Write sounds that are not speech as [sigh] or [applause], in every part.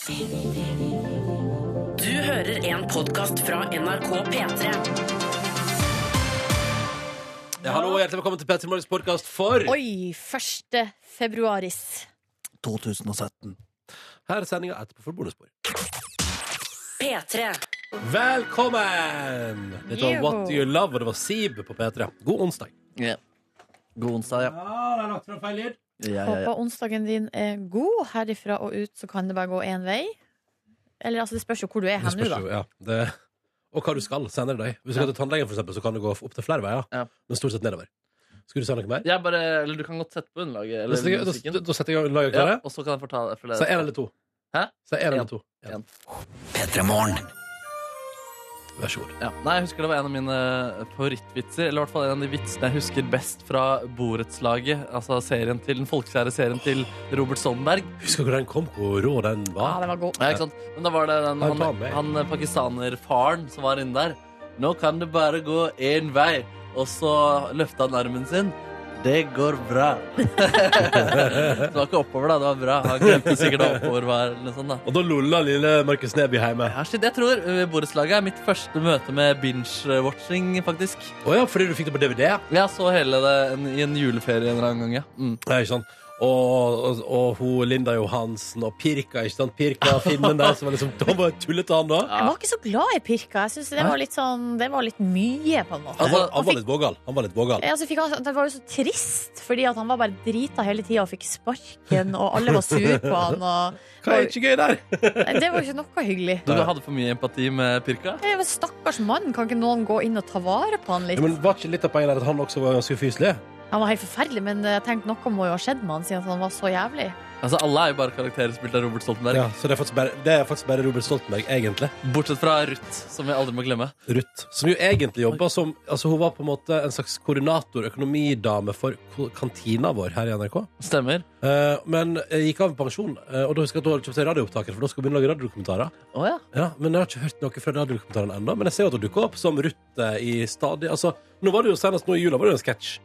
Du hører en podkast fra NRK P3. Ja, hallo, hjertelig velkommen til Petter Morgens podkast for Oi, 1. februaris. 2017. Her er sendinga etterpå for bonusbord. P3. Velkommen! Dette var What Do You Love, og det var Sib på P3. God onsdag. Ja. God onsdag, ja. Ja, det er lagt fra feil lyd. Ja, ja, ja. Håper onsdagen din er god. Herifra og ut så kan det bare gå én vei. Eller altså, det spørs jo hvor du er Det hen nå, da. jo, ja. Det, og hva du skal senere i dag. Hvis du skal til tannlegen, for eksempel, så kan det gå opp til flere veier, Ja. men stort sett nedover. Skulle du si noe mer? Ja, bare, eller Du kan godt sette på underlaget. Da Eller jeg- musikken. da- da setter jeg underlaget gang Ja, klare. og så kan jeg fortelle for Så én eller to. Hæ? Så én eller to. Ja. Vær så god. Ja. Nei, jeg husker Det var en av mine favorittvitser. Eller i hvert fall en av de vitsene jeg husker best fra Borettslaget. Altså serien til, den folkekjære serien til Robert Stoltenberg. Husker du hvor den kom? Hvor rå den var? Ja, den var god. Ja, ikke sant? Men da var det den, han, han pakistanerfaren som var inne der. Nå kan det bare gå én vei. Og så løfta han armen sin. Det går bra. [laughs] det var ikke oppover, da. Det var bra. Han glemte sikkert oppover var. Eller noe sånt, da. Og da lolla lille Markus Neby hjemme. Ja, shit, jeg tror uh, borettslaget er mitt første møte med binge-watching, faktisk. Å ja, fordi du fikk det på DVD? Jeg så hele det en, i en juleferie en eller annen gang, ja. Mm. Ja, ikke sant? Og, og, og hun Linda Johansen og Pirka, ikke sant? Pirka Finnen der, som var liksom Da var tullete, han da. Jeg var ikke så glad i Pirka. Jeg synes det var litt sånn Det var litt mye, på en måte. Han var, han var litt vågal. Han var litt vågal. Ja, så fikk han, det var jo så trist, fordi at han var bare drita hele tida og fikk sparken, og alle var sur på han. Og, Hva er ikke gøy der? Det var ikke noe hyggelig. Du hadde for mye empati med Pirka? Jeg var Stakkars mann, kan ikke noen gå inn og ta vare på han litt? Ja, men Var ikke litt av poenget der at han også var ganske ufyselig? Han var helt forferdelig, men jeg tenkte noe må jo ha skjedd med han siden han var så jævlig. Altså, Alle er jo bare karakterer spilt av Robert Stoltenberg. Ja, så det er, faktisk bare, det er faktisk bare Robert Stoltenberg, egentlig. Bortsett fra Ruth, som vi aldri må glemme. Ruth. Som jo egentlig jobba som Altså Hun var på en måte en slags koordinator, økonomidame, for kantina vår her i NRK. Stemmer. Eh, men jeg gikk av med pensjon, eh, og da husker jeg at hun hadde kjøpt seg radioopptaker, for da skal hun begynne å lage radiodokumentarer. Å ja. Ja, men jeg har ikke hørt noe fra radiodokumentarene ennå. Men jeg ser jo at hun dukker opp som Ruth eh, i stadig Altså, nå var det jo senest nå i jula var det jo en sketsj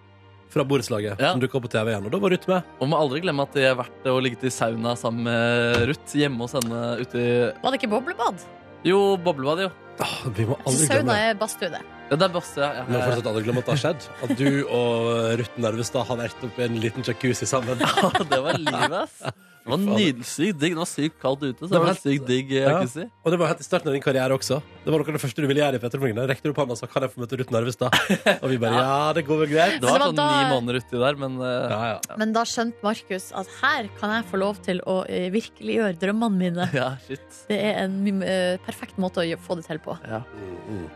fra borettslaget Ja. som dukka opp på TV igjen, og da var Ruth med. Og må aldri glemme at det har vært og ligget i sauna sammen med Ruth hjemme hos henne ute i Var det ikke boblebad? Jo, boblebad, jo. Ah, vi må aldri sauna glemme er badstue, det. Ja, det er Basse, ja. vi må ja. fortsatt aldri glemme at det har skjedd. At du og Ruth Nervestad har vært oppe i en liten jacuzzi sammen. [laughs] ja. det var livet, ass. Det var nydelig, sykt digg. Det var sykt kaldt ute, så det var sykt digg Ja. si. Og det var helt i starten av din karriere også. Det var noe av det første du ville gjøre i Petter Morgen. Da Rekte du opp hånda og sa 'Kan jeg få møte Ruth Narvestad?' [laughs] Og vi bare 'Ja, det går vel greit'. Det var det var sånn da- ni måneder uti der, men uh, Ja, ja. Men da skjønte Markus at her kan jeg få lov til å eh, virkeliggjøre drømmene mine. [laughs] ja, shit. Det er en uh, perfekt måte å få det til på. Ja. Mm, mm.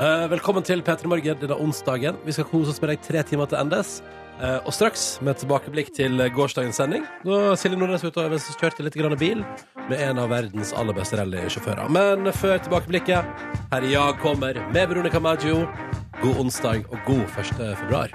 Eh, velkommen til P3 Morgen denne onsdagen. Vi skal kose oss med deg tre timer til endes. Eh, og straks med et tilbakeblikk til gårsdagens sending. Da Silje Nordnes ute og kjørte litt grann bil med en av verdens aller beste rallysjåfører. Men før tilbakeblikket, her i Jag kommer med Veronica Maggio. God onsdag og god 1. februar.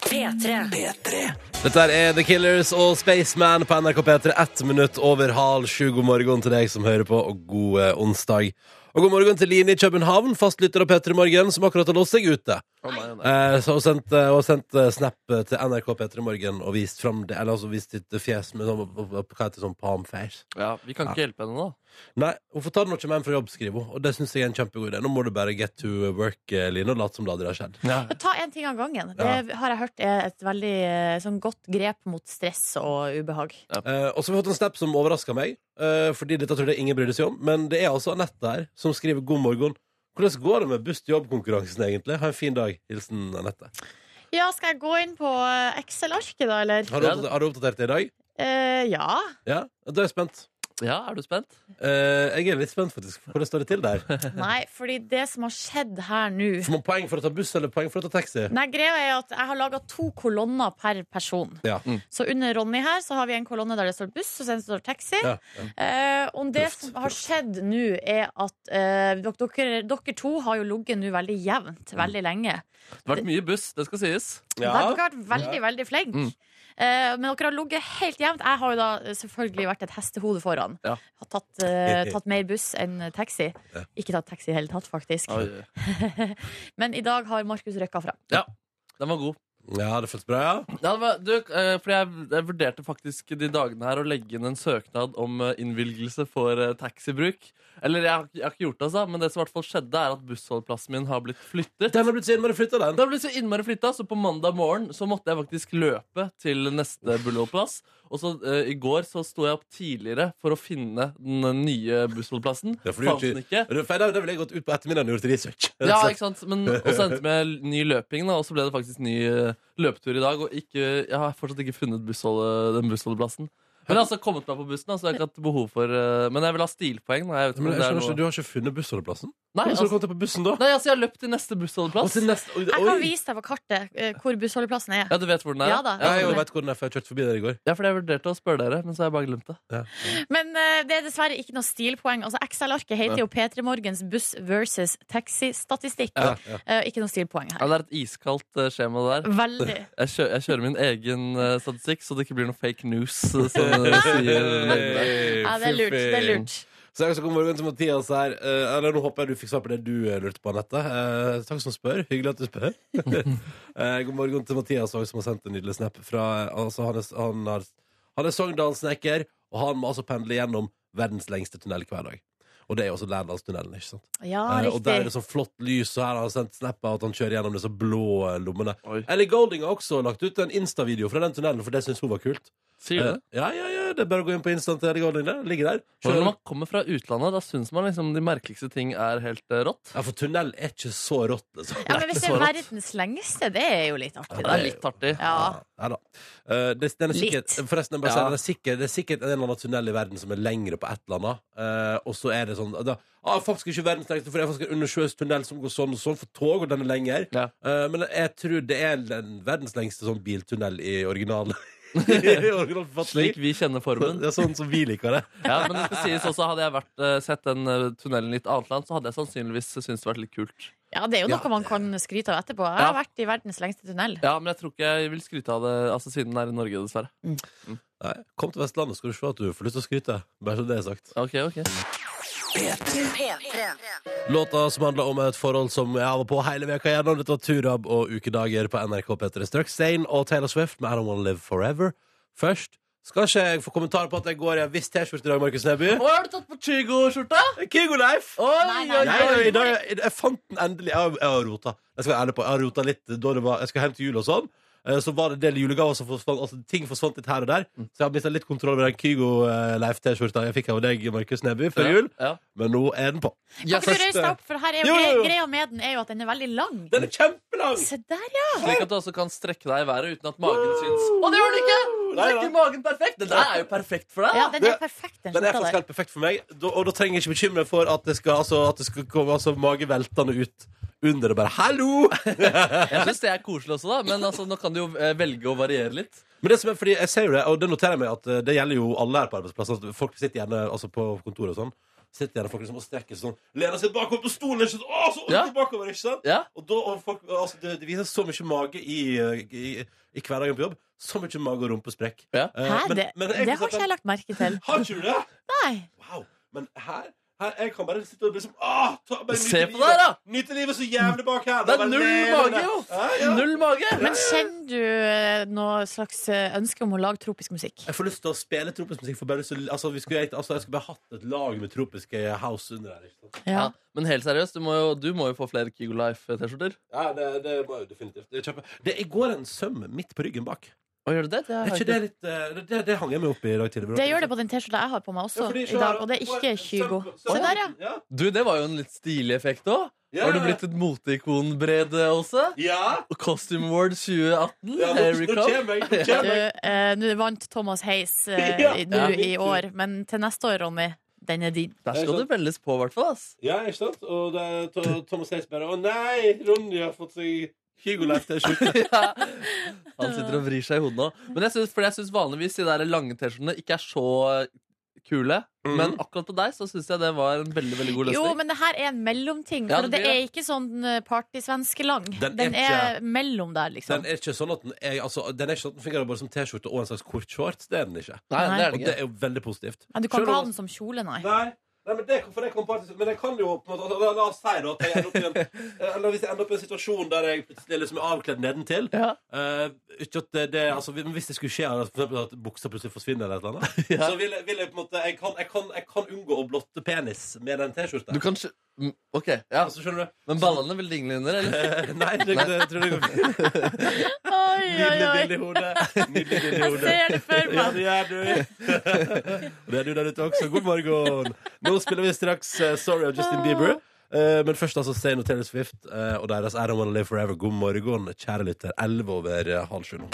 P3. Dette er The Killers og Spaceman på NRK P3. Ett minutt over halv sju. God morgen til deg som hører på, og god eh, onsdag. Og god morgen til Line i København, fastlytter av P3 Morgen, som akkurat har låst seg ute. Å, nei, nei. Eh, så hun sendt, eh, hun eh, snap eh, til NRK P3 Morgen og vist fram det, eller altså vist sitt fjes med sånn, hva heter det, sånn palm face. Ja, vi kan ikke hjelpe henne, da. Nei, hun får ta det noe med en fra jobb, skriver hun. Og det syns jeg er en kjempegod idé. Nå må du bare get to work, eh, Line, og late som det aldri har skjedd. Ta én ting av gangen. Det har jeg hørt er et veldig eh, sånn godt grep mot stress og ubehag. Eh, og så har vi fått en snap som overraska meg, eh, fordi dette tror jeg ingen bryr seg om. Men det er altså Anette her som skriver 'God morgen'. Hvordan går det med buss til jobb-konkurransen, egentlig? Ha en fin dag. Hilsen Anette. Ja, skal jeg gå inn på eh, Excel-arket, da, eller? Har du, oppdatert, har du oppdatert det i dag? Eh, ja. Ja? Da er jeg spent. Ja, er du spent? Eh, jeg er litt spent, faktisk. Hvordan står det til der? [laughs] Nei, fordi det som har skjedd her nå Får man poeng for å ta buss eller poeng for å ta taxi? Nei, greia er at Jeg har laga to kolonner per person. Ja. Mm. Så under Ronny her så har vi en kolonne der det står buss, og så står det taxi. Ja, ja. Eh, og det Proft, som har skjedd nå, er at eh, dere, dere, dere to har jo ligget nå veldig jevnt veldig lenge. Det har vært mye buss, det skal sies. Ja. Dere har vært veldig, veldig flinke. Mm. Eh, men dere har ligget helt jevnt. Jeg har jo da selvfølgelig vært et hestehode foran. Ja. Har tatt, eh, tatt mer buss enn taxi. Ja. Ikke tatt taxi i hele tatt, faktisk. Oi. [laughs] Men i dag har Markus røkka fra. Ja, den var god. Ja, det føltes bra, ja. Ja, det var, du, eh, fordi jeg, jeg vurderte faktisk de dagene her å legge inn en søknad om eh, innvilgelse for eh, taxibruk. Eller jeg, har ikke- jeg har ikke gjort det, altså, men det som i hvert fall skjedde, er at bussholdeplassen min har blitt flyttet. Den har blitt så innmari flytta, den. Den har blitt så innmari flytta, så på mandag morgen så måtte jeg faktisk løpe til neste bussholdeplass. Og så eh, i går så sto jeg opp tidligere for å finne den nye bussholdeplassen. Ja, for du Fant gjorde den ikke. Da ville jeg gått ut på ettermiddagen og gjort research. Ja, [laughs] ikke sant? Men, og så endte det med ny løping, da, og så ble det faktisk ny eh, løpetur i dag. Og ikke, jeg har fortsatt ikke funnet bussholde, den bussholdeplassen. Men jeg har altså kommet meg på bussen, da, så jeg har ikke hatt behov for eh, Men jeg vil ha stilpoeng. Da. Jeg vet ikke Men jeg det er skjønner ikke, noe... Du har ikke funnet bussholdeplassen? Nei, Hvordan skal du altså, komme deg på bussen da? nei, altså, jeg har løpt til neste Og bussholdeplass. til neste, oi, Jeg kan oi. vise deg på kartet eh, hvor bussholdeplassen er. Ja, du vet hvor den er? Ja da. Ja, jeg Ja, vet hvor den er, for jeg kjørte forbi der i går. Ja, fordi jeg vurderte å spørre dere, men så har jeg bare glemt det. Men eh, det er dessverre ikke noe stilpoeng. Altså Excel-arket heter jo P3 Morgens buss versus taxistatistikk. Ja, ja. Eh, ikke noe stilpoeng Ja, her. det er et iskaldt eh, skjema, det der. Veldig. Jeg kjører, jeg kjører min egen eh, statistikk, så det ikke blir noe fake news. eh, Som eh, sier. Ja, det er lurt. Det er lurt. Så jeg skal komme morgen til Mathias her. Eh, eller Nå håper jeg du fikk svar på det du eh, lurte på, Anette. Eh, takk som spør. Hyggelig at du spør. [laughs] Eh, god morgen til Mathias også, som har sendt en nydelig snap. Fra, altså, han, er, han, har, han er Sogndalsnekker, og han må altså pendle gjennom verdens lengste tunnel hver dag. Og det er jo også Lærdalstunnelen, ikke sant? Ja, Eh, og der er det riktig. sånn flott lys, og her har han sendt snap av at han kjører gjennom disse blå eh, lommene. Oi. Ellie Golding har også lagt ut en Insta-video fra den tunnelen, for det syns hun var kult. Sier du det? Eh, Ja, ja, ja, det er bare å gå inn på Instant Det ligger der. For når man kommer fra utlandet, da syns man liksom de merkeligste ting er helt eh, rått. Ja, for tunnel er ikke så rått, liksom. Ja, men hvis det er verdens lengste, det er jo litt artig. Det er litt artig. Ja. Ja da. Eh, det, den er sikkert, Litt. forresten, jeg bare Ja. sier, det, er sikkert, det er sikkert en eller annen tunnel i verden som er lengre på et eller annet. Eh, og så er det sånn da, ah, Faktisk ikke verdens lengste, for det er faktisk en undersjøisk tunnel som går sånn og sånn for tog, og den er lenger. Ja. Eh, men jeg tror det er den verdens lengste sånn biltunnel i original. [laughs] [laughs] Slik vi kjenner formen. Det er sånn som vi liker det. Ja, men det skal sies også, Hadde jeg vært, eh, sett den eh, tunnelen i et annet land, så hadde jeg sannsynligvis syntes det vært litt kult. Ja, det er jo Ja. noe man kan skryte av etterpå. Jeg Ja. har vært i verdens lengste tunnel. Ja, Men jeg tror ikke jeg vil skryte av det altså, siden den er i Norge, dessverre. Nei, Kom til Vestlandet, skal du se at du får lyst til å skryte. Bare så det er sagt. Ok, ok Låta som handler om et forhold som er av og på hele veka gjennom. Dette var Turab og Ukedager på NRK P3 Strøk. Zayn og Taylor Swift med I Don't Wanna Live Forever. Først skal ikke jeg få kommentar på at jeg går i en viss T-skjorte i dag, Markus Neby. Å, har du tatt på Kygo-skjorta? Kygo Life! Jeg fant den endelig. Jeg jeg har rota. Jeg skal være ærlig på Jeg har rota litt da det var Jeg skal hjem til jul og sånn. Eh, Så var det en del julegaver som forsvant. Altså, ting forsvant litt her og der. Mm. Så jeg har mistet litt kontroll over den Kygo eh, jeg fikk av deg, Markus Neby, før jul. Ja. Men nå er den på. Kan ikke du reise deg opp, for her er jo, Jo, jo. Greia med den er jo at den er veldig lang. Den er kjempelang! Se der, ja! Slik at du også kan strekke deg i været uten at magen syns. Å, det gjør den ikke! Strekker magen perfekt. Den der er jo perfekt for deg. Ja, den er perfekt, den Den er faktisk helt perfekt for meg, og da trenger jeg ikke bekymre for at det skal, altså, at det skal komme altså, mage veltende ut under og Bare 'hallo!' [laughs] Jeg syns det er koselig også, da. Men altså, nå kan du jo eh, velge å variere litt. Men det som er, fordi jeg ser jo det, og det noterer jeg meg at eh, det gjelder jo alle her på arbeidsplassen. Folk sitter gjerne altså på kontoret og sånn. Sitter gjerne folk liksom og strekker seg sånn. Lener seg bakover på stolen. Ikke sant? Å, så Ja. bakover, ikke sant? Ja, Og, da, og folk, altså, det, det viser så mye mage i, i, i hverdagen på jobb. Så mye mage- og rumpesprekk. Ja. Uh, Hæ, men- det, men det jeg- har ikke jeg lagt merke til. Har ikke du det? Nei. Wow. Men her, her jeg kan bare sitte og liksom Åh, ta, bare Se på livet. deg, da! Nyte livet så jævlig bak her. Det er null mage, jo! Ja, ja. Null mage! Men kjenner du eh, noe slags eh, ønske om å lage tropisk musikk? Jeg får lyst til å spille tropisk musikk. For bare, altså, vi skulle, altså, jeg skulle bare hatt et lag med tropiske house under her. Ja. Ja, men helt seriøst, du må jo, du må jo få flere Kigo Life-T-skjorter. Ja, det, det må jeg definitivt. Det, er det I går en søm midt på ryggen bak. Og gjør du det? det har Er jeg ikke det litt eh, Det, det, det hang jeg meg opp i i dag tidlig. Det gjør det på den T-skjorta jeg har på meg også Ja, fordi, i dag, og det er ikke Kygo. Se der, ja. ja. Du, det var jo en litt stilig effekt òg. Ja, Har du blitt et moteikon, Brede Aase? Ja! Costume Award 2018. ja nå, Here we nå come. kommer jeg. Nå Du, kommer jeg. eh, Nå vant Thomas Hayes eh, [laughs] Ja. i- nå Ja. i år, men til neste år, Ronny, den er din. Der skal du velges på, i hvert fall. ass. Ja, ikke sant? Og det er to- Thomas Hayes bare Å nei, Ronny har fått seg Kygo Life-T-skjorte. [laughs] Ja. [laughs] Han sitter og vrir seg i hodet nå. Men jeg synes, for jeg syns vanligvis de der lange T-skjortene ikke er så kule. Mm. Men akkurat på deg så syns jeg det var en veldig veldig god løsning. Jo, men det her er en mellomting. Ja, For det det er ikke sånn partysvenske-lang. Den Den, er er mellom der, liksom. Den er ikke sånn at den er, altså, den er ikke sånn at den fungerer bare som T-skjorte og en slags kort shorts. Det er den ikke. Nei, det er Og det det er jo veldig positivt. Men du kan Selv ikke ha den som kjole, nei. Nei, Nei, men, det, for det kom på, at- men jeg kan jo på en måte, la, la oss si da at jeg ender opp i en, [laughs] eller hvis jeg ender opp i en situasjon der jeg plutselig liksom er avkledd nedentil Ja. eh, ikke at det, det, altså, Hvis det skulle skje at, for eksempel at buksa plutselig forsvinner, eller et eller annet, [laughs] Ja. så vil jeg, vil jeg på en måte jeg kan, jeg, kan, jeg kan unngå å blotte penis med den T-skjorta. Du kan ikke OK. Ja. Altså, skjønner du? Men ballene vil dingle under, eller? Eh, Nei, det, det, jeg tror det går fint. [laughs] Oi, oi, Nydelig oi. bilde i hodet. Nydelig bilde i Jeg hodet. ser det for Ja, meg. det gjør du. [laughs] Og det er du der ute også. God morgen. Nå spiller vi straks eh, Sorry av Justin Bieber. Eh, men først altså Say og Taylor Swift eh, og deres I Don't Wanna Live Forever. God morgen, kjære lytter. 11 over eh, halv sju nå.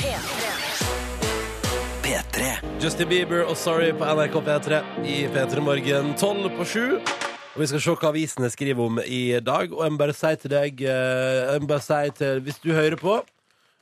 Justin Bieber og Sorry på NRK P3 i P3 Morgen 12 på 7. Og vi skal se hva avisene skriver om i dag. Og jeg må bare si til deg eh, Jeg må bare si til, Hvis du hører på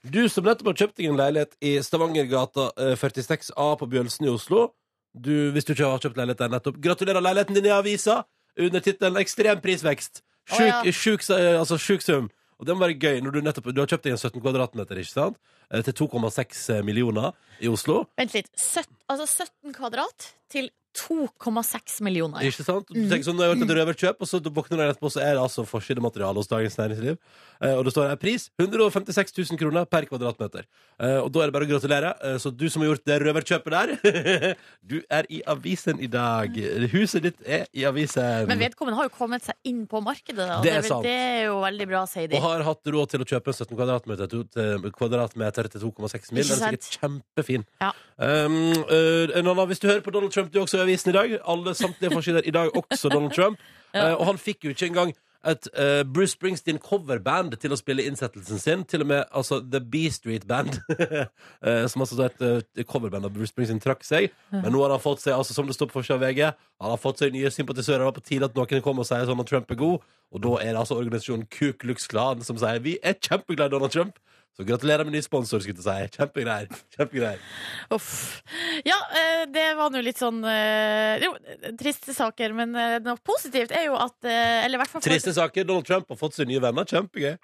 Du som nettopp har kjøpt deg en leilighet i Stavangergata eh, 46A på Bjølsen i Oslo du, Hvis du ikke har kjøpt leilighet der nettopp Gratulerer leiligheten din i avisa Under tittelen Ekstrem prisvekst Sjuk, oh, ja. sjuk, eh, altså, sjuk sum Og det må være gøy når du nettopp Du har kjøpt deg en 17 kvadratmeter, ikke sant? Eh, Til 2,6 millioner i Oslo Vent litt. 17, altså 17 kvadrat til 2,6 millioner. Ikke sant? Du tenker sånn, du har gjort et røverkjøp, og så våkner jeg etterpå, så er det altså forsidemateriale hos Dagens Næringsliv. Eh, og det står her pris 156 000 kroner per kvadratmeter. Eh, og da er det bare å gratulere. Eh, så du som har gjort det røverkjøpet der, [laughs] du er i avisen i dag. Huset ditt er i avisen. Men vedkommende har jo kommet seg inn på markedet. Da. Det er det, det er jo veldig bra, sier de. og har hatt råd til å kjøpe 17 kvadratmeter til, kvadratmeter til 2,6 mill. Den er sikkert kjempefin. Ja. Um, uh, hvis du hører på Donald Trump, du også avisen i dag. Alle samtlige forsider i dag, også Donald Trump. [laughs] Eh, og han fikk jo ikke engang et eh, Bruce Springsteen coverband til å spille innsettelsen sin. Til og med altså, The B Street Band, [laughs] eh, som altså er et eh, coverband av Bruce Springsteen, trakk seg. Men nå har han fått seg, altså som det står på forsida av VG, han har fått seg nye sympatisører. Det var på tide at noen kom og sier sånn at Trump er god. Og da er det altså organisasjonen Ku Klux Klan som sier vi er kjempeglade i Donald Trump. Så gratulerer med ny sponsor, skulle jeg si. Kjempegreier. Kjempegreier. Uff. Ja, eh, det var nå litt sånn eh, Jo, triste saker, men eh, noe positivt er jo at Eller i hvert fall for- Triste saker. Donald Trump har fått seg nye venner. Kjempegøy.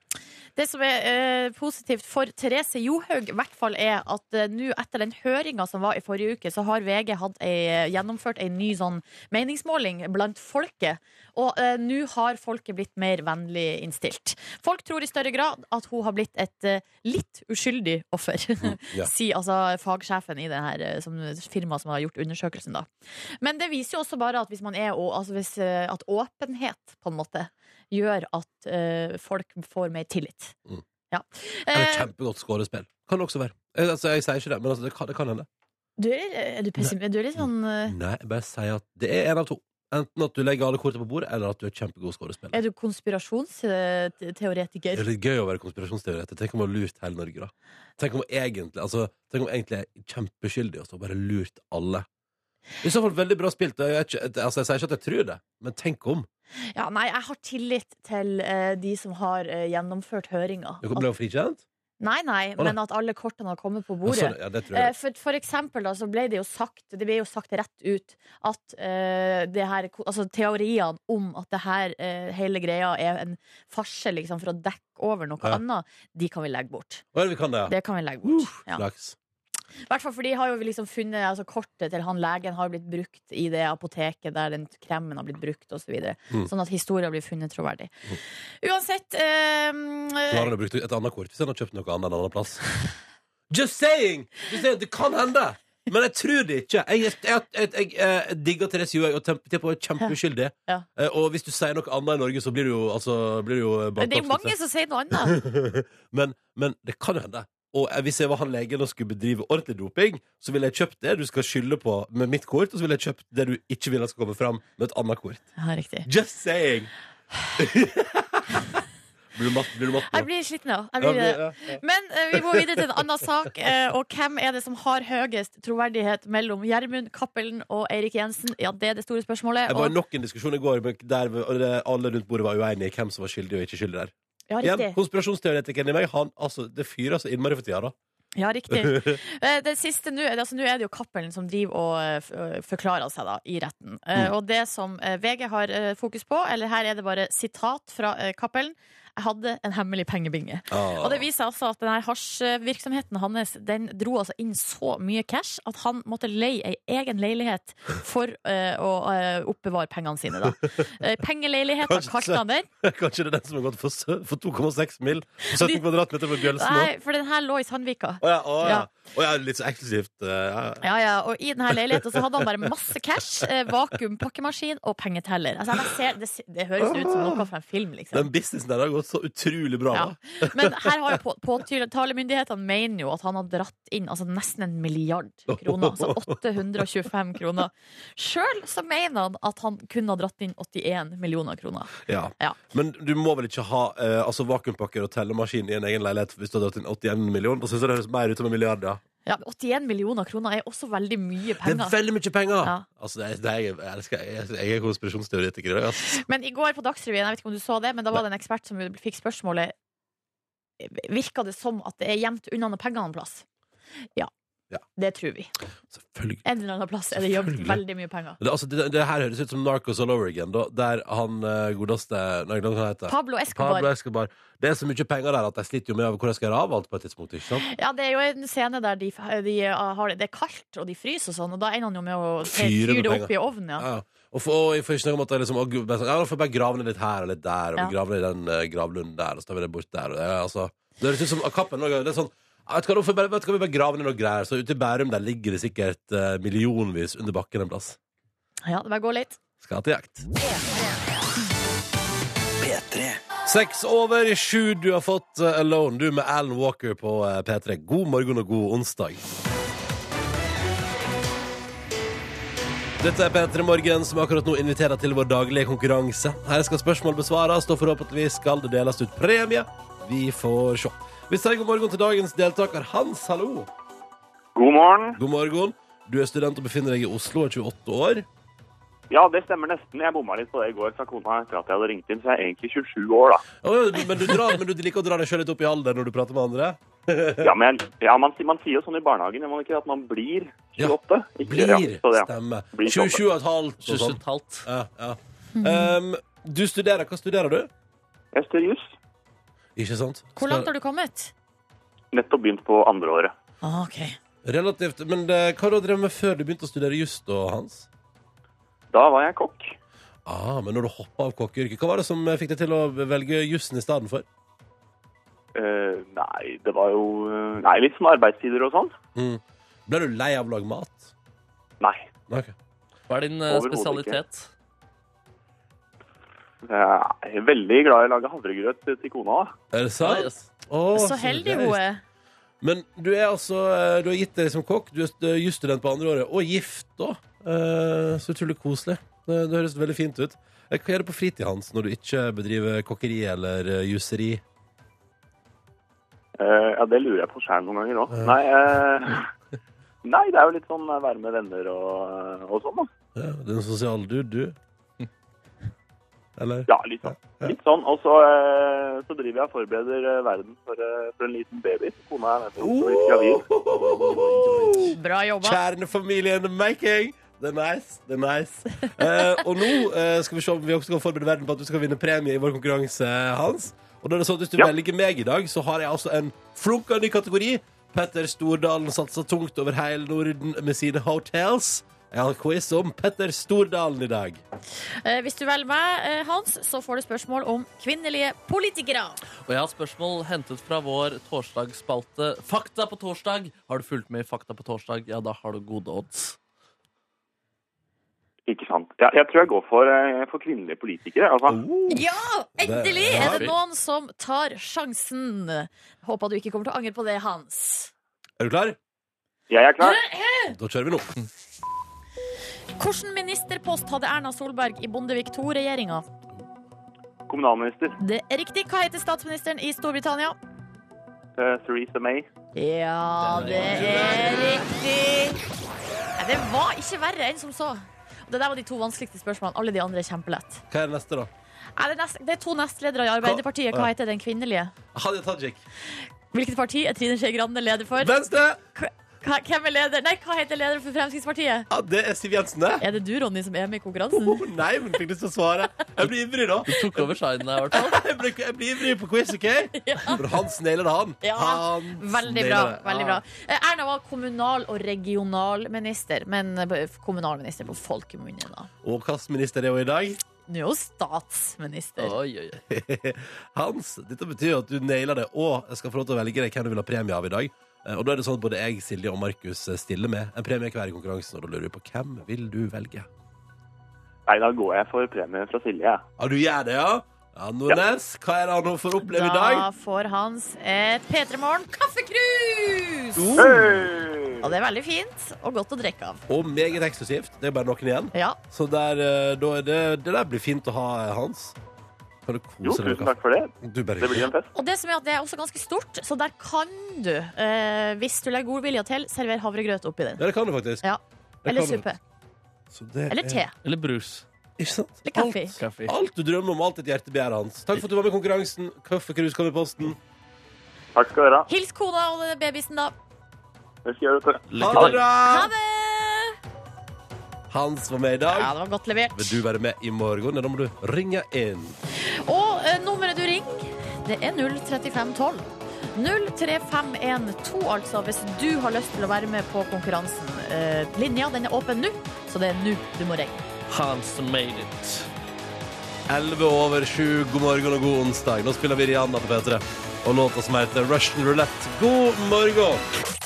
Det som er eh, positivt for Therese Johaug, i hvert fall er at eh, nå etter den høringa som var i forrige uke, så har VG ei, gjennomført en ny sånn meningsmåling blant folket. Og eh, nå har folket blitt mer vennlig innstilt. Folk tror i større grad at hun har blitt et eh, litt uskyldig offer. ja. [laughs] Sier altså fagsjefen i det her eh, som, firmaet som har gjort undersøkelsen, da. Men det viser jo også bare at hvis man er altså hvis, eh, At åpenhet, på en måte, gjør at eh, folk får mer tillit. Mm. Ja. Eller Eh, kjempegodt skårespill. Kan det også være. Jeg, altså, jeg sier ikke det, men altså, det, kan, det kan hende. du, er, er, du pessimist? du er litt sånn eh, Nei, jeg bare sier at det er en av to. Enten at du legger alle kortene på bordet, eller at du er kjempegod skårespiller. Er du konspirasjonsteoretiker? Det er litt gøy å være konspirasjonsteoretiker. Tenk om hun har lurt hele Norge, da. Tenk om egentlig, altså, tenk om egentlig er kjempeskyldig og så bare lurt alle. I så fall veldig bra spilt. Jeg, ikke, altså, jeg sier ikke at jeg tror det, men tenk om. Ja, nei, jeg har tillit til eh, de som har eh, gjennomført høringa. Du ble hun frikjent? Nei, nei, men at alle kortene har kommet på Ja, bordet. sånn, ja, det tror Eh. For, for eksempel da, så ble det jo sagt Det ble jo sagt rett ut at eh, det her, altså teoriene om at det her eh, hele greia er en farse liksom, for å dekke over noe Ja. annet, de kan vi legge bort. Det vi kan det? Det kan vi legge bort. Ja. Hvert fall for de har jo liksom funnet altså Kortet til han legen har blitt brukt i det apoteket der den kremen har blitt brukt, osv. Så videre. Mm. Sånn at historien blir funnet troverdig. Uansett eh, Så har han brukt et annet kort hvis han har kjøpt noe annet en annen plass. Just saying! Just saying! Det kan hende! Men jeg tror det ikke. Jeg, jeg, jeg, jeg, jeg digger Therese Johaug og temp- på kjempeuskyldig. Ja. Eh, Og hvis du sier noe annet i Norge, så blir du jo, altså, blir du jo Det er jo mange som sier noe annet. [laughs] men, men det kan jo hende. Og hvis jeg var han legen og skulle bedrive ordentlig doping, så ville jeg kjøpt det du skal skylde på med mitt kort, og så ville jeg kjøpt det du ikke vil at skal komme fram med et annet kort. Ja, riktig. Just saying! [laughs] blir du matt, blir du matt? Jeg blir sliten, nå Jeg blir, ja, ja. Men uh, vi må videre til en annen sak. Uh, og hvem er det som har høyest troverdighet mellom Gjermund Cappelen og Eirik Jensen? Ja, det er det store spørsmålet. Det var Og, nok en diskusjon i går der alle rundt bordet var uenige i hvem som var skyldig og ikke skyldig der. Ja, Igjen, riktig. konspirasjonsteoretikeren i meg, han, altså, det fyrer så innmari for tida, da. Ja, riktig. [laughs] Eh, Det siste nå altså, Nå er det jo Cappelen som driver og eh, f- eh, forklarer seg da, i retten. Eh, Mm. Og det som eh, VG har eh, fokus på, eller her er det bare sitat fra eh, Cappelen. Jeg hadde en hemmelig pengebinge. Oh. Og det viser altså at denne hasjvirksomheten hans Den dro altså inn så mye cash at han måtte leie ei egen leilighet for uh, å uh, oppbevare pengene sine. Da. Uh, Pengeleiligheta Kanskje- kalte han den. Kanskje det er den som har gått for, for 2,6 mill. på 17 kvadratmeter på Bjølsen? Nei, for den her lå i Sandvika. Oh, ja, oh, ja. Å ja, litt så eksklusivt. eh, Ja, ja. Ja, og I denne leiligheten så hadde han bare masse cash, eh, vakuum, pakkemaskin og pengeteller. Altså, ser, det, det høres ut som noe fra en film, liksom. Den businessen der har gått så utrolig bra. Ja. [laughs] Men her har jo [laughs] på- påtalemyndighetene mener jo at han har dratt inn altså nesten en milliard kroner. Altså 825 kroner. Sjøl så mener han at han kun har dratt inn 81 millioner kroner. Ja. Ja. Men du må vel ikke ha eh, altså vakuumpakker og tellemaskin i en egen leilighet hvis du har dratt inn 81 millioner? Da syns jeg det høres mer ut som en milliard, ja. Ja, 81 millioner kroner er også veldig mye penger. Det er veldig mye penger! Ja. Altså, det er, det er, jeg, elsker, jeg, jeg er konspirasjonsteoretiker. ass. Men i går på Dagsrevyen, jeg vet ikke om du så det, men da var det en ekspert som fikk spørsmålet Virka det som at det er gjemt unna noen penger en plass? Ja. Ja. Det tror vi. Selvfølgelig. En eller annen plass er det gjemt veldig mye penger. Det, altså, det, det her høres ut som Narcos all over again, da, der han uh, godeste Nei, hva heter? Pablo Escobar. Pablo Escobar. Det er så mye penger der at de sliter jo med hvor de skal gjøre av alt på et tidspunkt. ikke sant? Ja, det er jo en scene der de, de har det, er kaldt, og de fryser og sånn, og da ender han jo med å Fyre det opp i ovnen. Ja. Ja. ja. Og for, og jeg får ikke noe om at liksom, og, sånn, ja, får bare grave ned litt her og litt der, og Ja. grave ned i den uh, gravlunden der, og så tar vi det bort der. Og det, er, altså, det høres ut som Kappen det er sånn ja, vet du hva, får vi bare, vet du hva, vi bare grave ned noe greier. Så ute i Bærum der ligger det sikkert eh, millionvis under bakken en plass. ja, det bare går litt. Skal til jakt. Seks over sju. Du har fått eh, Alone, du med Alan Walker på eh, P3. God morgen og god onsdag. Dette er P3 Morgen, som akkurat nå inviterer til vår daglige konkurranse. Her skal spørsmål besvares, og forhåpentligvis skal det deles ut premie. Vi får se. Vi sier god morgen til dagens deltaker Hans, hallo. God morgen. God morgen. Du er student og befinner deg i Oslo, er 28 år. Ja, det stemmer nesten. Jeg bomma litt på det i går, sa kona etter at jeg hadde ringt inn. Så jeg er egentlig 27 år, da. Oh, men, du drar, men du liker å dra deg sjøl litt opp i alder når du prater med andre? [laughs] Ja, men jeg, ja, man, man sier jo sånn i barnehagen, gjør man ikke? At man blir 28? Ikke, Blir. ja, så det, ja. Stemme. Blir 27 og et halvt og sånn. 27,5. Ja, ja. Um, du studerer. Hva studerer du? Jeg studerer juss. Ikke sant? Hvor langt har du kommet? Nettopp begynt på andre året. Ah, ok. Relativt. Men eh, hva har du drevet med før du begynte å studere just, da, Hans? Da var jeg kokk. Ah, men når du hoppa av kokkeyrket, hva var det som eh, fikk deg til å velge jussen i stedet for? Eh, nei, det var jo eh, Nei, litt sånn arbeidstider og sånn. Mm. Ble du lei av å lage mat? Nei. Ok. Hva er din eh, Overhodet spesialitet? Jeg er veldig glad i å lage havregrøt til kona. Er det sant? Yes. Å, Så heldig hun er. Men du er altså eh, Du har gitt deg som kokk, du er st- jusstudent på andre året, og gift, da. Eh, så utrolig koselig. Det, det høres veldig fint ut. Eh, Hva gjør du på fritid hans når du ikke bedriver kokkeri eller uh, jusseri? Eh, ja, det lurer jeg på sjæl noen ganger òg. Ja. Nei, eh, [laughs] nei, det er jo litt sånn eh, være med venner og, og sånn, da. Ja, det er en sosial dude, du. Eller? Ja, litt sånn. Litt sånn. Og så, eh, så driver jeg og forbereder eh, verden for, eh, for en liten baby. Kona er med på å gravid. Bra jobba. Kjernefamilien the making! Det er nice. det er nice [laughs] eh, Og nå eh, skal vi se om vi også kan forberede verden på at du skal vinne premie i vår konkurranse, Hans. Og da er det sånn at Hvis du Ja. velger meg i dag, så har jeg altså en flunka ny kategori. Petter Stordalen satser tungt over hele Norden med sine hotels. Jeg har quiz om Petter Stordalen i dag. Eh, Hvis du velger meg, eh, Hans, så får du spørsmål om kvinnelige politikere. Og jeg har spørsmål hentet fra vår torsdagsspalte Fakta på torsdag. Har du fulgt med i Fakta på torsdag, ja, da har du gode odds. Ikke sant. Ja, jeg tror jeg går for, eh, for kvinnelige politikere. Altså, Ja! Endelig Det- er det noen som tar sjansen. Håper du ikke kommer til å angre på det, Hans. Er du klar? jeg er klar. Da kjører vi nå. Hvilken ministerpost hadde Erna Solberg i Bondevik II-regjeringa? Kommunalminister Det er riktig. Hva heter statsministeren i Storbritannia? Uh, Theresa May. Ja, det er riktig. Nei, det var ikke verre enn som så. Det der var de to vanskeligste spørsmålene. Alle de andre er kjempelett. Hva er det neste, da? Nei, det, er nest, det er to nestledere i Arbeiderpartiet. Hva heter den kvinnelige? Hadia Tajik. Hvilket parti er Trine Skei Grande leder for? Venstre! Hva, hvem er leder? Nei, hva heter lederen for Fremskrittspartiet? Ja, det er Siv Jensen, det. Er det du, Ronny, som er med i konkurransen? Oh, nei, men fikk lyst til å svare. Jeg blir ivrig, da. Du tok over shinen her, i hvert fall. [laughs] Jeg blir, jeg blir ivrig på quiz, OK? For han snailer det, han. Ja, han Veldig bra. det. veldig bra Eh, Erna var kommunal- og regionalminister, men eh, kommunalminister på folkemunne, da. Og hvilken minister er hun i dag? Nå er hun statsminister. Oi, oi, oi. [laughs] Hans, dette betyr at du nailer det, og jeg skal få lov til å velge deg hvem du vil ha premie av i dag. Eh, Og da er det sånn at både jeg, Silje og Markus eh, stiller med en premie hver i konkurransen, og da lurer vi på hvem vil du velge? Nei, da går jeg for premie fra Silje. jeg. Ja, du gjør det, ja? Ja, Nordnes, hva er det han får oppleve i dag? Da får Hans et P3 Morgen kaffekrus! Hey! Og det er veldig fint og godt å drikke av. Og meget eksklusivt. Det er bare noen igjen. Ja. Så der, eh, da er det, det der blir fint å ha, Hans. Du Jo, tusen takk for det. Bare Det blir en fest. Og det som er at det er også ganske stort, så der kan du, eh, hvis du legger godvilje til, servere havregrøt oppi den. Ja, det kan du faktisk. Ja. Eller kan du. suppe. Så det Eller er- te. Eller brus. Ikke sant? Eller kaffe. Alt, Kaffe. alt du drømmer om, alt et hjerte begjærer, Hans. Takk for at du var med i konkurransen. Kaffekrus kommer i posten. Takk skal dere ha. Hils kona og babysen, da. Det skal jeg gjøre. Ha det bra! Ha det! Hans var med i dag. Ja, det var godt levert. Vil du være med i morgen? Da må du ringe inn. Og eh, nummeret du ringer, det er 03512. 03512, altså, hvis du har lyst til å være med på konkurransen. Eh, linja den er åpen nå, så det er nå du må ringe. Hans made it. 11 over 7. God morgen og god onsdag. Nå spiller vi Rihanna på P3. Og låta som heter Russian Roulette. God morgen!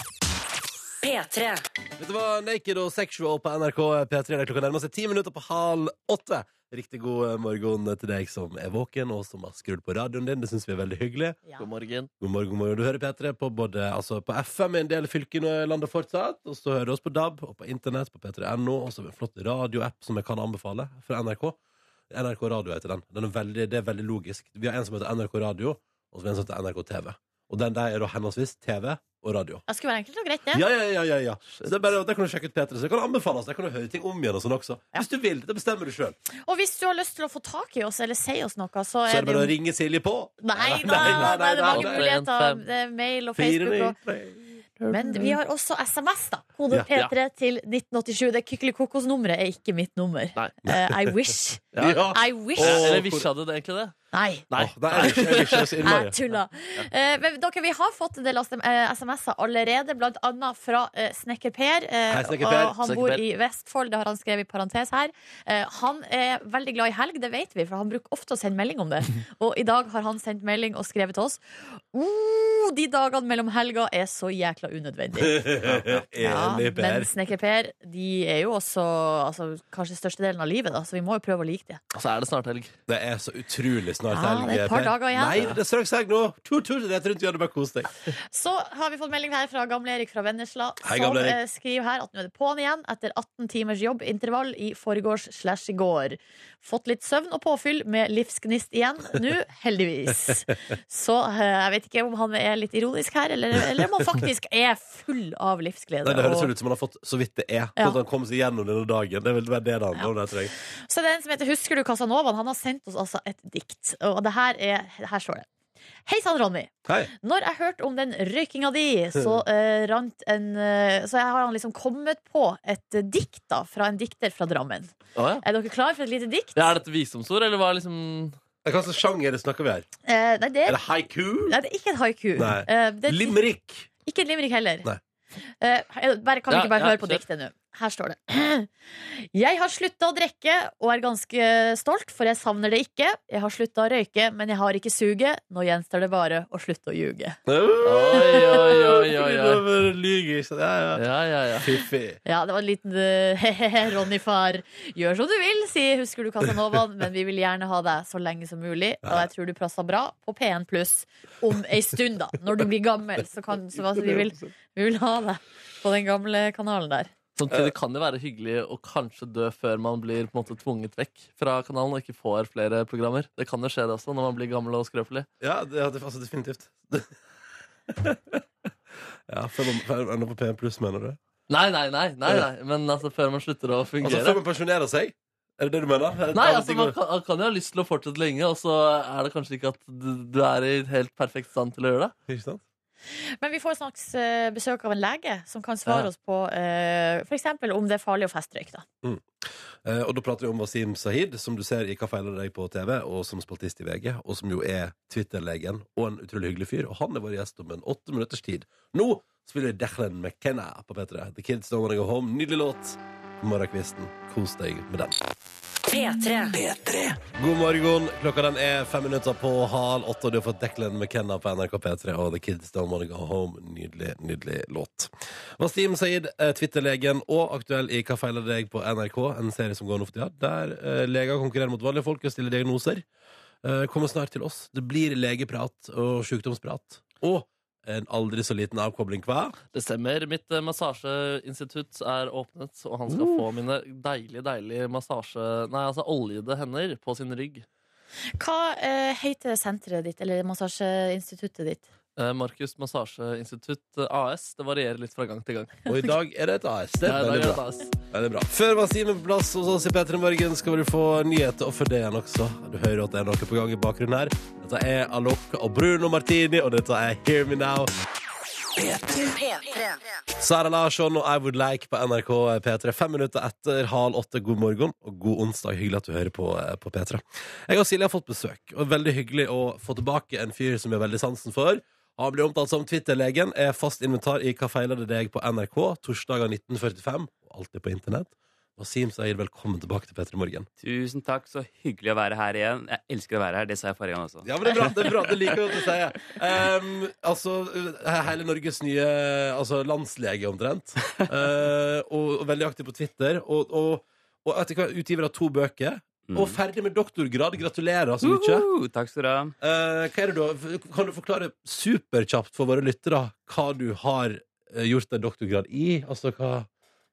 P3. Dette var Naked og Sexual på NRK P3. Det er klokka nærmer seg ti minutter på halv åtte. Riktig god morgen til deg som er våken, og som har skrudd på radioen din. Det syns vi er veldig hyggelig. Ja. God morgen. God morgen, god morgen. Du hører P3 på, både, altså på FM i en del fylker i landet fortsatt. Og så hører du oss på DAB og på internett på p3.no. Og så en flott radioapp som jeg kan anbefale fra NRK. NRK Radio heter den. den er veldig, det er veldig logisk. Vi har en som heter NRK Radio, og så har vi en som heter NRK TV. Og den der er da henholdsvis TV og radio. Det skulle være enkelt og greit, det. Ja, ja, ja, ja, ja. Så det er bare, det kan du sjekke ut P3. Så det kan anbefales. Det kan du høre ting om igjen og sånn også. Hvis du vil. Det bestemmer du sjøl. Og hvis du har lyst til å få tak i oss eller si oss noe, så Så er er det det bare å ringe Silje på. Nei Nei, da, nei, nei, det er mange muligheter. Det er mail og Facebook. Og... Men vi har også SMS, da. Kode P3 til 1987. Det Kykelikokos-nummeret er ikke mitt nummer. Nei. Eh, I wish. [laughs] Ja. I wish. Eller visja du det egentlig det? Nei. Nei. Oh, nei, jeg ikke- jeg ikke så. Jeg tuller. Eh, men dere, vi har fått en del eh, SMS-er allerede, blant annet fra eh, Snekker Per. Eh, Hei, Snekker Per. han Snekker bor Per. i Vestfold, det har han skrevet i parentes her. Eh, han er veldig glad i helg, det vet vi, for han bruker ofte å sende melding om det. [laughs] Og i dag har han sendt melding og skrevet til oss. Oh, de dagene mellom helga er så jækla unødvendige. [laughs] Ja, men Snekker Per, de er jo også altså, kanskje størstedelen av livet, da, så vi må jo prøve å like det. Og så er det snart helg. Det er så utrolig snart Ja, helg. det er et par dager igjen. Nei, det er straks helg nå. Tur, tur, rett rundt hjørnet. Bare kos deg. Så har vi fått melding her fra Gamle-Erik fra Vennesla, Hei, som eh, skriver her at nå er det på'n igjen etter 18 timers jobbintervall i forgårs slash i går. Fått litt søvn og påfyll med livsgnist igjen nå, [laughs] heldigvis. Så eh, jeg vet ikke om han er litt ironisk her, eller, eller om han faktisk er full av livsglede. Nei, det høres og- ut som han har fått så vidt det er. Ja. At han kom seg gjennom denne dagen. Det er vel det det handler om. det, tror jeg. Så det er en som heter Husker du Casanovaen? Han har sendt oss altså et dikt. Og det her er Her står det. Hei sann, Ronny. Hei. Når jeg hørte om den røykinga di, [laughs] så uh, rant en uh, Så jeg har han liksom kommet på et uh, dikt da fra en dikter fra Drammen. Oh, ja. Er dere klar for et lite dikt? Ja, er dette visdomsord, eller hva er liksom Hva slags sjanger snakker vi her? Eh, nei, det Er er, det haiku? nei, det er ikke et haiku. Eh, det er, Limerick? ikke en limerick heller. Nei. Eh, bare, kan vi Ja, ikke bare ja, høre på diktet nå? Her står det. [clears throat] Jeg har slutta å drikke og er ganske stolt, for jeg savner det ikke. Jeg har slutta å røyke, men jeg har ikke suget. Nå gjenstår det bare å slutte å ljuge. Oi, oi, oi, oi, oi. Lyger, ikke? Ja, ja. Ja, ja, ja. Fiffig. Ja, det var en liten he-he, [laughs] Ronny far. Gjør som du vil, sier Husker du Casanovaen, men vi vil gjerne ha deg så lenge som mulig. Og jeg tror du passer bra på P1 pluss om ei stund, da. Når du blir gammel, så kan så, altså, vi, vil, vi vil ha deg på den gamle kanalen der. Samtidig kan det være hyggelig å kanskje dø før man blir på en måte tvunget vekk fra kanalen og ikke får flere programmer. Det kan jo skje det også når man blir gammel og skrøpelig. Ja, det, ja, det, altså, definitivt. [laughs] ja, før man ender på P1 pluss, mener du? Nei, nei, nei, nei, nei. men altså før man slutter å fungere. Altså før man pensjonerer seg? Er det det du mener? Er Nei, altså man kan, kan jo ha lyst til å fortsette lenge, og så er det kanskje ikke at du, du er i helt perfekt stand til å gjøre det. Ikke sant? Men vi får snart eh, besøk av en lege som kan svare oss på uh, f.eks. om det er farlig å festrøyke. da. Eh, og da prater vi om Wasim Sahid, som du ser i Hva feiler deg på TV, og som spaltist i VG, og som jo er Twitter-legen og en utrolig hyggelig fyr. Og han er vår gjest om en åtte minutters tid. Nå spiller Declan McKenna på P3. The Kids Don't Wanna Go Home. Nydelig låt. Morgenkvisten. Kos deg med den. P3. God morgen. Klokka den er fem minutter på halv åtte, og du har fått Declan McKenna på NRK P3 og The Kids Don't Wanna Go Home. Nydelig, nydelig låt. Wasim Saeed, eh, Twitter-legen og aktuell i Hva feiler deg på NRK, en serie som går nå for tida, der eh, leger konkurrerer mot vanlige folk og stiller diagnoser. Eh, kommer snart til oss. Det blir legeprat og sykdomsprat. Og en aldri så liten avkobling, hver. Det stemmer. Mitt eh, massasjeinstitutt er åpnet, og han skal få mine deilige, deilige massasje... Nei, altså oljede hender på sin rygg. Hva eh, heter senteret ditt, eller massasjeinstituttet ditt? Eh, Markus Massasjeinstitutt eh, AS. Det varierer litt fra gang til gang. Og i dag er det et AS. Det Ja, er da veldig bra. AS. Veldig bra. Før er på plass hos oss i P3 Morgen, skal du få nyheter og for det igjen også. Du hører at det er noe på gang i bakgrunnen her. Dette er Alok og Bruno Martini, og dette er Hear Me Now. Sara Larsson og I Would Like på NRK P3. Fem minutter etter halv åtte. God morgen og god onsdag. Hyggelig at du hører på, eh, på P3. Jeg og Silje har fått besøk, og veldig hyggelig å få tilbake en fyr som vi har veldig sansen for. Han blir omtalt som Twitter-legen, er fast inventar i Hva feiler det deg på NRK, torsdager 1945, og alltid på internett. Wasim Sahir, velkommen tilbake til P3 Morgen. Tusen takk, så hyggelig å være her igjen. Jeg elsker å være her, det sa jeg forrige gang også. Ja, men det er bra, det er bra, det liker jeg å si. Um, altså, hele Norges nye altså, landslege, omtrent. Uh, og, og veldig aktiv på Twitter. Og, og, og etter hvert utgiver av to bøker. Mm. Og ferdig med doktorgrad. Gratulerer så mye. Uhu, takk skal du ha. Uh, hva er det da? Kan du forklare superkjapt for våre lyttere hva du har uh, gjort en doktorgrad i? Altså, hva,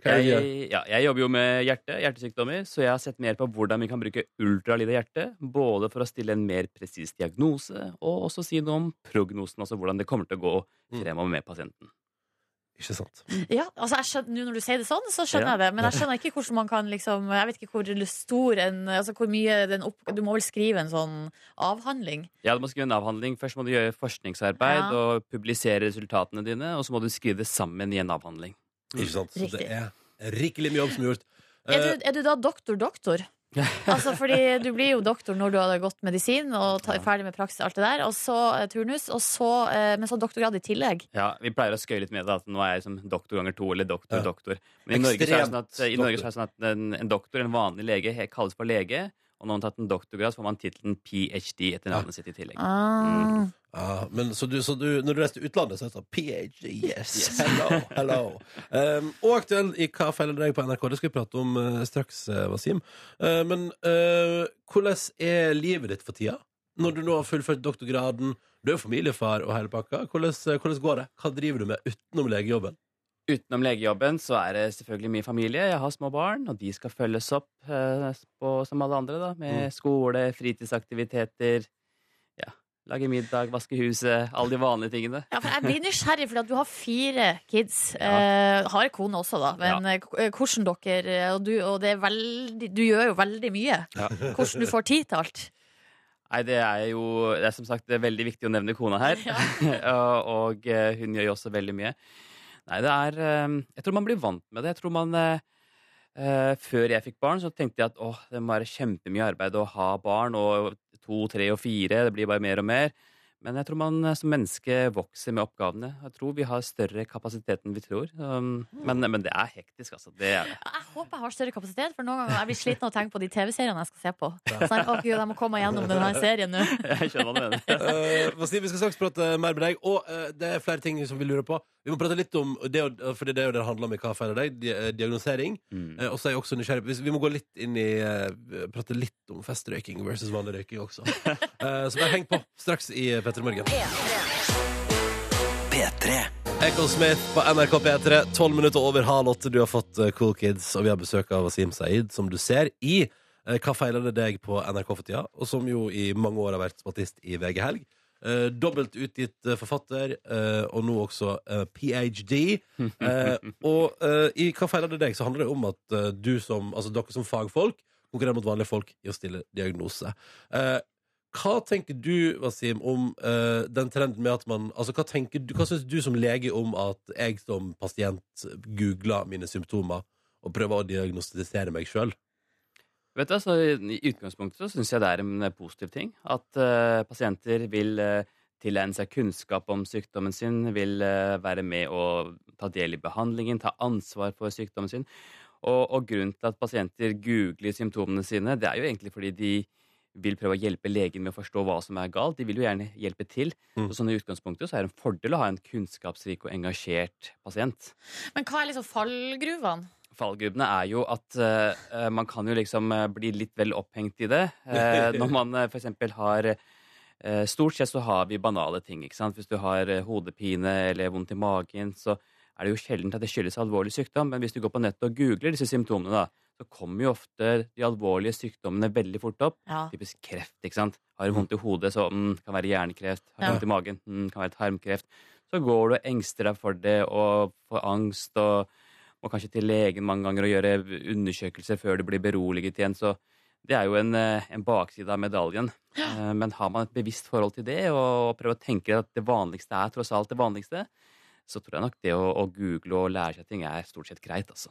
gjør? Jeg, ja, jeg jobber jo med hjerte, hjertesykdommer, så jeg har sett mer på hvordan vi kan bruke ultralyd av hjertet. Både for å stille en mer presis diagnose, og også si noe om prognosen, altså hvordan det kommer til å gå Mm. fremover med pasienten. Ikke sant? Ja, altså jeg skjønner, Nå når du sier det sånn, så skjønner Ja. jeg det. Men jeg skjønner ikke hvordan man kan liksom Jeg vet ikke hvor stor en Altså hvor mye den opp... Du må vel skrive en sånn avhandling? Ja, Du må skrive en avhandling. Først må du gjøre forskningsarbeid Ja. og publisere resultatene dine, og så må du skrive det sammen i en avhandling. Ikke sant? Så Riktig. det er rikelig mye jobb som er gjort. Er du, er du da doktor-doktor? [laughs] altså fordi du blir jo doktor når du har gått medisin og ta, ferdig med praksis, alt det der, og så eh, turnus, og så, eh, men så doktorgrad i tillegg. Ja, Vi pleier å skøye litt med det, at nå er jeg som doktor ganger to, eller doktor, Ja. doktor. Men i Norge, så er det sånn at, i Norge så er det sånn at en, en doktor, en vanlig lege, he- kalles for lege. Og når man har tatt en doktorgrad, så får man tittelen ph.d. etter navnet sitt i tillegg. Ah. Ja, men så du, så du, når du reiste til utlandet, så er det PhD, yes, Yes. hello, hello. Um, og aktuell i Hva feiler deg på NRK, det skal vi prate om uh, straks, uh, Wasim. Eh, men eh, hvordan er livet ditt for tida? Når du nå har fullført doktorgraden, du er familiefar og hele pakka. Hvordan, hvordan går det? Hva driver du med utenom legejobben? Utenom legejobben så er det selvfølgelig mye familie. Jeg har små barn, og de skal følges opp eh, på, som alle andre, da. Med Mm. skole, fritidsaktiviteter, ja, lage middag, vaske huset, alle de vanlige tingene. Ja, for jeg blir nysgjerrig, for du har fire kids. Ja. Eh, har kone også, da. Men ja. eh, hvordan dere eh, Og, du, og det er veldig, du gjør jo veldig mye. Ja. Hvordan du får tid til alt. Nei, det er jo Det er som sagt veldig viktig å nevne kona her. [laughs] og og eh, hun gjør jo også veldig mye. Nei, det er eh, Jeg tror man blir vant med det. Jeg tror man eh, eh, Før jeg fikk barn, så tenkte jeg at åh, det må være kjempemye arbeid å ha barn. Og to, tre og fire. Det blir bare mer og mer. Men jeg tror man eh, som menneske vokser med oppgavene. Jeg tror vi har større kapasitet enn vi tror. Um, men, men det er hektisk, altså. Det er det. Jeg håper jeg har større kapasitet, for noen ganger jeg blir sliten av å tenke på de TV-seriene jeg skal se på. Sånn, å Gud, jeg må komme gjennom denne serien nå. [laughs] Jeg skjønner hva du mener. [laughs] Uh, Wasim, vi skal straks prate mer med deg. Og uh, det er flere ting som vi lurer på. Vi må prate litt om det, for det er jo det det handler om i Hva feiler deg? eh, Diagnosering. Mm. Uh, og så er jeg også nysgjerrig på- Vi vi må gå litt inn i uh, Prate litt om festrøyking versus vanlig røyking også. [laughs] Eh, så bare heng på straks i P3 Morgen. Echo Smith på NRK P3, tolv minutter over halv åtte. Du har fått eh, Cool Kids, og vi har besøk av Wasim Saeed, som du ser i eh, Hva feiler det deg på NRK for tida, og som jo i mange år har vært spaltist i VG Helg. Eh, dobbelt utgitt eh, forfatter, eh, og nå også eh, ph.d. [laughs] Eh, og eh, i Hva feiler det deg, så handler det om at eh, du som, altså dere som fagfolk konkurrerer mot vanlige folk i å stille diagnose. Eh, Hva tenker du, Wasim, om uh, den trenden med at man Altså, hva tenker du, hva syns du som lege om at jeg som pasient googler mine symptomer og prøver å diagnostisere meg sjøl? Vet du, altså, I utgangspunktet så syns jeg det er en eh, positiv ting. At uh, pasienter vil uh, tilegne seg kunnskap om sykdommen sin, vil uh, være med å ta del i behandlingen, ta ansvar for sykdommen sin. Og, og grunnen til at pasienter googler symptomene sine, det er jo egentlig fordi de vil prøve å hjelpe legen med å forstå hva som er galt. De vil jo gjerne hjelpe til. Mm. Så sånn i utgangspunktet så er det en fordel å ha en kunnskapsrik og engasjert pasient. Men hva er liksom fallgruvene? Fallgruvene er jo at uh, man kan jo liksom eh, bli litt vel opphengt i det. Uh, [laughs] når man uh, for eksempel har uh, Stort sett så har vi banale ting. ikke sant? Hvis du har hodepine eller vondt i magen, så er det jo sjelden at det skyldes alvorlig sykdom. Men hvis du går på nettet og googler disse symptomene, da, så kommer jo ofte de alvorlige sykdommene veldig fort opp. Ja. Typisk kreft. ikke sant? Har du vondt i hodet, så mm, kan være hjernekreft. Har du Ja. vondt i magen, mm, kan være tarmkreft. Så går du og engster deg for det og får angst og må kanskje til legen mange ganger og gjøre undersøkelser før du blir beroliget igjen. Så det er jo en, eh, en bakside av medaljen. Eh, Men har man et bevisst forhold til det og prøver å tenke at det vanligste er tross alt det vanligste, så tror jeg nok det å, å google og lære seg ting er stort sett greit, altså.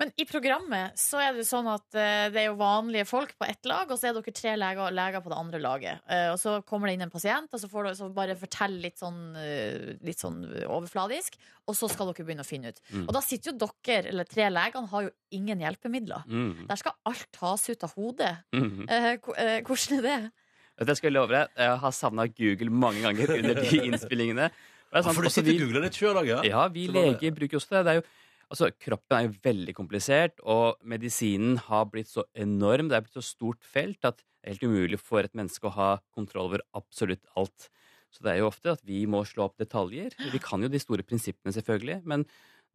Men i programmet så er det sånn at eh, det er jo vanlige folk på ett lag, og så er dere tre leger, leger på det andre laget. Eh, og så kommer det inn en pasient, og så får dere så bare fortelle litt sånn, eh, litt sånn overfladisk, og så skal dere begynne å finne ut. Mm. Og da sitter jo dere, eller tre legene, har jo ingen hjelpemidler. Mm. Der skal alt tas ut av hodet. Mm. Hvordan er det? Vet du, Jeg skal love deg, jeg har savna Google mange ganger under de [laughs] innspillingene. Det er for du sitter og googler litt sjøl òg, ja? Ja, vi leger bruker også det. det er jo, altså, kroppen er jo veldig komplisert, og medisinen har blitt så enorm, det er blitt så stort felt, at det er helt umulig for et menneske å ha kontroll over absolutt alt. Så det er jo ofte at vi må slå opp detaljer. Vi kan jo de store prinsippene, selvfølgelig, men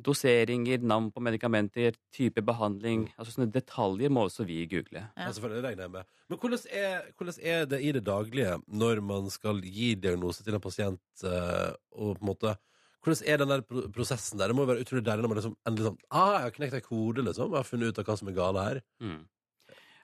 doseringer, navn på medikamenter, type behandling altså Sånne detaljer må også vi google. Ja. Selvfølgelig regner jeg med. Men hvordan er, hvordan er det i det daglige når man skal gi diagnose til en pasient, eh, og på en måte hvordan er den der prosessen der? Det må jo være utrolig deilig når man liksom endelig sånn ah, jeg har knekt en kode, liksom. Jeg har funnet ut av hva som er gale her. Mm.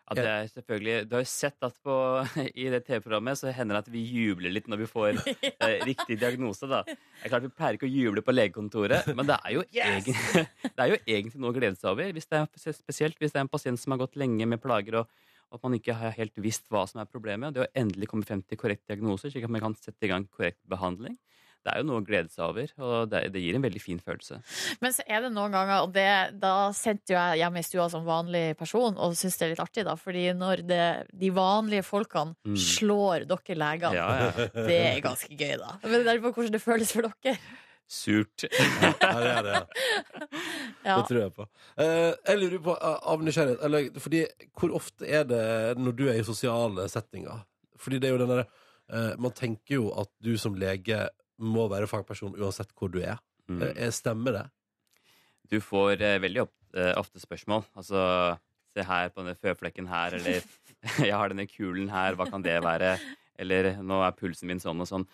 Ja, det er selvfølgelig Du har jo sett at på, [laughs] i det TV-programmet så hender det at vi jubler litt når vi får [laughs] eh, riktig diagnose. da. Det er klart Vi pleier ikke å juble på legekontoret, men det er jo, [laughs] egen, det er jo egentlig noe å glede seg over. Hvis det er, spesielt hvis det er en pasient som har gått lenge med plager, og at man ikke har helt visst hva som er problemet. Det å endelig komme frem til korrekt diagnose, slik at man kan sette i gang korrekt behandling. Det er jo noe å glede seg over, og det, det gir en veldig fin følelse. Men så er det noen ganger, og det, da sitter jo jeg hjemme i stua som vanlig person og syns det er litt artig, da. Fordi når det, de vanlige folkene Mm. slår dere legene, Ja, ja. [laughs] det er ganske gøy, da. Men det er på hvordan det føles for dere. Surt. [laughs] Ja, det er det, ja. [laughs] Ja. Det tror jeg på. Eh, jeg lurer på, eh, av nysgjerrighet eller, Fordi hvor ofte er det når du er i sosiale settinger? Fordi det er jo den derre eh, Man tenker jo at du som lege må være fagperson uansett hvor du er. Mm. Eh, stemmer det? Du får eh, veldig eh, ofte spørsmål. Altså Se her på denne føflekken her, eller [laughs] [laughs] jeg har denne kulen her, hva kan det være? Eller nå er pulsen min sånn og sånn.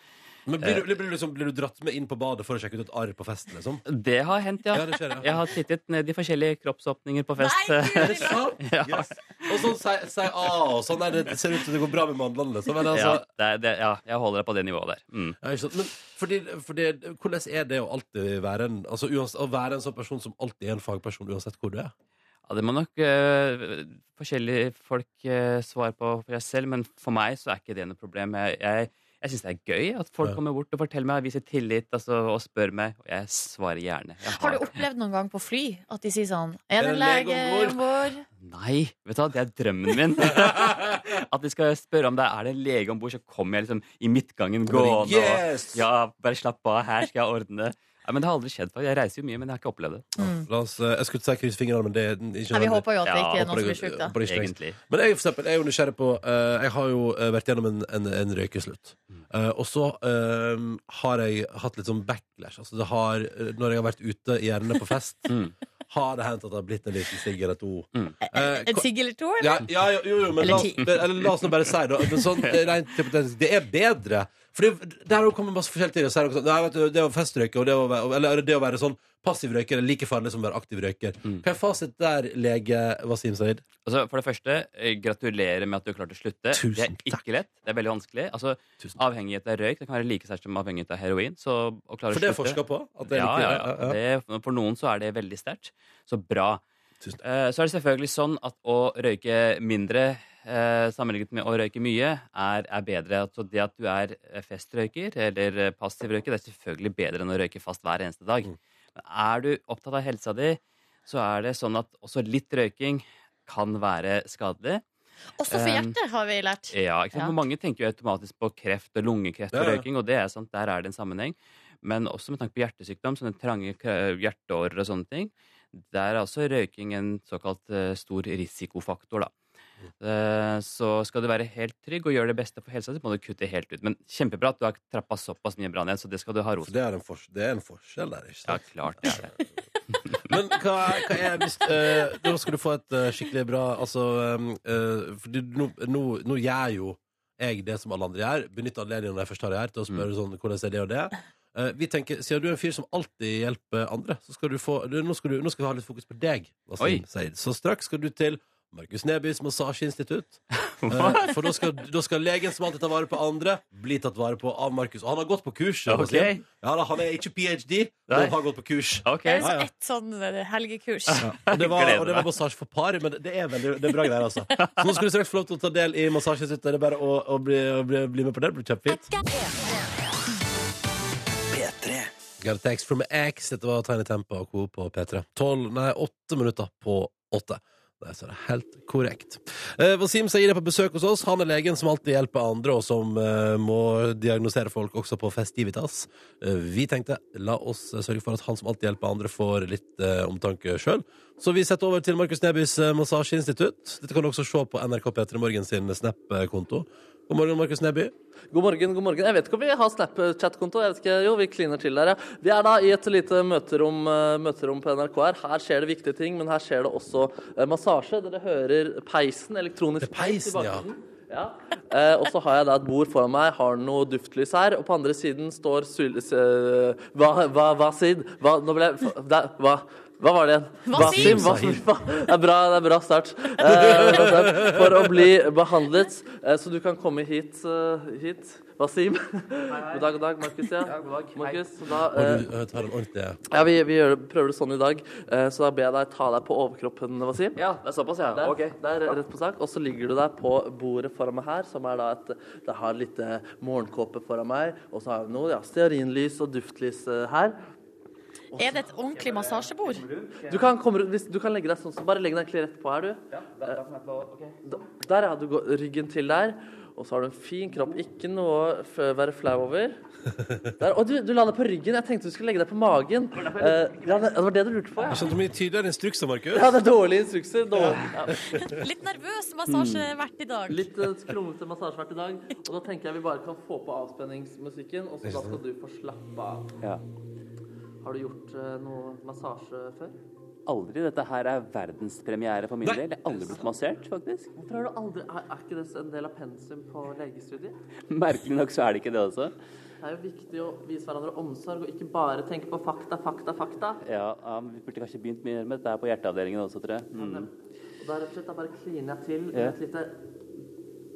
Men blir du, blir, du liksom, blir du dratt med inn på badet for å sjekke ut et arr på festen, liksom? Det har hendt, ja. Ja, det skjer, ja. Jeg har tittet ned i forskjellige kroppsåpninger på fest. Nei, Er [laughs] det sant? Ja. Yes. Og sånn sier si og sånn er det ser ut som det går bra med mandlene. Liksom. Men, altså, ja, det, er- det, ja, jeg holder deg på det nivået der. Mm. Ja, ikke sant? Men fordi, fordi, hvordan er det å alltid være en Altså uans, Å være en sånn person som alltid er en fagperson, uansett hvor du er? Ja, det må nok eh, forskjellige folk uh, svare på for seg selv, men for meg så er ikke det noe problem. Jeg, jeg, jeg syns det er gøy at folk kommer bort og forteller meg, viser tillit altså, og spør meg, og jeg svarer gjerne. Jeg Har du opplevd noen gang på fly at de sier sånn Er det en lege om bord? Nei, vet du hva, det er drømmen min. [laughs] At de skal spørre om det er det en lege om bord, så kommer jeg liksom i midtgangen gående. og Ja, bare slapp av, her skal jeg ordne. Men Det har aldri skjedd før. Jeg reiser jo mye, men jeg har ikke opplevd det. Mm. La oss, eh, jeg skulle si krysse fingrene, men det er ikke Nei, vi håper jo at det Ja, ikke er Håper som blir sjukt, da. håper det ikke trengs. Egentlig. Men jeg, for eksempel, jeg er jo nysgjerrig på eh, Jeg har jo eh, vært gjennom en, en, en røykeslutt. Eh, og så eh, har jeg hatt litt sånn backlash. Altså det har, eh, når jeg har vært ute gjerne på fest, [laughs] Mm. har det hendt at det har blitt en liten sigg eller to. Mm. Eh, En sigg eller to, eller? ja, ja, jo, jo, jo, men Eller la, oss- ti. eller la oss nå bare si det. Men sånn, [laughs] eh, rent hypotetisk, det er bedre. For der jo masse forskjellig til. så er det Nei, vet du, det å festrøyke og det å, være- eller det å være sånn passiv røyker er like farlig som å være aktiv røyker. Mm. Hva er fasit der, lege Wasim Saeed? Altså, for det første, eh, gratulerer med at du har klart å slutte. Tusen det er ikke lett. Det er veldig vanskelig. Altså, Tusen Avhengighet av røyk det kan være like sterkt som avhengighet av heroin. Så å klare For det er slutte forska på? At det er ja, like, ja, ja. Det, for noen så er det veldig sterkt. Så bra. Takk. Eh, Så er det selvfølgelig sånn at å røyke mindre sammenlignet med å røyke mye, er, er bedre. Altså det at du er eh, festrøyker eller eh, passiv røyker, det er selvfølgelig bedre enn å røyke fast hver eneste dag. Mm. Men er du opptatt av helsa di, så er det sånn at også litt røyking kan være skadelig. Også for hjertet, har vi lært. Ja, ikke sant? Ja. Mange tenker jo automatisk på kreft og lungekreft og røyking, og det er sant, der er det en sammenheng. Men også med tanke på hjertesykdom, sånne trange hjerteårer og sånne ting. Der er også røyking en såkalt eh, stor risikofaktor, da. Eh, så skal du være helt trygg og gjøre det beste for helsa, så må du kutte helt ut. Men kjempebra at du har trappa såpass mye bra ned, så det skal du ha ros For det er en, det er en forskjell der, ikke Ja, klart det er det. [laughs] Men hva, hva er hvis uh, Nå skal du få et uh, skikkelig bra Altså um, uh, For nå, nå, nå gjør jo jeg det som alle andre gjør. Benytter anledningen når jeg først har det her, til å spørre sånn hvordan er det og det. Eh, vi tenker, Siden du er en fyr som alltid hjelper andre, så skal du få du, nå, skal du, nå skal vi ha litt fokus på deg. Oi. Så straks skal du til Markus Nebys massasjeinstitutt. [laughs] Eh, for da skal, da skal legen som alltid tar vare på andre, bli tatt vare på av Markus. Og han har gått på kurs. Ok. Ja, da, han er ikke ph.d., men han har gått på kurs. Ok. Det er ja, ja. et sånn eh, helgekurs. Og det var, Gleder og det var meg. massasje for par, men det er, veldig, det er bra greier, altså. Så nå skal du straks få lov til å ta del i massasjeinstituttet. Det er bare å, å bli, å bli, bli med på det. Det blir kjempefint. Got a text from X. Dette var Tiny Tempo og Co. på P3. 12, nei, åtte minutter på åtte. Det er helt korrekt. Eh, Wasim Saeed er på besøk hos oss. Han er legen som alltid hjelper andre, og som eh, må diagnosere folk også på festivitas. Eh, vi tenkte la oss eh, sørge for at han som alltid hjelper andre, får litt eh, omtanke sjøl. Så vi setter over til Markus Nebys eh, massasjeinstitutt. Dette kan du også se på NRK P3 Morgen sin Snap-konto. God morgen, Markus Neby. God morgen, god morgen. Jeg vet ikke om vi har Snapchat-konto. Jeg vet ikke, Jo, vi kliner til der, ja. Vi er da i et lite møterom, eh, møterom på NRK her. Her skjer det viktige ting, men her skjer det også eh, massasje. Dere hører peisen, elektronisk peisen, i ja. bakgrunnen. Ja. Eh, og så har jeg da et bord foran meg, har noe duftlys her, og på andre siden står Sul... eh, Hva, hva, hva, Sid? Hva, nå ble jeg Hva? Hva var det igjen? Wasim. Det er bra, det er bra start. Eh, for å bli behandlet. Eh, så du kan komme hit, eh, hit. Wasim. God dag, god dag. Markus, ja. Markus, så da, eh, eh, ja, vi, vi gjør det, prøver det sånn i dag, eh, så da ber jeg deg ta deg på overkroppen, Wasim. Ja, det er såpass, ja. Der, okay. der, rett på sak. Og så ligger du der på bordet foran meg her, som er da et Det har litt eh, morgenkåpe foran meg, og så har vi noe ja, stearinlys og duftlys eh, her. Er det et ordentlig massasjebord? Du kan, komme, du kan legge deg sånn, så bare legg deg egentlig rett på her, du. Da- Der, ja. Du går ryggen til der. Og så har du en fin kropp. Ikke noe å være flau over. Der. Og du, du la deg på ryggen. Jeg tenkte du skulle legge deg på magen. Eh, ja, det, var det du lurte på, ja. Jeg skjønte mye tydeligere instrukser, Markus. Ja, det er dårlige instrukser. Dårlig, [laughs] ja. Litt nervøs massasjevert i dag. Litt uh, kronglete massasjevert i dag. Og da tenker jeg vi bare kan få på avspenningsmusikken, og så da skal du få slappe av. Ja. Har du gjort eh, noe massasje før? Aldri. Dette her er verdenspremiere for min Nei. del. Jeg har aldri blitt massert, faktisk. Hvorfor har du aldri Er, er ikke det en del av pensum på legestudiet? [laughs] Merkelig nok så er det ikke det også. Det er jo viktig å vise hverandre omsorg, og ikke bare tenke på fakta, fakta, fakta. Ja, ja, men Vi burde kanskje begynt mer med dette her på hjerteavdelingen også, tror jeg. Mm. Og da rett og slett da bare kliner jeg til med et lite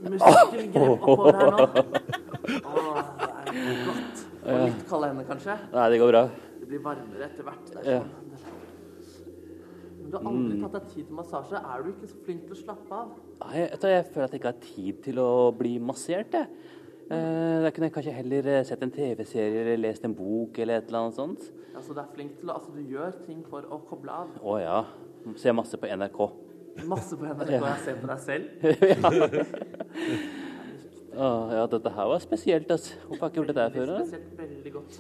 muskelgrep oppover her nå. [laughs] Åh, det er godt. Og litt kalde hender, kanskje. Nei, det går bra. Det blir varmere etter hvert. Det er Ja. sånn. Men du har aldri tatt deg tid til massasje. Er du ikke så flink til å slappe av? Nei, jeg, jeg føler at jeg ikke har tid til å bli massert, jeg. Eh, da kunne jeg kanskje heller eh, sett en TV-serie eller lest en bok eller et eller annet sånt. Altså, du er flink til å Altså, du gjør ting for å koble av. Å ja. Ser masse på NRK. Masse på NRK. [laughs] Jeg ser på deg selv. [laughs] Å, ja, dette her var spesielt, altså. Hvorfor har jeg ikke gjort dette her før? Spesielt veldig godt.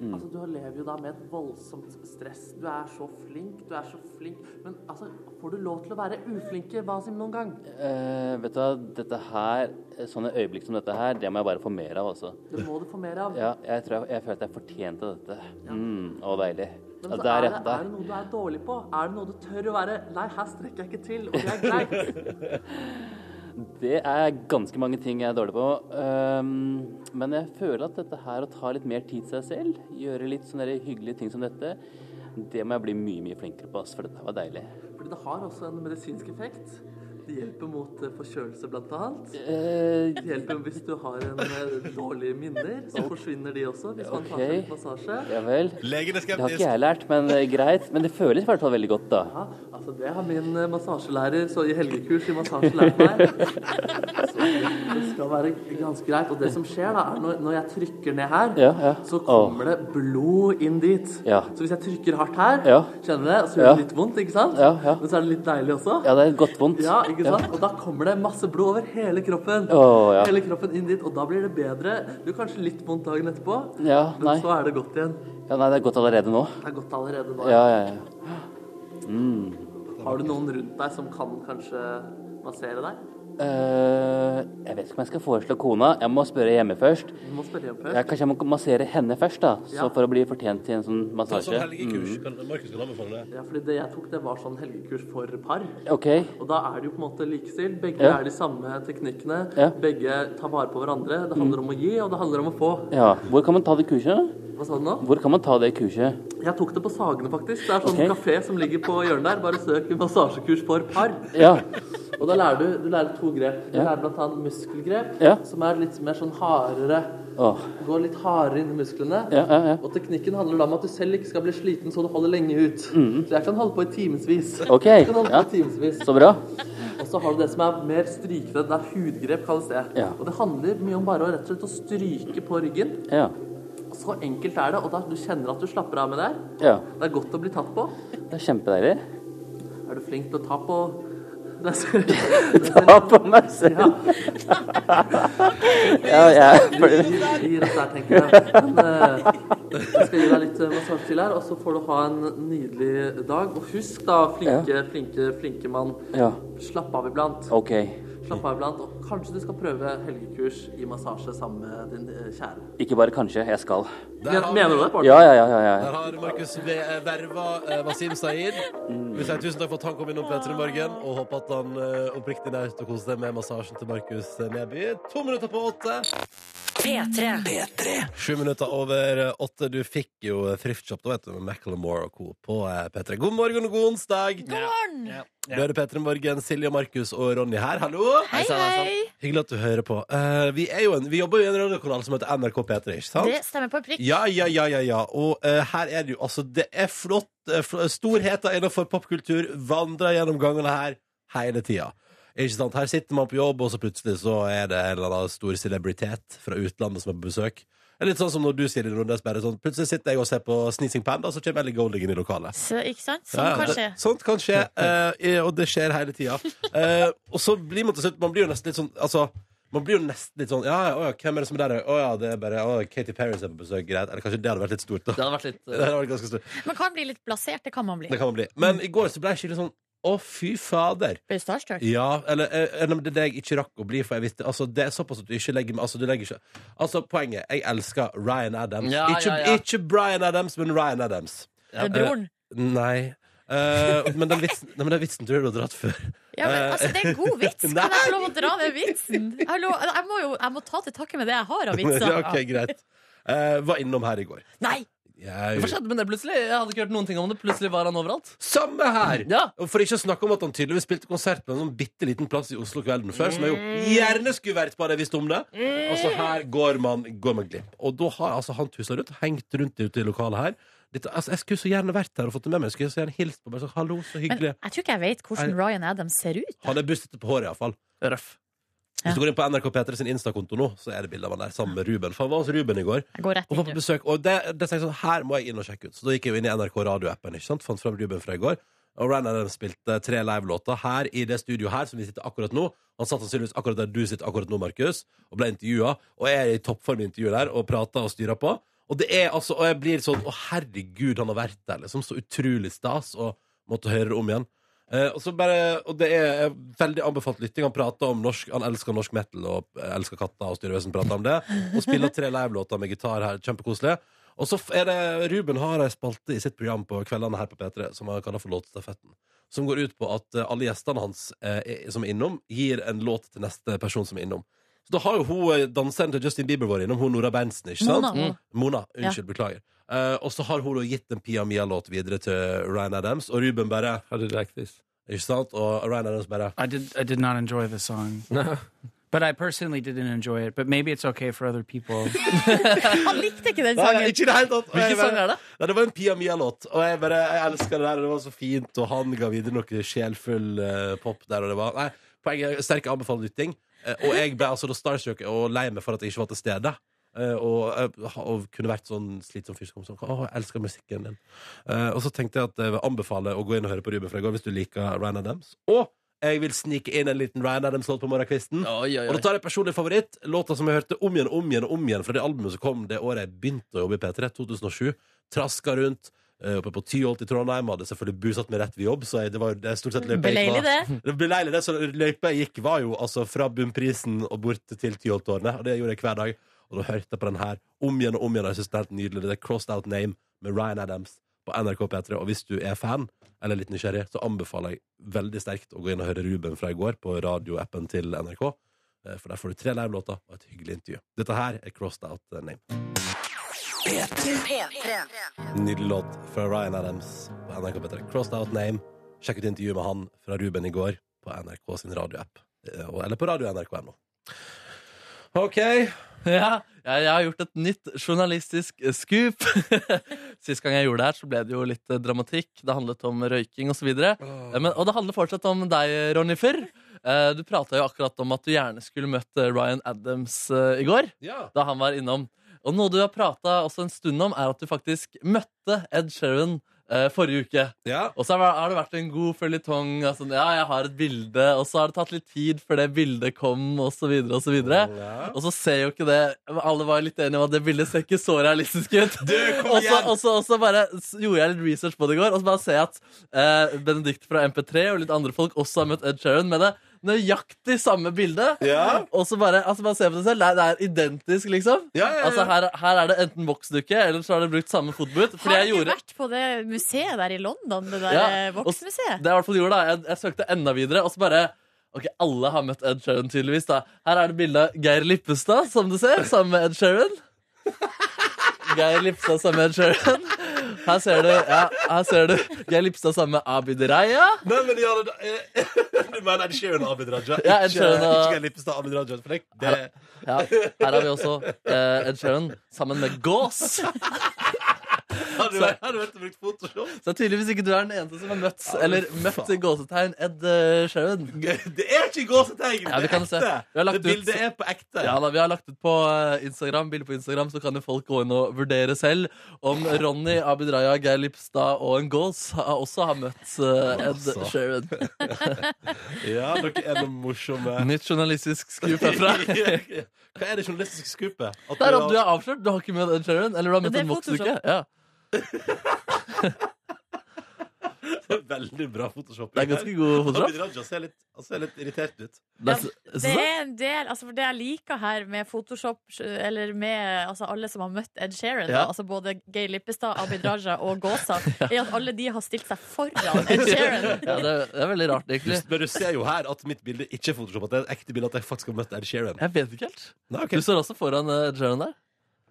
Men altså, du lever jo da med et voldsomt stress. Du er så flink, du er så flink. Men altså, får du lov til å være uflinke, Wasim, noen gang? Eh, vet du hva, dette her, sånne øyeblikk som dette her, det må jeg bare få mer av, altså. Det må du få mer av. Ja, jeg tror jeg, jeg føler at jeg fortjente dette. Mm, og deilig. Men Ja, så er, det, er det noe du er dårlig på? Er det noe du tør å være Nei, her strekker jeg ikke til, og det er greit. [laughs] Det er ganske mange ting jeg er dårlig på. Ehm, men jeg føler at dette her å ta litt mer tid til seg selv, gjøre litt sånne hyggelige ting som dette, det må jeg bli mye, mye flinkere på, for dette var deilig. Fordi det har også en medisinsk effekt. Det hjelper mot eh, forkjølelse, blant annet. Eh, Det hjelper hvis du har en eh, dårlige minner, så forsvinner de også hvis man tar seg en massasje. ja vel. Legen er Det har ikke jeg lært, men eh, greit. Men det føles i hvert fall veldig godt, da. Ja, altså det har min eh, massasjelærer så i helgekurs i massasje lært meg. [laughs] Det skal være ganske greit. Og det som skjer da, er når, når jeg trykker ned her, Ja, ja. så kommer det blod inn dit. Ja. Så hvis jeg trykker hardt her, kjenner du det, så gjør det litt vondt, ikke sant? Men så er det litt deilig også. Ja, det er godt vondt. Ja, ikke sant? Og da kommer det masse blod over hele kroppen. Ja. Hele kroppen inn dit, og da blir det bedre. Du har kanskje litt vondt dagen etterpå, Ja, men så er det godt igjen. Ja, nei, det er godt allerede nå. Det er godt allerede nå. Ja, ja, ja. Har du noen rundt deg som kan kanskje massere deg? Eh, jeg vet ikke om jeg skal foreslå kona. Jeg må spørre hjemme først. Du må spørre hjemme først. Jeg, kanskje jeg må massere henne først, da. Så Ja. for å bli fortjent til en sånn massasje. sånn helgekurs. Kan, Markus kan anbefale det. Ja, fordi det jeg tok, det var sånn helgekurs for par. Okay. Og da er det jo på en måte likestilt. Begge Ja. er de samme teknikkene. Ja. Begge tar vare på hverandre. Det handler om å gi, og det handler om å få. Ja. Hvor kan man ta det kurset? Hva sa du nå? Hvor kan man ta det kurset? Jeg tok det på Sagene, faktisk. Det er sånn okay. kafé som ligger på hjørnet der. Bare søk massasjekurs for par. Ja. [laughs] Og da lærer du, du lærer to grep. Du Ja. lærer annet muskelgrep, Ja. som er litt mer sånn hardere. Åh. Går litt hardere inn i musklene. Ja, ja, ja. Og teknikken handler da om at du selv ikke skal bli sliten så du holder lenge ut. Så jeg kan holde på i timevis. [laughs] Ok, Jeg kan holde ja. på i timevis. Så bra. Og så har du det som er mer strykende. Det er hudgrep, kalles det. Og det handler mye om bare å rett og slett å stryke på ryggen. Ja. Så enkelt er det, og da du kjenner at du slapper av med det. ja. Det er godt å bli tatt på. Det er kjempedeilig. Er du flink til å ta på [laughs] Ta på meg selv. Ja, [laughs] jeg Vi Gi oss der, tenker jeg. Men eh, jeg skal gi deg litt eh, massasje til her, og så får du ha en nydelig dag. Og husk da, flinke, flinke, flinke mann, Ja. slapp av iblant. OK. Slapp av iblant, og kanskje du skal prøve helgekurs i massasje sammen med din eh, kjære. Ikke bare kanskje. Jeg skal. Har- Mener du det, Bård? Ja, ja, ja. ja, ja. Der har Markus ve- verva eh, Wasim Saeed. Vi sier tusen takk for at han kom innom Petter i morgen, og håper at han eh, oppriktig nøt å kose seg med massasjen til Markus Neby. To minutter på åtte. P3. Sju minutter over åtte. Du fikk jo Thriftshop da vet du, med Macclemore og co. på eh, P3. God morgen og god onsdag. God morgen! Du hører P3 Morgen, Silje, Markus og Ronny her. Hallo! Hei, hei! Hyggelig at du hører på. Uh, vi, er jo en, vi jobber jo i en radiokanal som heter NRK P3, ikke sant? Det stemmer på prikk. Ja, ja, ja, ja, ja. Og uh, her er det jo altså Det er flott. Uh, storheter innenfor popkultur vandrer gjennom gangene her hele tida. Ikke sant? Her sitter man på jobb, og så plutselig så er det en eller annen stor celebritet fra utlandet som er på besøk. Det er litt sånn som når du sier det, Nordnes, bare sånn Plutselig sitter jeg og ser på Sneezing Panda, og så kommer Ellie Golding inn i lokalet. Så, ikke sant? Sånt ja, kan det- skje. Sånt kan skje, eh, og det skjer hele tida. Eh, og så blir man til slutt Man blir jo nesten litt sånn Altså man blir jo nesten litt sånn Ja, ja, ja, hvem er det som er der? Å ja, det er bare å, Katy Perry som er på besøk. Greit. Eller kanskje det hadde vært litt stort, da. Det hadde vært litt [laughs] Det eh, hadde vært ganske stort. Man kan bli litt blasert. Det kan man bli. Det kan man bli. Men i går så ble jeg skikkelig sånn å, fy fader. Ble du starstruck? Ja, eller, eh, eller det er det jeg ikke rakk å bli, for jeg visste Altså, det er såpass at du ikke legger Altså, du legger ikke Altså, poenget Jeg elsker Ryan Adams. Ja, ikke, ja, ja. ikke Brian Adams, men Ryan Adams. Det er broren. Nei. Uh, men den vitsen, nei, men den vitsen tror jeg du har dratt før. Ja, men altså, Det er en god vits. [laughs] Kan jeg få lov å dra den vitsen? Jeg, lov, jeg, må jo, jeg må ta til takke med det jeg har av vitser. [laughs] ok, greit. Uh, var innom her i går. Nei! Jeg, Hva skjedde med det plutselig? Jeg hadde ikke hørt noen ting om det. Plutselig var han overalt. Samme her! Ja. Og For ikke å snakke om at han tydeligvis spilte konsert på en sånn bitte liten plass i Oslo kvelden før, som jeg jo gjerne skulle vært på hadde jeg visst om det. Altså Her går man, går man glipp. Og da har altså han tusla rundt, hengt rundt ute i lokalet her. Dette, altså, jeg skulle så gjerne vært her og fått det med meg. Jeg skulle så gjerne hilst på meg, så, Hallo, så Men jeg tror ikke jeg vet hvordan Ryan Adams ser ut. Han er bustete på håret, iallfall. Røff. Hvis du går inn på NRK P3 sin Insta-konto nå, så er det bilde av han der sammen med Ruben. For han var hos Ruben i går. Jeg går rett Og var på besøk, og det, det tenkte jeg sånn, her må jeg inn og sjekke ut. Så da gikk jeg jo inn i NRK radioappen, ikke sant? Fant frem Ruben fra i går. Og Ryan Adams spilte tre livelåter her i det studioet her som vi sitter akkurat nå. Han satt sannsynligvis akkurat der du sitter akkurat nå, Markus, og ble intervjua. Og jeg er i toppform i intervjuet der og prater og styrer på. Og det er altså, og jeg blir sånn Å, herregud, han har vært der, liksom. Så utrolig stas. Og måtte høre det om igjen. Eh, og, så bare, og det er veldig anbefalt lytting. Han prater om norsk Han elsker norsk metal og eh, elsker katter og styrevesen. Prater om det Og spiller tre livelåter med gitar her. Kjempekoselig. Og så er det Ruben har ei spalte i sitt program på kveldene her på P3 som han kaller for Låtstafetten. Som går ut på at eh, alle gjestene hans eh, som er innom, gir en låt til neste person som er innom. Så da har jo hun eh, danseren til Justin Bieber vært innom, hun Nora Berntsen, ikke sant? Mona. Mm. Mona, unnskyld, beklager. Uh, og så har hun da gitt en Pia Mia-låt videre til Ryan Adams, og Ruben bare How did like this? Ikke sant? Og Ryan Adams bare I did. I did not enjoy the song, but I personally didn't enjoy it. But maybe it's okay for other people. [laughs] Han likte ikke den Nei, sangen. ikke det helt tatt. Og jeg Hvilken bare- sang er det? Nei, det var en Pia Mia-låt, og jeg bare, jeg elsker det der. og Det var så fint, og han ga videre noe sjelfull uh, pop der, og det var Nei, poenget er sterk anbefaler lytting. Eh, og jeg ble altså da starstruck og lei meg for at jeg ikke var til stede. Eh, og, eh, og kunne vært sånn slitsom fyr som kom sånn Å, jeg elsker musikken din. Og så tenkte jeg at jeg vil anbefale å gå inn og høre på Ruben fra i går hvis du liker Ryan Adams. Og jeg vil snike inn en liten Ryan Adams-låt på morgenkvisten. Oi, oi, Og da tar jeg personlig favoritt. Låta som jeg hørte om igjen om igjen om igjen fra det albumet som kom det året jeg begynte å jobbe i P3, 2007. Traska rundt. Eh, Oppe på Tyholt i Trondheim. Hadde selvfølgelig busatt meg rett ved jobb. Så jeg, det var det stort sett løypa Beleilig, det. det Beleilig det. Så løypa jeg gikk, var jo altså fra Bunnprisen og bort til Tyholttårnet. Og det gjorde jeg hver dag. Og da hørte jeg på den her om igjen og om igjen. Og jeg synes det er helt nydelig. Det er Crossed Out Name med Ryan Adams på NRK P3. Og hvis du er fan, eller litt nysgjerrig, så anbefaler jeg veldig sterkt å gå inn og høre Ruben fra i går på radioappen til NRK. Eh, For der får du tre livelåter og et hyggelig intervju. Dette her er Crossed Out Name. Nydelig låt fra Ryan Adams på NRK P3. Crossed Out Name. Sjekk ut intervjuet med han fra Ruben i går på NRK sin radioapp. Eh, Eller på radio NRK.no. OK. Ja, jeg, jeg har gjort et nytt journalistisk scoop. [laughs] Sist gang jeg gjorde det her, så ble det jo litt eh, dramatikk. Det handlet om røyking osv. Og det handler fortsatt om deg, Ronny Fyrr. Eh, Du prata jo akkurat om at du gjerne skulle møtt Ryan Adams i går. Ja. Da han var innom. Og noe du har prata også en stund om, er at du faktisk møtte Ed Sheeran eh, forrige uke. ja. Og så har det vært en god føljetong. Altså, ja, jeg har et bilde, og så har det tatt litt tid før det bildet kom, og så videre, og. Ja. Og så ser jo ikke det Alle var litt enige om at det bildet ser ikke så realistisk ut. så, og, så, og så bare gjorde jeg litt research på det i går, og så bare ser jeg at eh, Benedikt fra MP3 og litt andre folk også har møtt Ed Sheeran med det nøyaktig samme bilde. Ja. Og så bare, altså bare se på det selv. Det er, det er identisk, liksom. Ja, ja, ja. Altså her, her er det enten voksdukke, eller så har de brukt samme fotboot. Har du gjorde vært på det museet der i London? Det der Ja, eh, voksmuseet? Det jeg i hvert fall gjorde da Jeg, jeg søkte enda videre, og så bare Ok, alle har møtt Ed Sheeran, tydeligvis. da Her er det bilde av Geir Lippestad, som du ser, sammen med Ed Sheeran. Geir Lipstad sammen med Ed Sheeran. Her ser du ja, her ser du Geir Lipstad sammen med Abid Raja. Nei, men ja, det, eh, Du mener Ed Sheeran og Abid Raja? Ja, Ed Ikke- Sheeran og- Ikke Geir Lipstad og Abid Raja. For det, det, Ja, Her har vi også eh, Ed Sheeran sammen med Gås. Har, du, har vært og brukt Photoshop? Så tydeligvis ikke du er den eneste som har møtt Eller møtt i gåsetegn Ed eh, Sheeran. Det er ikke gåsetegn! Ja, det er ekte. Vi har lagt det ut- bildet er på ekte. Ja da, Vi har lagt ut på eh, Instagram bilde på Instagram, så kan jo folk gå inn og vurdere selv om Ronny, Abid Raja, Geir Lipstad og en gås har- også har møtt eh, Ed Altså. Sheeran. [laughs] Ja, dere er noe morsomme. Nytt journalistisk skup herfra. [laughs] Hva er det journalistiske skupet? At Det er at du er avslørt. Du har ikke møtt Ed Sheeran. Eller du har møtt en voksdukke. Ja. [laughs] veldig bra Photoshop. Det er ganske god Photoshop. Raja ser litt, ser litt irritert ut. Det er, Det er en del, altså for det jeg liker her med Photoshop, eller med altså alle som har møtt Ed Sheeran, Ja. da, altså både Geir Lippestad, Abid Raja og Gåsa, er at alle de har stilt seg foran Ed Sheeran. [laughs] ja, det, er- det er veldig rart, egentlig. Men du ser jo her at mitt bilde ikke er Photoshop. At det er et ekte bilde at jeg faktisk har møtt Ed Sheeran. Jeg vet ikke helt. Nei, ok. Du står også foran eh, Ed Sheeran der.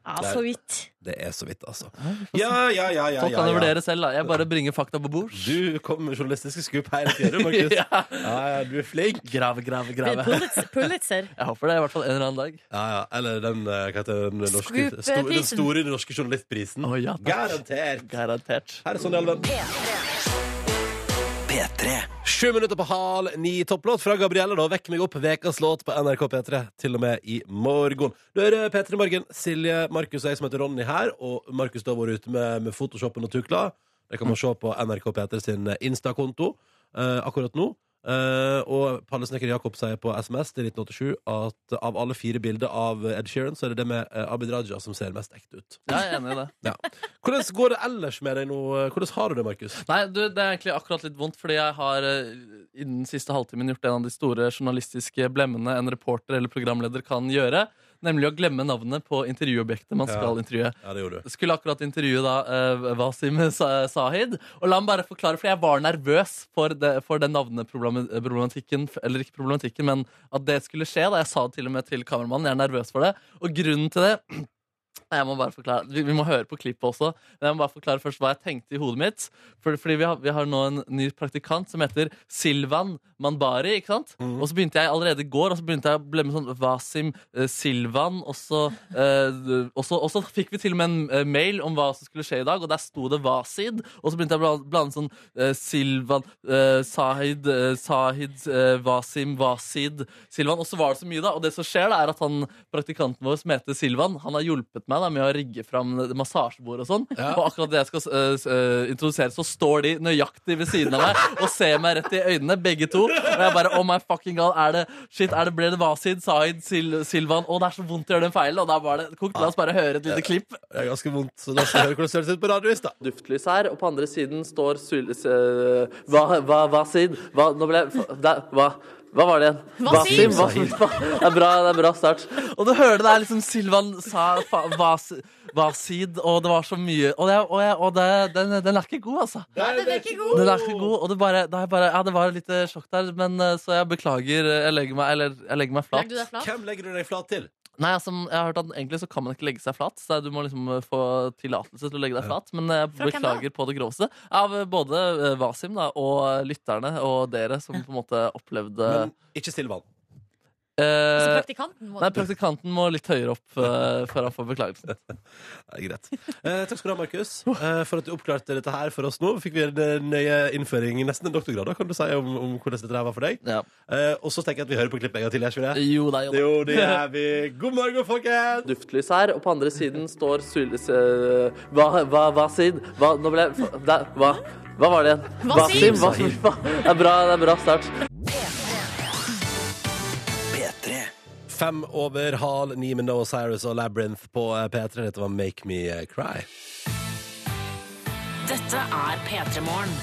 Ja, så vidt. Det er så vidt, altså. Ja, ja, ja, ja, Folk kan jo ja. vurdere selv. da Jeg bare bringer fakta på bord. Du kommer med journalistiske skup hele tida, du, Markus. [laughs] ja. Ja, ja, du er flink. Grave, grave, grave. Pulitzer. Jeg håper det i hvert fall en eller annen dag. Ja, ja. Eller den, eh, hva heter den, norske, sto, den store norske journalistprisen. Oh, ja. Garantert. Garantert. Her er Sonja Alven. Sju minutter på hal ni topplåt fra Gabrielle. da Vekk meg opp, vekas låt på NRK P3. Til og med i morgen. Du hører P3 Morgen. Silje, Markus og jeg som heter Ronny her. Og Markus har vært ute med, med Photoshopen og tukla. Det kan man se på NRK P3 sin Insta-konto eh, akkurat nå. Eh, og Pallesnekker Jakob sier på SMS til 1987 at av alle fire bilder av Ed Sheeran, så er det det med eh, Abid Raja som ser mest ekte ut. Jeg er enig i det. Hvordan går det ellers med deg nå? Hvordan har du det, Markus? Nei, du, Det er egentlig akkurat litt vondt, fordi jeg har eh, innen siste halvtimen gjort en av de store journalistiske blemmene en reporter eller programleder kan gjøre. Nemlig å glemme navnet på intervjuobjektet man skal intervjue. Ja, det gjorde du. Skulle akkurat intervjue da uh, Wasim Sa- Sahid. Og la meg bare forklare, for jeg var nervøs for, det, for den navneproblematikken. Eller ikke problematikken, men at det skulle skje. da Jeg sa det til og med til kameramannen. Jeg er nervøs for det. Og grunnen til det jeg må bare forklare, vi, må høre på klippet også. Men jeg må bare forklare først hva jeg tenkte i hodet mitt. For, fordi vi har, vi har nå en ny praktikant som heter Silvan Manbari. ikke sant? Og så begynte jeg allerede i går og så begynte jeg å bli med sånn Wasim eh, Silvan. Og så, eh, og, så, og så fikk vi til og med en eh, mail om hva som skulle skje i dag, og der sto det Wasid. Og så begynte jeg å blande sånn eh, Silvan, eh, Sahid, eh, Sahid, Wasim, Wasid, Silvan. Og så var det så mye, da. Og det som skjer, da, er at han praktikanten vår som heter Silvan, han har hjulpet meg da, med å rigge fram massasjebord og sånn. Og akkurat det jeg skal uh, introdusere, så står de nøyaktig ved siden av meg og ser meg rett i øynene, begge to. Og jeg bare Oh my fucking god, er det shit, er det, ble det Wasid, Zaid, Sil Silvan? Å, det er så vondt å gjøre den feilen. Og da var det kokt. La oss bare høre et lite klipp. Det er ganske vondt. Så da skal vi høre hvordan det høres ut på radiovis, da. Duftlys her, og på andre siden står Sul... Hva, hva, Wasid? Hva, nå ble jeg Hva? Hva var det igjen? Wasim. Wasim. Det er bra, det er bra start. Og du hører det er liksom Silvan sa Wasid, og det var så mye Og, det, og, jeg, og det, den, den er ikke god, altså. Den er ikke god. Den er ikke god, og det bare, er jeg bare Ja, det var litt eh, sjokk der, men eh, så jeg beklager. Jeg legger meg, eller, jeg legger meg flat. Legger flat? Hvem legger du deg flat til? Nei, altså, jeg har hørt at egentlig så kan man ikke legge seg flat. Så du må liksom eh, få tillatelse til å legge deg flat. Men jeg Fra beklager på det groveste. Av eh, både eh, Wasim da, og lytterne og dere som på en måte opplevde Men ikke Silvan. Så eh, praktikanten må Nei, praktikanten må litt høyere opp uh, før han får beklagelsen. [laughs] Det er greit. Eh, takk skal du ha, Markus, eh, for at du oppklarte dette her for oss nå. Fikk vi en eh, nøye innføring, nesten en doktorgrad, da, kan du si, om, om hvordan dette her var for deg. Ja. Eh, og så tenker jeg at vi hører på klippet en gang til. Jeg, jeg. Jo da, jo da. Jo, det [laughs] er vi. God morgen, folkens! Duftlys her, og på andre siden står Sulis... Uh, hva, Hva, hva, sid? Hva, nå ble jeg Hva? Hva var det igjen? Wasim. Wasim. Wasim. Det er bra, det er bra start. Fem over hal ni med Noah Cyrus og Labyrinth på eh, P3. Dette var Make Me eh, Cry. Dette er P3 Morgen.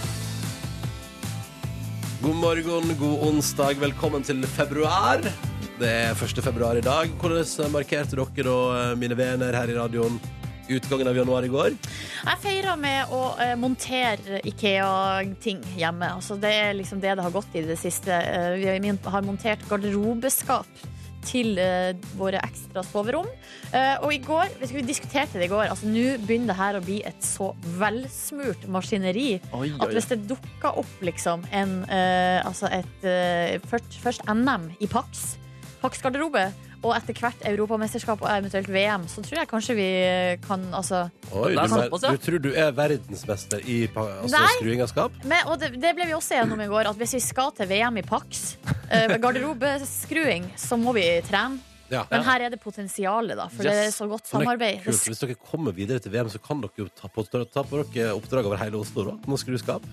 God morgen, god onsdag. Velkommen til februar. Det er 1. februar i dag. Hvordan markerte dere da, eh, mine venner her i radioen, utgangen av januar i går? Jeg feira med å eh, montere Ikea-ting hjemme. Altså, det er liksom det det har gått i det siste. Vi har montert garderobeskap til uh, våre ekstra soverom. Uh, og i går, vi diskuterte det i går, altså nå begynner det her å bli et så velsmurt maskineri Oi, at hvis det dukker opp liksom en uh, Altså et først, først NM i Pax, Pax garderobe, og etter hvert Europamesterskap og eventuelt VM, så tror jeg kanskje vi kan altså Oi, du, såpass, ja. du tror du er verdensmester i altså, Nei. skruing av skap? Men, og det, det ble vi også gjennom i går, at hvis vi skal til VM i Pax, eh, garderobeskruing, så må vi trene. Ja. Men her er det potensialet, da, for det er så godt samarbeid. Kult. Hvis dere kommer videre til VM, så kan dere jo ta på, ta på dere oppdrag over hele Oslo. da Nå å skru skap.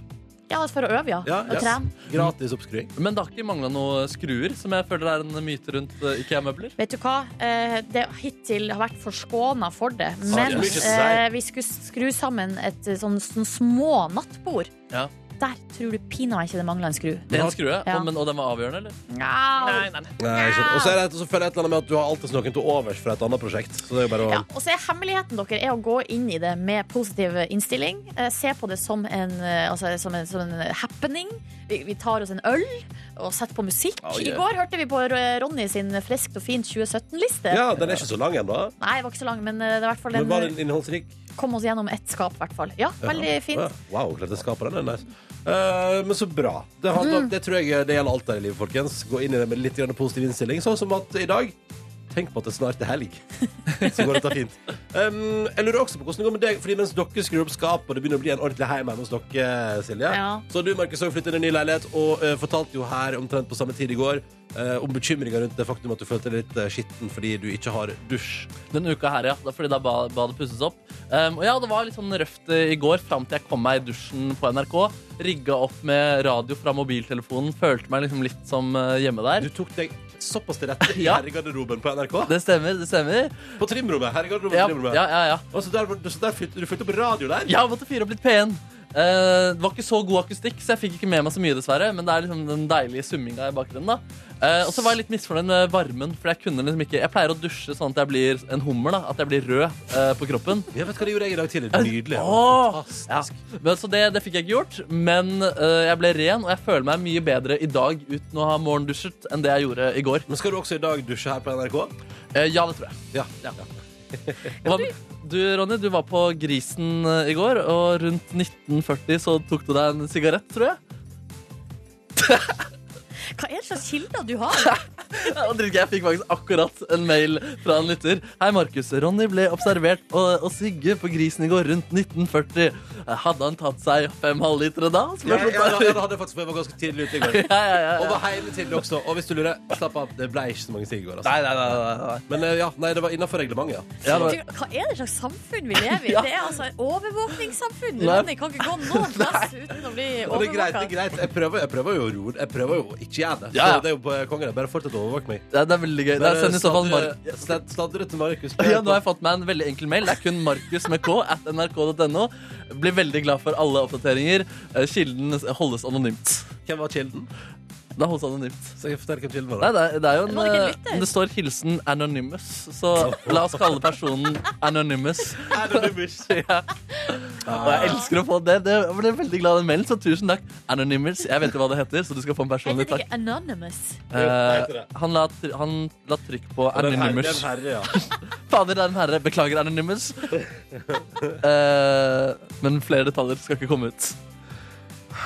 Ja, for å øve, ja. Ja, Og yes. trene. Gratis oppskruing. Men det har ikke mangla noen skruer, som jeg føler er en myte rundt eh, IKEA-møbler. Vet du hva? Eh, det hittil har vært forskåna for det. Men ah, eh, vi skulle skru sammen et sånn, sånn små nattbord. Ja. Der tror du pinadø ikke det mangla en skru. Det er en skrue, Ja. og, men, og den var avgjørende, eller? Nei, Nei, nei. nei Og så er det, så føler jeg et eller annet med at du har alltid noen til overs fra et annet prosjekt. Så det er jo bare å Ja, og så er hemmeligheten dere er å gå inn i det med positiv innstilling. Eh, se på det som en, eh, altså, som en, som en happening. Vi, vi tar oss en øl og setter på musikk. Oh, I går hørte vi på Ronny sin Friskt og fint 2017-liste. Ja, den er ikke så lang ennå. Nei, det var ikke så lang, men eh, det er i hvert fall Men var den innholdsrik? kom oss gjennom ett skap, i hvert fall. Ja, veldig fint. Ja. Wow, klart det skaper den. er Nice. Eh, men så bra. Det, handler, Mm. det tror jeg det gjelder alt her i livet, folkens. Gå inn i det med litt grann positiv innstilling. Sånn som at i dag Tenk på at det snart er helg. [laughs] Så går dette fint. Um, jeg lurer også på hvordan det går med deg, Fordi mens dere skrur opp skapet, og det begynner å bli en ordentlig heim hjemme hos dere, Silje, Ja. så du, Markus, har flyttet inn i en ny leilighet og uh, fortalte jo her omtrent på samme tid i går uh, om bekymringa rundt det faktum at du følte deg litt uh, skitten fordi du ikke har dusj. Denne uka her, ja. Fordi da ba- badet pusses opp. Um, og ja, det var litt sånn røft i går, fram til jeg kom meg i dusjen på NRK. Rigga opp med radio fra mobiltelefonen. Følte meg liksom litt som hjemme der. Du tok deg såpass til rette i [laughs] Ja. herregarderoben på NRK. Det stemmer, det stemmer. På trimrommet. Herregarderoben Ja, på trimrommet. ja, ja. ja. Og så der, så der flyttet du fylte opp radio der? Jeg måtte fyre opp litt P1. Eh, det var ikke så god akustikk, så jeg fikk ikke med meg så mye, dessverre. Men det er liksom den deilige summinga i bakgrunnen. da eh, Og så var jeg litt misfornøyd med varmen, for jeg kunne liksom ikke Jeg pleier å dusje sånn at jeg blir en hummer, da At jeg blir rød eh, på kroppen. Jeg vet hva det gjorde jeg i dag tidlig. Nydelig. Åh! Ja. Men, så det, det fikk jeg ikke gjort, men eh, jeg ble ren, og jeg føler meg mye bedre i dag uten å ha morgendusjet enn det jeg gjorde i går. Men skal du også i dag dusje her på NRK? Eh, ja, det tror jeg. Ja. Ja. Hva, [laughs] du, Ronny, du var på Grisen eh, i går, og rundt 1940 så tok du deg en sigarett, tror jeg. [laughs] Hva er det slags kilder du har? [laughs] Ja, og Jeg fikk faktisk akkurat en mail fra en lytter. Hei, Markus. Ronny ble observert å, å sigge på Grisen i går rundt 1940. Hadde han tatt seg fem halvlitere da? Ja, ja, ja, Spørsmålstegn. det hadde jeg faktisk, for var ganske tidlig ute i går. [laughs] Ja, ja, ja, Og var hele tidlig også. Og hvis du lurer, slapp av. Det ble ikke så mange sigg i går. Altså. Nei, nei, nei, nei. Men eh, ja, nei, det var innafor reglementet, ja. Ja, Du, hva er det slags samfunn vi lever i? Ja. Det er altså et overvåkningssamfunn. Ronny kan ikke gå noen plass uten å bli overvåka. det er greit. det er greit Jeg prøver, jeg prøver jo å roe Jeg prøver jo å ikke gjør det. Ja. Så Det er jo kongen. Bare fortsett å overvåke meg. det, er- det er veldig gøy. Det er, send i så fall Sladre til Markus. [laughs] ja, nå har jeg fått meg en veldig enkel mail. Det er kun Markus med K at nrk.no. Blir veldig glad for alle oppdateringer. Eh, Kilden holdes anonymt. Hvem var kilden? Det holdes anonymt. Så jeg forteller hvem kilden var. Nei, det er, det er jo en Var det ikke en eh. Det står 'hilsen Anonymous', så la oss kalle personen Anonymous. [laughs] ja. Og jeg elsker å få det. det jeg ble veldig glad i den mailen, så tusen takk. Anonymous. Jeg vet ikke hva det heter, så du skal få en personlig Heter det takk. ikke Anonymous? Eh, han, la, tr- han la trykk på det er en herre- Anonymous. det er en herre, ja. [laughs] Fader, det er en herre. Beklager, Anonymous. Eh, men flere detaljer skal ikke komme ut.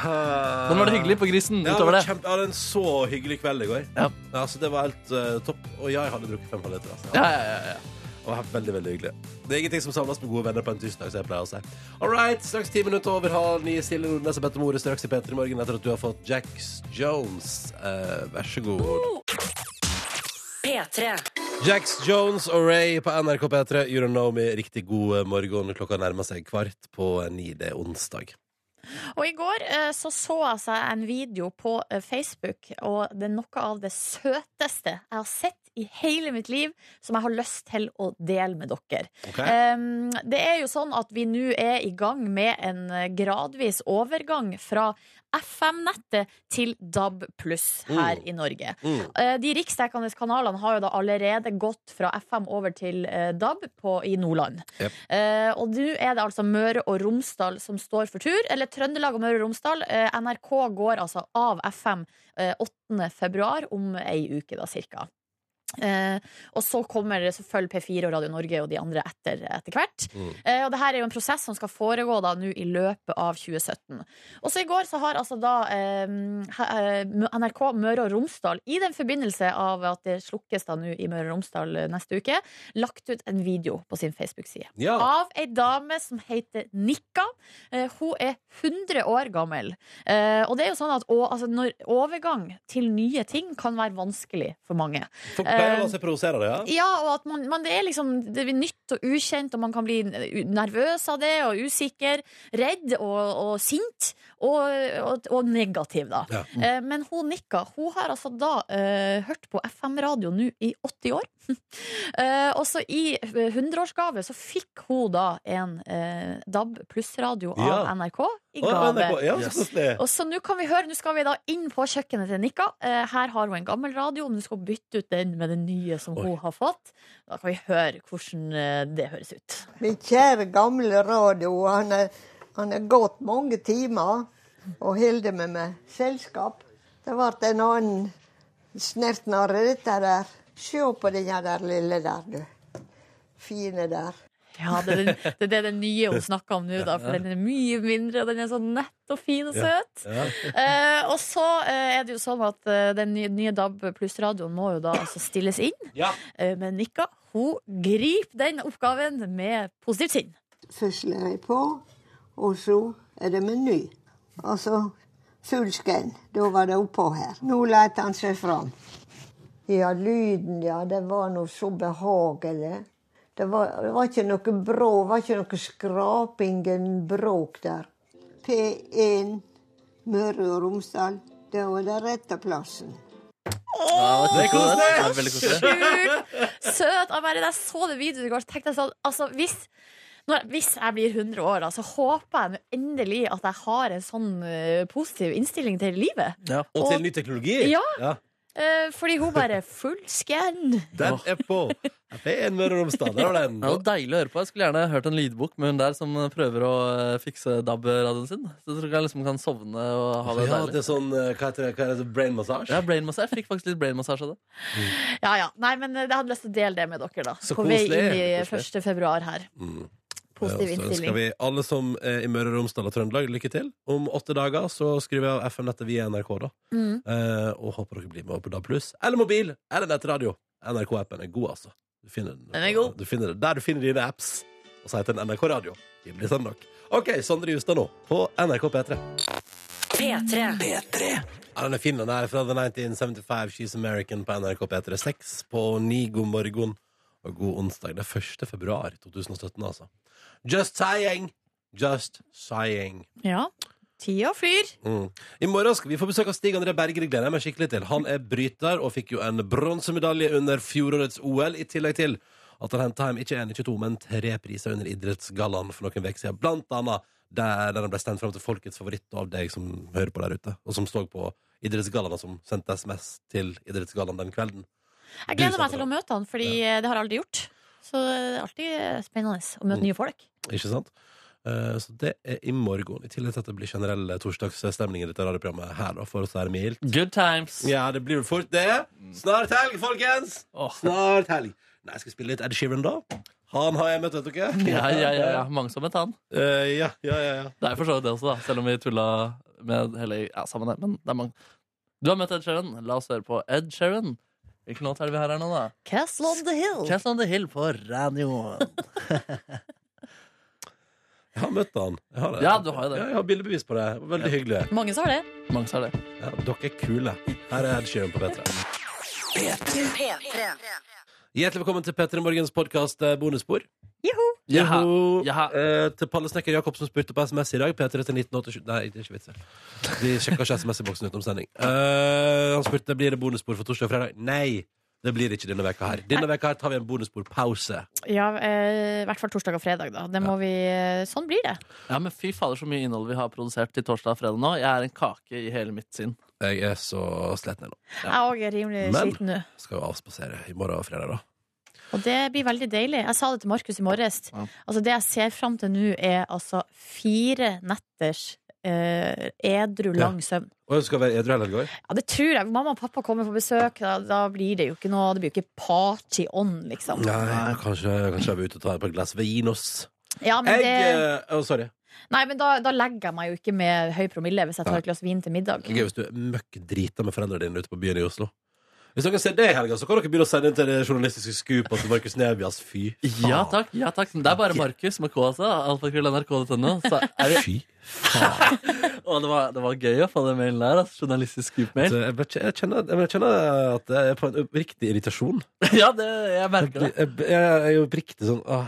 Men var det hyggelig på Grisen Ja, utover det? kjempe, jeg hadde en så hyggelig kveld i går. Ja. Altså, det var helt uh, topp. Og ja, jeg hadde drukket fem halvliter. Altså. Ja, ja, ja, ja. Og var veldig, veldig hyggelig. Det er ingenting som samles med gode venner på en tirsdag, som jeg pleier å si. All right, straks ti minutter over halv ni. Silje Nordnes har bedt om ordet straks i P3 Morgen etter at du har fått Jax Jones. Uh, vær så god. P3. Jax Jones og Ray på NRK P3. You don't know me. Riktig god morgen. Klokka nærmer seg kvart på ni. Det er onsdag. Og i går eh, så så jeg seg en video på eh, Facebook, og det er noe av det søteste jeg har sett i hele mitt liv, som jeg har lyst til å dele med dere. Okay. Um, det er jo sånn at vi nå er i gang med en eh, gradvis overgang fra FM-nettet til DAB pluss her Mm. i Norge. Mm. Eh, De riksdekkende kanalene har jo da allerede gått fra FM over til eh, DAB på, i Nordland. Yep. Uh, og nå er det altså Møre og Romsdal som står for tur. Eller Trøndelag og Møre og Romsdal. Uh, NRK går altså av FM uh, 8. februar, om ei uke da cirka. Eh, og så kommer det selvfølgelig P4 og Radio Norge og de andre etter, etter hvert. Mm. Eh, og det her er jo en prosess som skal foregå da nå i løpet av 2017. Og så i går så har altså da eh, eh, NRK Møre og Romsdal, i den forbindelse av at det slukkes da nå i Møre og Romsdal eh, neste uke, lagt ut en video på sin Facebook-side. Ja. Av ei dame som heter Nikka. Eh, hun er 100 år gammel. Eh, og det er jo sånn at å, altså, når overgang til nye ting kan være vanskelig for mange. Folk pleier å la seg provosere av det, ja? Ja, og at man, man, det er liksom det er nytt og ukjent, og man kan bli nervøs av det, og usikker, redd og, og sint, og, og, og negativ, da. Ja. Eh, men hun Nikka, hun har altså da eh, hørt på FM-radio nå i 80 år. [laughs] eh, og så i eh, 100-årsgave så fikk hun da en eh, DAB pluss-radio av Ja. NRK i gave. Oh, ja, yes. Og så nå kan vi høre, nå skal vi da inn på kjøkkenet til Nikka. Eh, her har hun en gammel radio, og hun skal bytte ut den med den nye som Oi. hun har fått. Da kan vi høre hvordan eh, det høres ut. Min kjære gamle radio, han er, han er gått mange timer og holder meg med selskap. Det ble en annen snertnare, dette der. Se på den der lille der, du. Fine der. Ja, det er, den, det er det den nye hun snakker om nå, da, for den er mye mindre, og den er så nett og fin og søt. Ja. Eh, og så eh, er det jo sånn at eh, den nye, nye DAB pluss-radioen må jo da altså stilles inn. Ja. Eh, men Nikka hun griper den oppgaven med positivt sinn. Først legger jeg på, og så er det meny. Altså full skann. Da var det oppå her. Nå leter han seg fram. Ja, lyden, ja. Det var noe så behagelig. Det var, det var ikke noe brå, det var ikke noe skraping, og bråk der. P1 Møre og Romsdal. Det var den rette plassen. Oh, det er koselig. Veldig. [laughs] Sjukt søt. Jeg bare, jeg så det videoen i går, så tenkte jeg sånn altså, hvis, Når, hvis jeg blir 100 år, da, så håper jeg endelig at jeg har en sånn uh, positiv innstilling til livet. Ja. Og Og- til ny teknologi. Ja. Ja. Eh, fordi hun bare Full scan! Den er på. Det er en Møre og Romsdal. Der var den. Det var deilig å høre på. Jeg skulle gjerne hørt en lydbok med hun der som prøver å eh, fikse DAB-radioen sin. Så jeg tror jeg liksom kan sovne og ha det Ja, deilig. det er sånn eh, Hva heter det? Hva heter det? Brain massage? Ja, brainmassage. Jeg fikk faktisk litt brainmassage av det. Ja, ja. Nei, men eh, jeg hadde lyst til å dele det med dere, da. Så På vei koselig. inn i Koselig. 1. februar her. Mm. Positiv innstilling. så ønsker vi alle som er i Møre og Romsdal og Trøndelag, lykke til. Om åtte dager så skriver jeg av FM-nettet via NRK, da. Mm. Eh, og håper dere blir med på DAB+. Eller mobil, eller nettradio. NRK-appen er god, altså. Du finner den, Den er god. Du finner den der du finner dine apps. Og så heter den NRK Radio. Blir sånn nok. OK, Sondre Justad nå, på NRK P3. P3. Ja, den er fin, den er fra The 1975 She's American på NRK P3. Seks på ni, god morgen og god onsdag. Det er 1. februar 2017, altså. Just saying! Just saying. Ja. Tida flyr. Mm. I morgen skal vi få besøk av Stig André Berger. Gleder jeg meg skikkelig til. Han er bryter og fikk jo en bronsemedalje under fjorårets OL, i tillegg til at han henta hjem ikke én, ikke to, men tre priser under Idrettsgallaen for noen uker siden. Blant annet der, der han ble stemt fram til folkets favoritt av deg som hører på der ute, og som står på Idrettsgallaen, og som sendte SMS til Idrettsgallaen den kvelden. Jeg gleder meg til å møte han, Fordi ja. det har jeg aldri gjort. Så det er alltid spennende å møte Mm. nye folk. Ikke sant? Eh, Så det er i morgen. I tillegg til at det blir generell torsdagsstemning i dette radioprogrammet her, da, for oss er mildt. Good times. Ja, det blir vel fort det. Snart helg, folkens! Snart helg. Nei, jeg skal spille litt Ed Sheeran, da. Han har jeg møtt, vet dere. Ja, ja, ja, ja. Mange som et han. Uh, ja, ja, ja, ja. Det er for så vidt det også, da. Selv om vi tulla med hele Ja, sammen det, men det er mange. Du har møtt Ed Sheeran. La oss høre på Ed Sheeran. Hvilken låt er det vi har her nå, da? Castle on the Hill. Castle on the Hill på radioen. [laughs] Jeg har møtt han. Jeg har det. Ja, du har jo det. Ja, jeg har bildebevis på det. Veldig hyggelig. Mange som har det. Mange sa det. Ja, dere er kule. Her er Ed Sheeran på P3 P3. Hjertelig velkommen til Petter i Morgens podkast bonusspor. Joho. Jaha. Joho. Jaha. Eh, til Palle Snekker som spurte på SMS i dag. P3 til 1987 Nei, det er ikke vits. Vi sjekker ikke SMS i boksen utenom sending. Eh, han spurte blir det bonusspor for torsdag og fredag. Nei, det blir det ikke denne veka her. Denne veka her tar vi en bonusbordpause. Ja, eh, i hvert fall torsdag og fredag, da. Det må vi, eh, sånn blir det. Ja, men fy fader, så mye innhold vi har produsert til torsdag og fredag nå. Jeg er en kake i hele mitt sinn. Jeg er så sliten nå. Jeg òg er rimelig Men- sliten nå. Skal jo avspasere i morgen og fredag, da. Og det blir veldig deilig. Jeg sa det til Markus i morges. Ja. Altså, det jeg ser fram til nå, er altså fire netters eh, edru lang søvn. Og du skal være edru hele helga? Ja, det tror jeg. Mamma og pappa kommer på besøk. Da, da blir det jo ikke noe Det blir jo ikke party on, liksom. Nei, kanskje, kanskje jeg vil ut og ta et par glass vinos. Ja, men Jeg det, eh, Å, sorry. Nei, men da, da legger jeg meg jo ikke med høy promille hvis jeg tar et glass vin til middag. Det gøy hvis du er møkk drita med foreldrene dine ute på byen i Oslo. Hvis dere ser det i helga, så kan dere begynne å sende inn til det journalistiske skupet til Markus Neby. ass. Fy faen. Ja takk. ja takk Det er bare Markus med K, altså. Alfakrøll.nrk.no. Vi... det Fy [laughs] faen. Og det var, det var gøy å få den mailen der. Altså, journalistisk scoop-mail. jeg, jeg, jeg kjenner at jeg er på en oppriktig irritasjon. [laughs] Ja, det, jeg Jeg, merker det. jeg, jeg er jo oppriktig sånn Åh,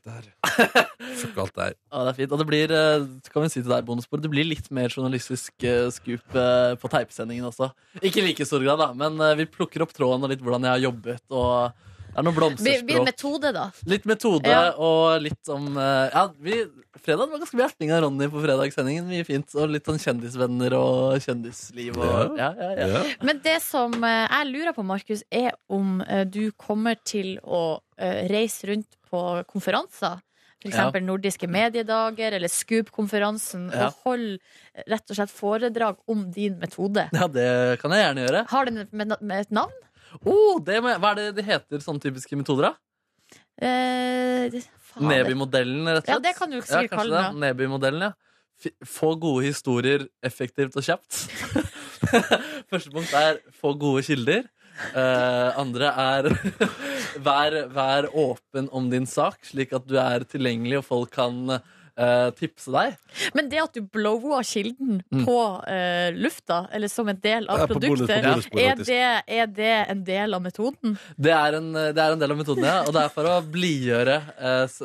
fuck det her. [laughs] Fuck alt det her. Ja, det er fint. Og det blir, eh, kan vi si til deg, bonusbord, det blir litt mer journalistisk eh, skup eh, på teipesendingen også. Ikke i like stor grad, da, men vi plukker opp tråden og litt hvordan jeg har jobbet. Og det er noen blir blomsterspråk. metode, da? Litt metode Ja. og litt om Ja, vi, fredag var ganske mye erting av Ronny på fredagssendingen. Mye fint. Og litt sånn kjendisvenner og kjendisliv og Ja, ja, ja. Ja. Men det som jeg lurer på, Markus, er om du kommer til å reise rundt på konferanser. F.eks. Ja. nordiske mediedager eller Scoop-konferansen. Ja. Og holde eh, rett og slett foredrag om din metode. Ja, det kan jeg gjerne gjøre. Har den med, med et navn? Oh, det med, hva er det det heter, sånne typiske metoder? da? Eh. Neby-modellen, rett og slett? Ja, det kan du sikkert ja, kalle det. Neby-modellen, ja. Få gode historier effektivt og kjapt. [laughs] [laughs] Første punkt er få gode kilder. Eh, andre er [laughs] vær, vær åpen om din sak, slik at du er tilgjengelig og folk kan uh, tipse deg. Men det at du blowa kilden Mm. på uh, lufta, eller som en del av Ja, produktet, bonusbordet, er, det, er det en del av metoden? Det er en, det er en del av metoden, ja. Og det er for å blidgjøre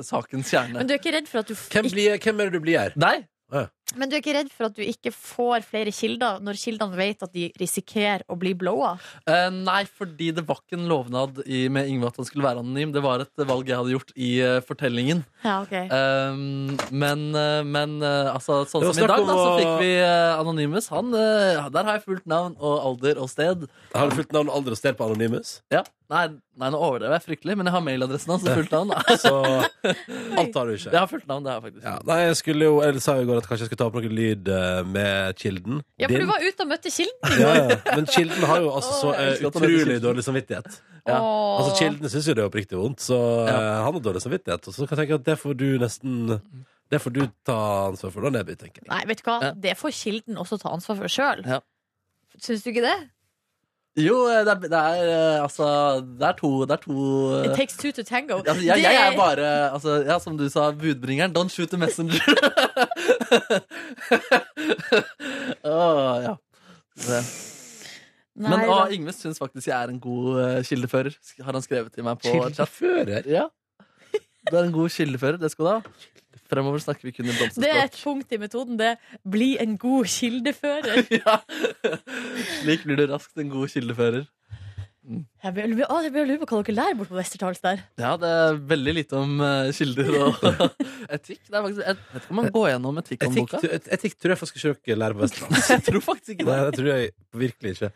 sakens kjerne. Men du er ikke redd for at du f- Hvem, blir, hvem er det du blir her? Deg? Ja. Men du er ikke redd for at du ikke får flere kilder når kildene vet at de risikerer å bli blowa? Eh, nei, fordi det var ikke en lovnad i, med Yngve at han skulle være anonym. Det var et valg jeg hadde gjort i uh, fortellingen. Ja, ok. Um, men eh, men eh, altså, sånn som i dag, da, så fikk vi uh, Anonymous. Han, uh, der har jeg fullt navn og alder og sted. Har du fulgt navn, alder og sted på Anonymous? Ja, Nei, nei nå overdrev jeg fryktelig, men jeg har mailadressen hans og fullt navn. da. [laughs] Så [laughs] alt har du ikke. Jeg har fullt navn, det har jeg faktisk. Ja, nei, jeg skulle jo Jeg sa jo i går at kanskje jeg skulle ta opp noe lyd eh, med kilden. Ja, for Din. du var ute og møtte kilden. ja, ja. Men kilden har jo altså så Åh, jeg eh, elsker at han heter utrolig Kilden. dårlig samvittighet. Ja. Åh. Altså Kilden syns jo det er oppriktig vondt, så eh, han har dårlig samvittighet. Og så kan jeg tenke at det får du nesten Det får du ta ansvar for, da, Neby, tenker jeg. Nei, vet du hva? Ja. Det får kilden også ta ansvar for sjøl. Ja. Syns du ikke det? Jo, eh, det er, det er eh, altså Det er to, det er to It eh, takes two to tango. altså, jeg, jeg er bare altså, Ja, som du sa, budbringeren. Don't shoot the messenger. [laughs] Åh, ja. Det. Nei, Men å. Yngve syns faktisk jeg er en god kildefører. Har han skrevet til meg på chat? Kildefører? Ja. Du er en god kildefører. Det skal du ha. Fremover snakker vi kun i det er et punkt i metoden. Det er bli en god kildefører. [laughs] ja. Slik blir du raskt en god kildefører. Å jeg begynner å lure på hva dere lærer bort på Westerdals der. Ja, det er veldig lite om uh, kilder og [laughs] etikk. Det er faktisk, et, vet ikke om man går gjennom etikk om Etikk, boka. et- etikk tror jeg faktisk ikke dere lærer på Vestlandet. [laughs] Jeg tror faktisk ikke Nei, det. det tror jeg virkelig ikke.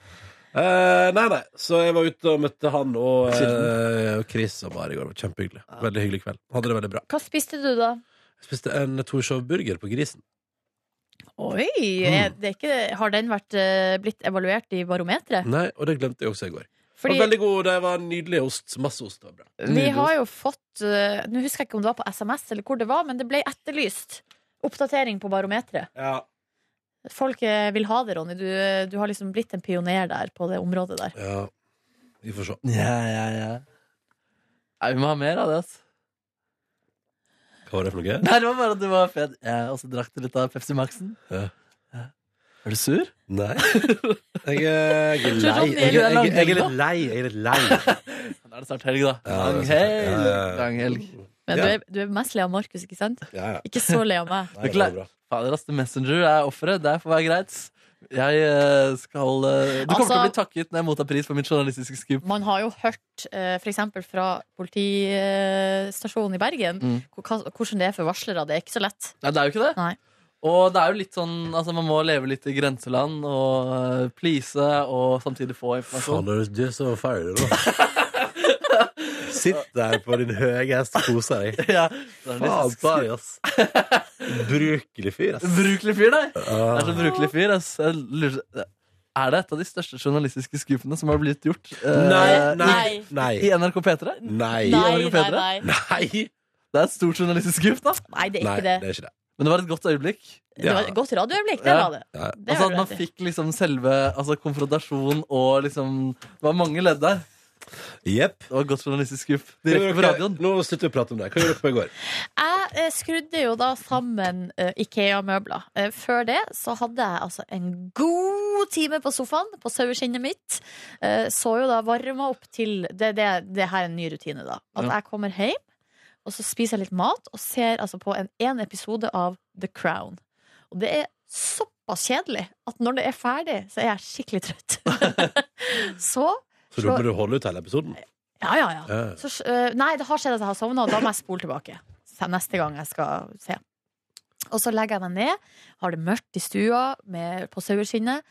Uh, nei, nei. Så jeg var ute og møtte han og, uh, og Chris og bare i går. Det var Kjempehyggelig. Veldig hyggelig kveld. Hadde det veldig bra. Hva spiste du da? Jeg spiste en Torshov-burger på Grisen. Oi! er Det er ikke, har den vært, eh, blitt evaluert i barometeret? Nei, og det glemte jeg også i går. Det Fordi var veldig god, det var nydelig ost. Masse ost. Var bra. vi har jo fått eh, Nå husker jeg ikke om det var på SMS eller hvor det var, men det ble etterlyst oppdatering på barometeret. Ja. Folk eh, vil ha det, Ronny. Du, du har liksom blitt en pioner der på det området der. ja. Vi får se. Ja, ja, ja. Nei, vi må ha mer av det. ass. Hva var det for noe? Nei, det var bare at du var fet. Jeg også drakk litt av Pepsi Max-en. Ja. Er du sur? Nei. [laughs] Jeg, er- jeg er lei. Jeg, jeg, jeg, jeg er litt lei. Jeg er litt lei. [laughs] Da er det snart helg, da. Lang helg. Lang helg. Men Ja. du, er, du er mest lei av Markus, ikke sant? Ja, ja. Ikke så lei av meg. Fader, ass. The Messenger er offeret. Det får være greit. Jeg eh, skal eh, Du kommer til å Altså- bli takket når jeg mottar pris for mitt journalistiske skup. Man har jo hørt f.eks. for eksempel fra politistasjonen i Bergen Mm. hvordan det er for varslere. Det er ikke så lett. Nei, det er jo ikke det. Nei. Og det er jo litt sånn Altså, man må leve litt i grenseland og please og samtidig få informasjon. Faen, du er så feil, da. [laughs] Sitt der på din høye hest og kose deg. [laughs] ja, Faen bare ta deg, ass. Brukelig fyr, ass. Brukelig fyr, nei. Det er så brukelig fyr. ass. Jeg lurer- Er det et av de største journalistiske skupene som har blitt gjort eh, Nei, nei, Nei. nei. i NRK P3? Nei. Nei, Nei, nei, nei. Nei. Det er et stort journalistisk skup, da. Nei, det er Nei, ikke det det. er ikke det. Men det var et godt øyeblikk. Det var et godt radioøyeblikk, det Ja. var det. Ja. det Altså At man fikk liksom selve altså, konfrontasjon og liksom Det var mange ledd der. Jepp. Det var godt journalistisk grupp Direkte på radioen. Nå slutter vi å prate om det. Hva gjorde dere på i går? Jeg eh, skrudde jo da sammen eh, Ikea-møbler. Eh, før det så hadde jeg altså en god time på sofaen på saueskinnet mitt. Eh, så jo da varma opp til Det, det, det her er en ny rutine, da. At Ja. jeg kommer hjem, og så spiser jeg litt mat, og ser altså på en, en episode av The Crown. Og det er såpass kjedelig at når det er ferdig, så er jeg skikkelig trøtt. [laughs] så Så da må du holde ut hele episoden? Ja, ja, ja. Ja. Så, øh, nei, det har skjedd at jeg har sovna, og da må jeg spole tilbake. Neste gang jeg skal se. Og så legger jeg meg ned, har det mørkt i stua med, på saueskinnet.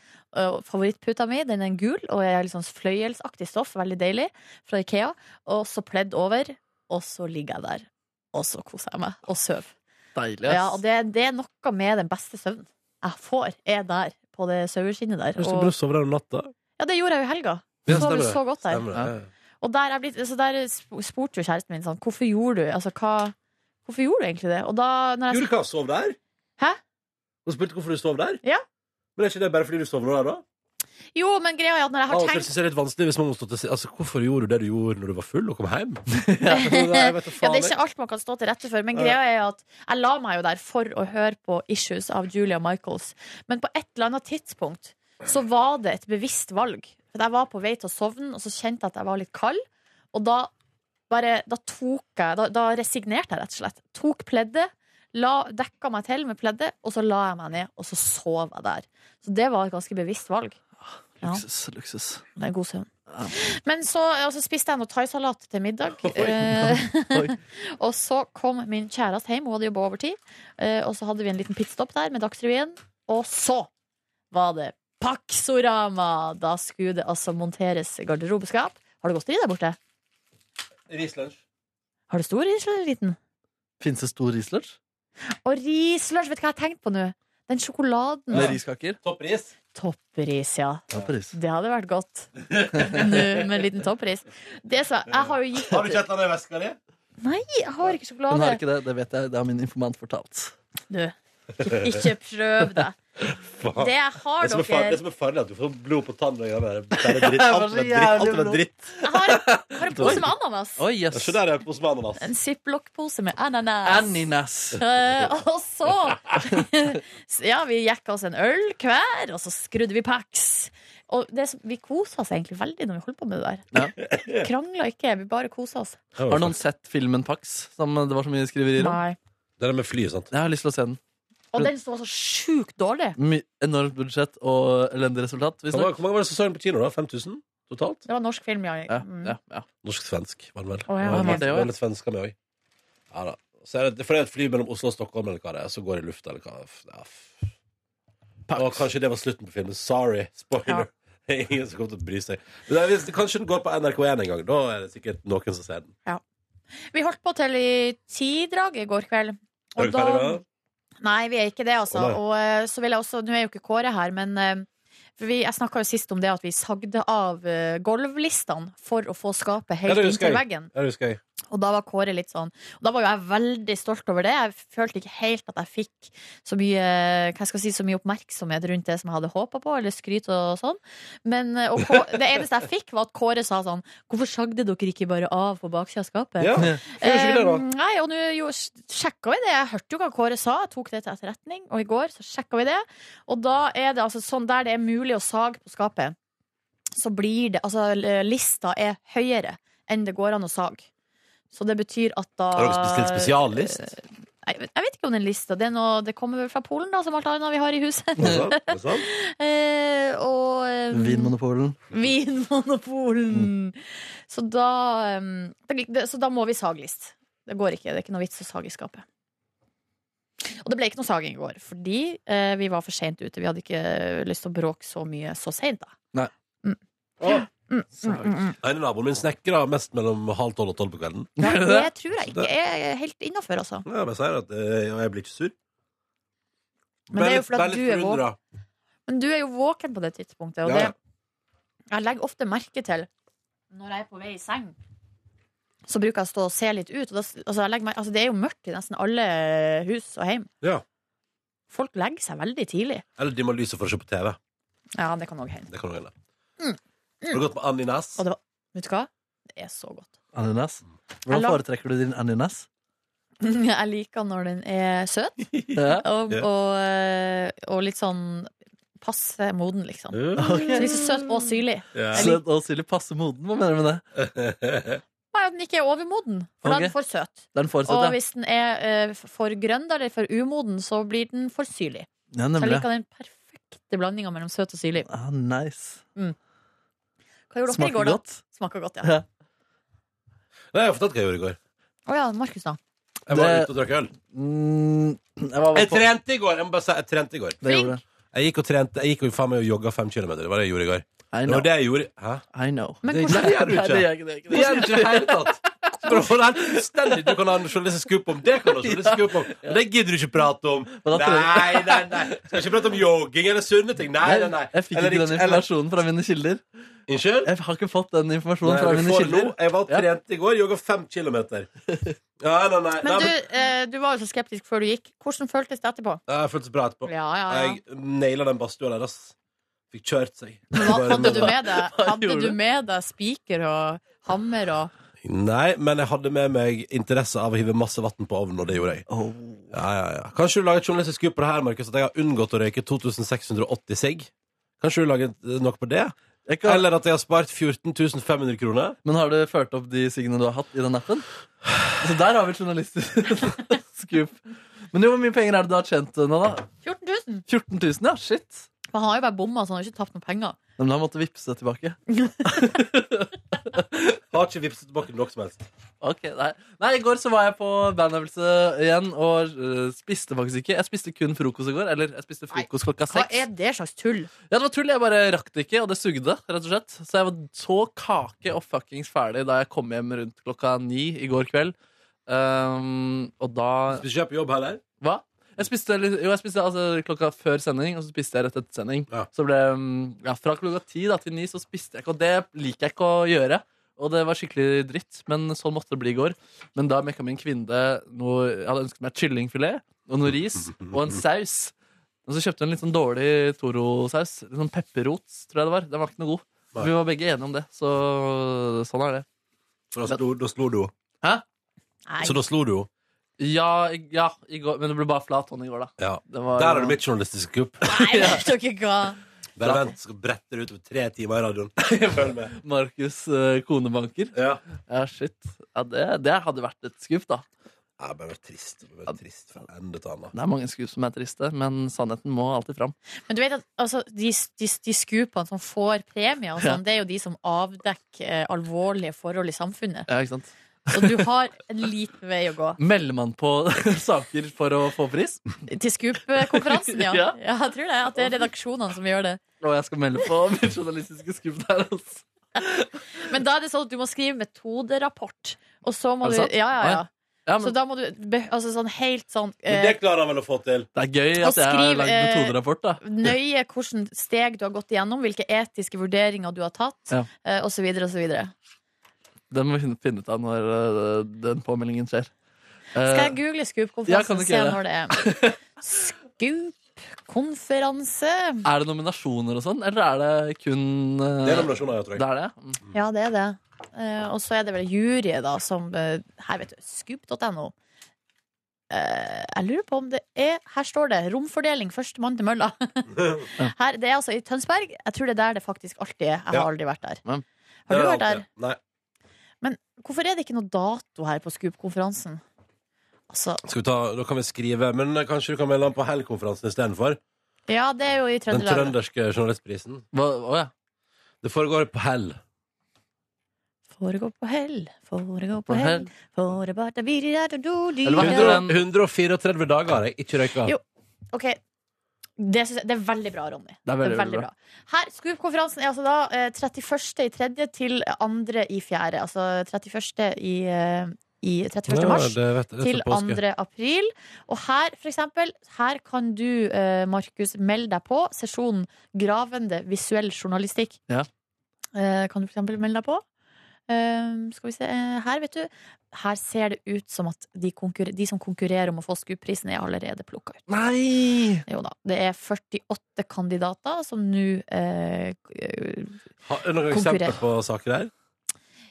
Favorittputa mi den er gul og er litt sånn fløyelsaktig stoff, veldig deilig, fra Ikea. Og så pledd over, og så ligger jeg der. Og så koser jeg meg og sover. Deilig, Ja, og det, det er noe med den beste søvnen jeg får, er der, på det saueskinnet der. Hvis du Og, sover der om natta? ja, det gjorde jeg jo i helga. Ja, stemmer det. så godt der. Stemmer det. ja. Og der, er blitt, så der spurte jo kjæresten min sånn Hvorfor gjorde du altså, hva, Hvorfor gjorde du egentlig det? Og da når jeg, Gjorde du hva? Sov der? Hæ? Og spurte hvorfor du sov der? Ja. Men er ikke det bare fordi du sovner der, da? Jo, men greia er at når jeg Av har og til tenkt synes jeg det er litt vanskelig hvis man må stå til å si Altså, hvorfor gjorde du det du gjorde når du var full og kom hjem? [laughs] Nei, [laughs] vet du ja, faen, Det er ikke alt man kan stå til rette for, men greia er at jeg la meg jo der for å høre på Issues av Julia Michaels. Men på et eller annet tidspunkt så var det et bevisst valg. For jeg var på vei til å sovne, og så kjente jeg at jeg var litt kald. Og da bare Da tok jeg Da, da resignerte jeg, rett og slett. Tok pleddet, La, dekka meg til med pleddet, og så la jeg meg ned, og så sov jeg der. Så det var et ganske bevisst valg. Ja. Luksus, luksus. Det er god søvn. Men så altså, spiste jeg noe thaisalat til middag. [laughs] Eh, [laughs] og så kom min kjæreste hjem, hun hadde jobba overtid. tid. og så hadde vi en liten pitstop der med Dagsrevyen. Og så var det Paksorama! Da skulle det altså monteres garderobeskap. Har du godteri der borte? Rislunsj. Har du stor rislunsj eller liten? Fins det stor rislunsj? Og rislunsj, vet du hva jeg har tenkt på nå? Den sjokoladen. Med riskaker? Toppris. Toppris, ja. Toppris. Det hadde vært godt. Nå med en liten toppris. Det så, jeg har jo gitt Har du kjøtt av i veska di? Nei, jeg har ikke Hun sjokolade. har ikke det, det vet jeg. Det har min informant fortalt. Du, ikke prøv deg. Det jeg har Det som er farlig, det som er farlig er at du får blod på tann. og. Det er [laughs] dritt. Alt med er dritt. Alt er dritt. Jeg har, jeg har en pose med ananas. Oi, yes. Se der jeg på ananas. En ziplock-pose med ananas. Aninas. Uh, [laughs] og så [laughs] Ja, vi gikk oss en øl hver, og så skrudde vi packs. Og det, som- vi kosa oss egentlig veldig når vi holdt på med det der. Krangla ikke, vi bare kosa oss. Har noen sett filmen Pax? Som det var så mye skriverier om? Nei. Det er med flyet, sant? Jeg har lyst til å se den. Og den som var så sjukt dårlig. My enormt budsjett og elendig resultat. Hvor mange, hvor mange var det som så den på kino? da? 5000 totalt? Det var norsk film, ja. Ja, Mm. ja, ja. Norsk-svensk, var den vel. Oh, ja, det var, Det var ja. litt svensker med òg. Ja da. Så er det, for det er et fly mellom Oslo og Stockholm, eller hva det er, så går det i lufta, eller hva. Ja. Og kanskje det var slutten på filmen. Sorry. Spoiler. [laughs] Ingen som kommer til å bry seg. Men det er, hvis, kanskje den går på NRK1 en gang. Da er det sikkert noen som ser den. Vi holdt på til i tidraget i går kveld. Og da? Nei, vi er ikke det, altså. Å, og eh, så vil jeg også Nå er jo ikke Kåre her, men eh, for vi, jeg snakka jo sist om det at vi sagde av eh, gulvlistene for å få skapet helt det inntil veggen. Ja, det husker jeg. Og da var Kåre litt sånn Og da var jo jeg veldig stolt over det. Jeg følte ikke helt at jeg fikk så mye Hva skal jeg si, så mye oppmerksomhet rundt det som jeg hadde håpa på, eller skryt og sånn. Men og Kåre, [laughs] det eneste jeg fikk, var at Kåre sa sånn Hvorfor sagde dere ikke bare av på baksida av skapet? Ja, det, nei, og nå sjekka vi det. Jeg hørte jo hva Kåre sa, jeg tok det til etterretning. Og i går så sjekka vi det. Og da er det altså sånn der det er mulig å sage på skapet, så blir det Altså lista er høyere enn det går an å sage. Så det betyr at da Har dere bestilt spesiallist? Nei, Jeg vet- ikke om den lista. Det, er noe, det kommer vel fra Polen, da, som alt annet vi har i huset. Det sant? Er det sant? [laughs] Eh, og eh, Vinmonopolen. Vinmonopolen. Så da um, det, Så da må vi sage list. Det går ikke. Det er ikke noe vits å sage i skapet. Og det ble ikke noe saging i går, fordi eh, vi var for seint ute. Vi hadde ikke lyst til å bråke så mye så seint, da. Å, Mm, mm, mm, mm. Ene naboen min snekrer mest mellom halv tolv og tolv på kvelden. Ja, [laughs] Er det tror jeg ikke er helt innafor, altså. Ja, men jeg sier at eh, jeg blir ikke sur. Men det er jo fordi at du er våken. Men du er jo våken på det tidspunktet, og Ja, det. Jeg legger ofte merke til når jeg er på vei i seng. Så bruker jeg å stå og se litt ut. Og da, altså, jeg legger meg, altså, det er jo mørkt i nesten alle hus og hjem. Ja. Folk legger seg veldig tidlig. Eller de må ha lyset for å se på TV. Ja, det kan òg hende. Det kan også hende. Mm. Har du gått med aninas? Og det var, vet du hva? Det er så godt. Ananas. Hvordan la- foretrekker du din ananas? [laughs] Jeg liker når den er søt, [laughs] Ja. og, Ja. og, eh, og litt sånn passe moden, liksom. Så litt så søt og syrlig. Ja. Søt og syrlig passe moden. Hva mener du med det? [laughs] Nei, at den ikke er overmoden, for da er Ok. den for søt. Den er søt, Og ja. hvis den er eh, for grønn eller for umoden, så blir den for syrlig. ja. Så jeg Nemlig. liker den perfekte blandinga mellom søt og syrlig. Ah, nice. Hva gjorde dere i går, da? godt. Smaker godt, ja. Jeg har fortalt hva jeg gjorde i går. Å ja, Markus, da. Jeg var Det- ute og drakk øl. Mm, jeg var Jeg på trente i går! Jeg må bare si, jeg trente i går. Det gjorde jeg. Jeg gikk og trente, jeg gikk og faen meg og jogga fem kilometer. Det var det jeg gjorde i går. I Det know. var det jeg gjorde. Hæ? I know. Men Det, hvordan- det gjør du Nei, ikke. det gjør ikke det. Det gjør du ikke i det hele tatt. For å få det helt fullstendig Du kan ha en journalistisk skup om det, kan du ha journalistisk skup om. Men det gidder du ikke prate om. Nei, nei, nei. Skal ikke prate om jogging eller sunne ting. Nei, nei, nei. Jeg fikk ikke den informasjonen fra mine kilder. Innskyld? Jeg har ikke fått den informasjonen Nei, fra mine kilder. nå. Jeg var trent i går, jogga fem kilometer. Ja, nei, nei. nei Men du, eh, du var jo så skeptisk før du gikk. Hvordan føltes det etterpå? Jeg føltes bra etterpå. Ja, ja, ja. Jeg naila den badstua deres. Fikk kjørt seg. Men hva, hadde du med deg, hadde du du? med deg spiker og hammer og Nei, men jeg hadde med meg interesse av å hive masse vann på ovnen, og det gjorde jeg. Oh. Ja, ja, ja. Kanskje du lager et journalistisk skup på det her, Markus, at jeg har unngått å røyke 2680 sigg? Kanskje du lager noe på det? Kan, Eller at jeg har spart 14 500 kroner? men har du ført opp de siggene du har hatt i den appen? Så der har vi et journalistisk [laughs] skup. Men jo, hvor mye penger er det du har tjent eh, nå, da? 14 000. 14 000, ja. Shit. Man har jo bare bomma, så han har ikke tapt noen penger. Men han måtte vippse tilbake. [laughs] [laughs] Har ikke vippset tilbake noe som helst. Ok, nei. nei, I går så var jeg på bandøvelse igjen og øh, spiste faktisk ikke. Jeg spiste kun frokost i går. Eller jeg spiste frokost klokka Hva seks. er det slags tull? Ja, det var tull. Jeg bare rakk det ikke, og det sugde. rett og slett Så jeg var så kake og fuckings ferdig da jeg kom hjem rundt klokka ni i går kveld. Um, og da Spiser ikke på jobb heller? Hva? Jeg spiste, litt- jo, jeg spiste altså, klokka før sending, og så spiste jeg rett etter sending. Ja. Så ble um, ja, Fra klokka ti da, til ni så spiste jeg ikke, og det liker jeg ikke å gjøre. Og det var skikkelig dritt, men sånn måtte det bli i går. Men da mekka min kvinne noe Jeg hadde ønsket meg kyllingfilet og noe ris [laughs] og en saus. Og så kjøpte hun en litt sånn dårlig Toro-saus. Litt sånn pepperrot, tror jeg det var. Den var ikke noe god. Nei. Vi var begge enige om det, så sånn er det. For da slo, da slo du henne. Hæ? Nei. Så da slo du henne. Ja, i- ja i går, men det ble bare flat hånd i går, da. Ja. Det var, Der er det mitt journalistiske kupp. Nei, vet dere hva? Bare vent, skal brette det utover tre timer i radioen. [laughs] Følg med. Markus uh, konebanker. Ja. Ja, shit. Ja, det, det hadde vært et skup, da. Det bare vært trist. Det vært trist fra ende til annen. Det er mange skup som er triste, men sannheten må alltid fram. Men du vet at altså, de, de, de skupene som får premie, og sånn, det er jo de som avdekker eh, alvorlige forhold i samfunnet. Ja, ikke sant? Så du har en liten vei å gå. Melder man på [laughs] saker for å få pris? Til Scoop-konferansen, ja. [laughs] Ja. ja. Jeg tror det. At det er redaksjonene som gjør det. Og jeg skal melde på mitt journalistiske Scoop der. Altså. [laughs] Men da er det sånn at du må skrive metoderapport. Og så må Er du det sant? Ja, ja, ja. Ja, Så da må du altså sånn helt sånn eh, det klarer han vel å få til. det er gøy at jeg har lagd eh, metoderapport, da. nøye hvilke steg du har gått igjennom, hvilke etiske vurderinger du har tatt, Ja. eh, og så videre og så videre. Den må vi finne- ut av når øh, den påmeldingen skjer. Skal Eh, jeg google Scoop-konferansen og ikke se når det er? Scoop-konferanse [laughs] er det nominasjoner og sånn, eller er det kun øh, Det er nominasjoner, jeg tror jeg. Det er det? Mm. Ja, det er det. Eh, og så er det vel juryet, da, som eh, Her, vet du. Scoop.no. Eh, jeg lurer på om det er Her står det 'romfordeling førstemann til mølla'. [laughs] Her, det er altså i Tønsberg. Jeg tror det er der det faktisk alltid er. Jeg har Ja. aldri vært der. Har du vært der? alltid. Nei. Hvorfor er det ikke noe dato her på Scoop-konferansen? Altså, Skal vi ta, da kan vi skrive Men kanskje du kan melde den på Hell-konferansen istedenfor? ja, det er jo i Den Trøndelag. trønderske journalistprisen. Hva, å, ja. Det foregår på Hell. Foregår på hell, foregår på På hell, hell. foregår på Eller hva heter den? 134 dager har jeg ikke røyka. Jo. Ok, det, jeg, det er veldig bra, Ronny. Det er veldig, veldig bra. Her, Scoop-konferansen er altså da eh, 31. i tredje til 2. i fjerde. Altså 31. i, eh, i 31. mars det vet, det er til til 2. april. Og her, for eksempel, her kan du, eh, Markus, melde deg på sesjonen Gravende visuell journalistikk. Ja. Eh, kan du for eksempel melde deg på? Eh, skal vi se eh, Her, vet du. Her ser det ut som at de, de som konkurrerer om å få SKUP-prisen, er allerede plukka ut. Nei! Jo da. Det er 48 kandidater som nå eh, Har du noen eksempler på saker der?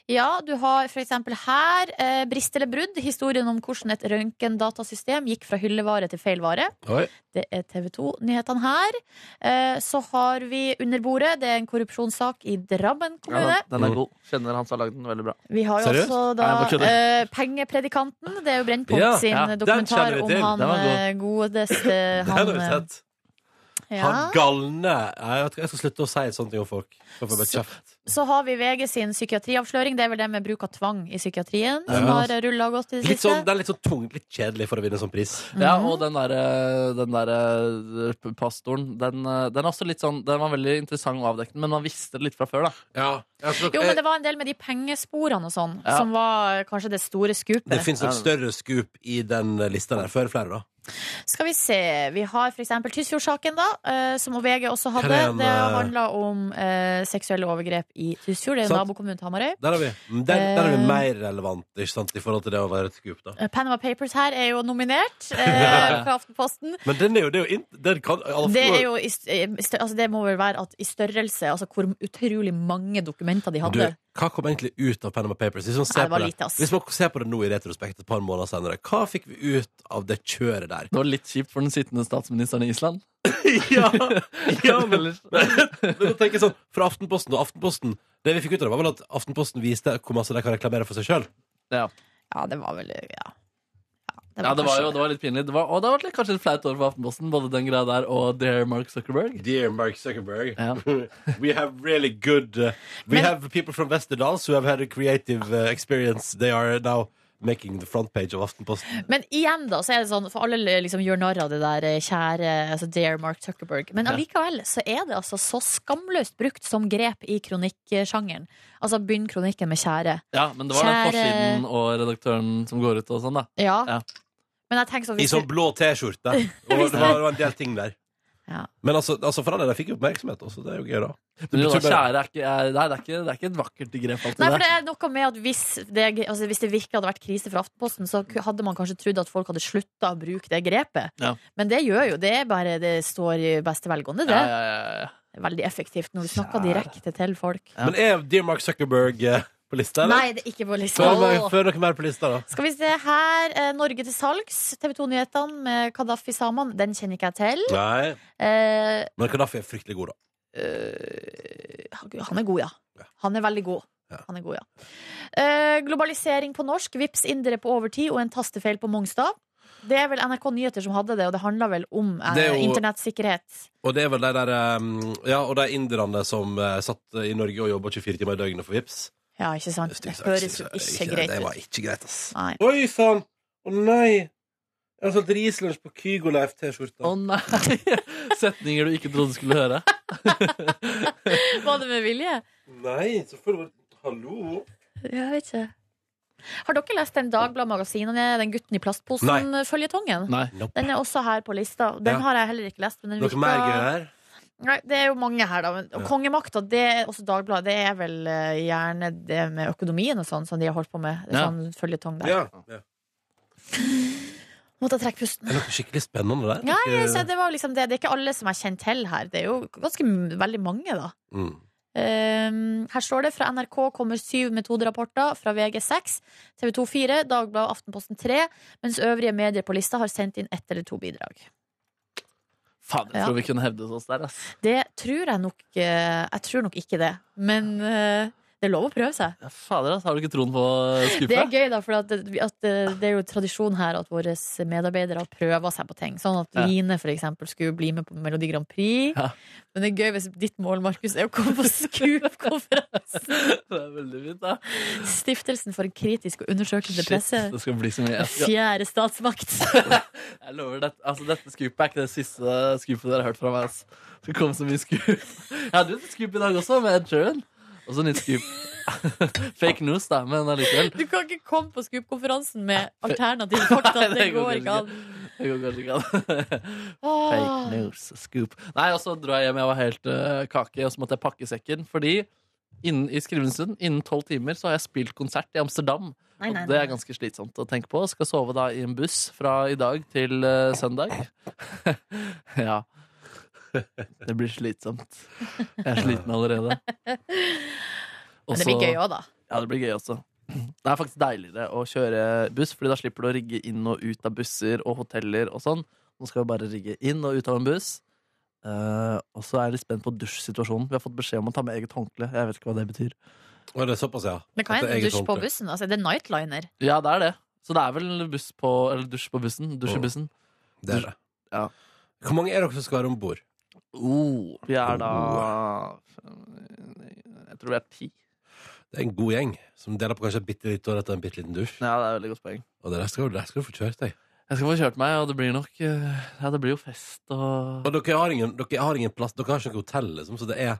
Ja, du har eksempel her eh, Brist eller brudd. Historien om hvordan et røntgendatasystem gikk fra hyllevare til feil vare. Oi. Det er TV 2-nyhetene her. Eh, så har vi Under bordet. Det er en korrupsjonssak i Drammen kommune. den, den er god. Kjenner han som har lagd den veldig bra. Vi har jo Seriøst? også da eh, Pengepredikanten. Det er jo Brennpunkt Ja, sin ja, dokumentar kjenner vi om han Den god. eh, godeste [laughs] Det har han, eh, sett. ja. Han galne Jeg jeg skal slutte å si sånne ting om folk. Så får jeg bare Så- kjeft. Så har vi VG sin psykiatriavsløring. Det er vel det med bruk av tvang i psykiatrien som har rulla godt i det Litt siste. sånn, det er litt sånn tungt, litt kjedelig for å vinne sånn pris. Ja, Mhm. og den derre den der, eh, pastoren, den, eh, den er også litt sånn Den var veldig interessant og avdekkende, men man visste det litt fra før, da. Ja, altså, Jo, men det var en del med de pengesporene og sånn, Ja. som var kanskje det store skupet. det fins nok større skup i den lista der. Før flere, da. Skal vi se. Vi har for eksempel Tysfjordsaken, da, eh, som VG også hadde. Er Det eh, handla om eh, seksuelle overgrep i Tysfjord. Det er jo Sant. nabokommunen til Hamarøy. Der er vi. Der, der er vi Eh. mer relevant ikke sant, i forhold til det å være et skup. da Eh, Panama Papers her er jo nominert eh, [laughs] fra Aftenposten. Men den er jo, det er jo in, den kan, altså, Det er jo i st- i stø- altså Det må vel være at i størrelse, altså hvor utrolig mange dokumenter de Du, hadde. hva kom egentlig ut av Panama Papers? Hvis man ser, Nei, det var på, lite, ass. hvis man ser på det nå i retrospekt et par måneder senere, hva fikk vi ut av det kjøret der? Det var litt kjipt for den sittende statsministeren i Island. [laughs] ja, ja, men, [laughs] men da tenker jeg sånn Fra Aftenposten og Aftenposten Det vi fikk ut av det, var vel at Aftenposten viste hvor masse de kan reklamere for seg sjøl. Ja. Ja, det var vel Ja. ja Ja, det var jo det var litt pinlig. Det var, og det var litt, kanskje et flaut år for Aftenposten, både den greia der og Dear Mark Zuckerberg. Dear Mark Zuckerberg, Ja. [laughs] we have really good uh, We Men- have people from Westerdals who have had a creative uh, experience. They are now making the front page of Aftenposten. Men igjen, da, så er det sånn, for alle liksom gjør narr av det der eh, kjære altså Dear Mark Zuckerberg. Men allikevel så er det altså så skamløst brukt som grep i kronikksjangeren. Altså begynn kronikken med kjære. Ja, men det var den forsiden og redaktøren som går ut og sånn, da. Ja. Ja. Men jeg tenker sånn I sånn blå T-skjorte. [laughs] Og det var en del ting der. Ja. Men altså, altså for alle, de fikk jo oppmerksomhet også. Det er jo gøy, da. Men det, betyr bare- kjære er ikke, er, nei, det, er ikke, det er ikke et vakkert grep. alltid Nei, det. for det er noe med at hvis det, altså hvis det virkelig hadde vært krise for Aftenposten, så hadde man kanskje trodd at folk hadde slutta å bruke det grepet. Ja. Men det gjør jo det. er bare Det står i beste velgående, det. Ja, ja, ja, ja. Er Veldig effektivt når du snakker direkte til folk. Ja. Men er Dear Mark Zuckerberg eh, på lista, eller? Nei, det er ikke på lista. Før, dere- mer på lista, da. Skal vi se her. Eh, Norge til salgs. TV 2-nyhetene med Kadafi Saman. Den kjenner ikke jeg til. Nei. Eh, Men Kadafi er fryktelig god, da. eh, han er god, ja. Han er veldig god. Ja. Han er god, ja. Eh, globalisering på norsk. Vips indere på overtid og en tastefeil på Mongstad. Det er vel NRK Nyheter som hadde det, og det handla vel om eh, er internettsikkerhet. Og det er vel de der um, Ja, og de inderne som uh, satt i Norge og jobba 24 timer i døgnet for Vips. Ja, ikke sant? Det høres jo ikke greit ut. Det var ikke greit, ass. Nei. Oi sann! Å nei! Jeg har solgt Rieslunsj på Kygo-Leif-T-skjorta. Å nei! [laughs] Setninger du ikke trodde du skulle høre. [laughs] Var det med vilje? Nei, selvfølgelig. Hallo? Jeg vet ikke. Har dere lest den Dagbladet-magasinen den gutten i plastposen-føljetongen? Nei. Nope. Den er også her på lista. Den Ja. har jeg heller ikke lest. Men den Noe mer gøy her? Nei, Det er jo mange her, da. Og Ja. Kongemakta, det er også Dagbladet, det er vel eh, gjerne det med økonomien og sånn som de har holdt på med. Det er Ja. Sånn føljetong der. Ja. ja. Måtte jeg trekke pusten. Det Er noe skikkelig spennende der? Nei, Ikke- så det, var liksom det. det er ikke alle som er kjent til her. Det er jo ganske m- veldig mange, da. Mm. Um, her står det fra NRK kommer syv metoderapporter, fra VG 6, TV 2 4, Dagbladet og Aftenposten 3, mens øvrige medier på lista har sendt inn ett eller to bidrag. Faen, jeg tror vi kunne hevdet oss der, ass. Det tror jeg nok eh, Jeg tror nok ikke det, men eh, det er lov å prøve seg. Ja, fader, altså. Har du ikke troen på Det er gøy, da, for at, at det, det er jo tradisjon her at våre medarbeidere prøver seg på ting. Sånn at Ja. Line for eksempel skulle bli med på Melodi Grand Prix. Ja. Men det er gøy hvis ditt mål, Markus, er å komme på Scoop-konferansen. [laughs] Det er veldig fint, da. Stiftelsen for en kritisk og undersøkende Shit, presse. det skal bli så mye. Skal, Fjerde statsmakt. [laughs] jeg lover, det. altså, dette skupet er ikke det siste scoopet dere har hørt fra meg. Altså. Det kom så mye scoop. Jeg hadde jo et skup i dag også, med Ed Sheeran. Og så nytt skup. [laughs] Fake news, da, men allikevel. Du kan ikke komme på Scoop-konferansen med alternativ fakta. Nei, Det går ikke an. Det går kanskje ikke an. [laughs] Fake news, scoop. Nei, og så dro jeg hjem, jeg var helt uh, kake, og så måtte jeg pakke sekken. Fordi innen, i skrivende innen tolv timer, så har jeg spilt konsert i Amsterdam. Nei, nei, Og det er ganske slitsomt å tenke på. Skal sove da i en buss fra i dag til uh, søndag. [laughs] ja. [laughs] Det blir slitsomt. Jeg er sliten allerede. Også, [laughs] Men det blir gøy òg, da. Ja, det blir gøy også. Det er faktisk deiligere å kjøre buss, Fordi da slipper du å rigge inn og ut av busser og hoteller og sånn. Nå skal vi bare rigge inn og ut av en buss. Uh, og så er jeg litt spent på dusjsituasjonen. Vi har fått beskjed om å ta med eget håndkle. Jeg vet ikke hva det betyr. Og det er såpass, ja. Men kan det hende dusj på bussen. Altså, det er nightliner. Ja, det er det. Så det er vel buss på, eller dusj på bussen. Dusj i bussen. Det er det. Ja. Hvor mange er dere som skal være om bord? Oh, vi er da Jeg tror vi er ti. Det er en god gjeng som deler på kanskje bitte lite år etter en bitte liten dusj. Ja, det er et veldig godt poeng. Og der skal, der skal du få kjørt deg. Jeg skal få kjørt meg, og det blir nok eh, Ja, det blir jo fest og Og dere har ingen, dere har ingen plass, dere har ikke noe hotell, liksom, så det er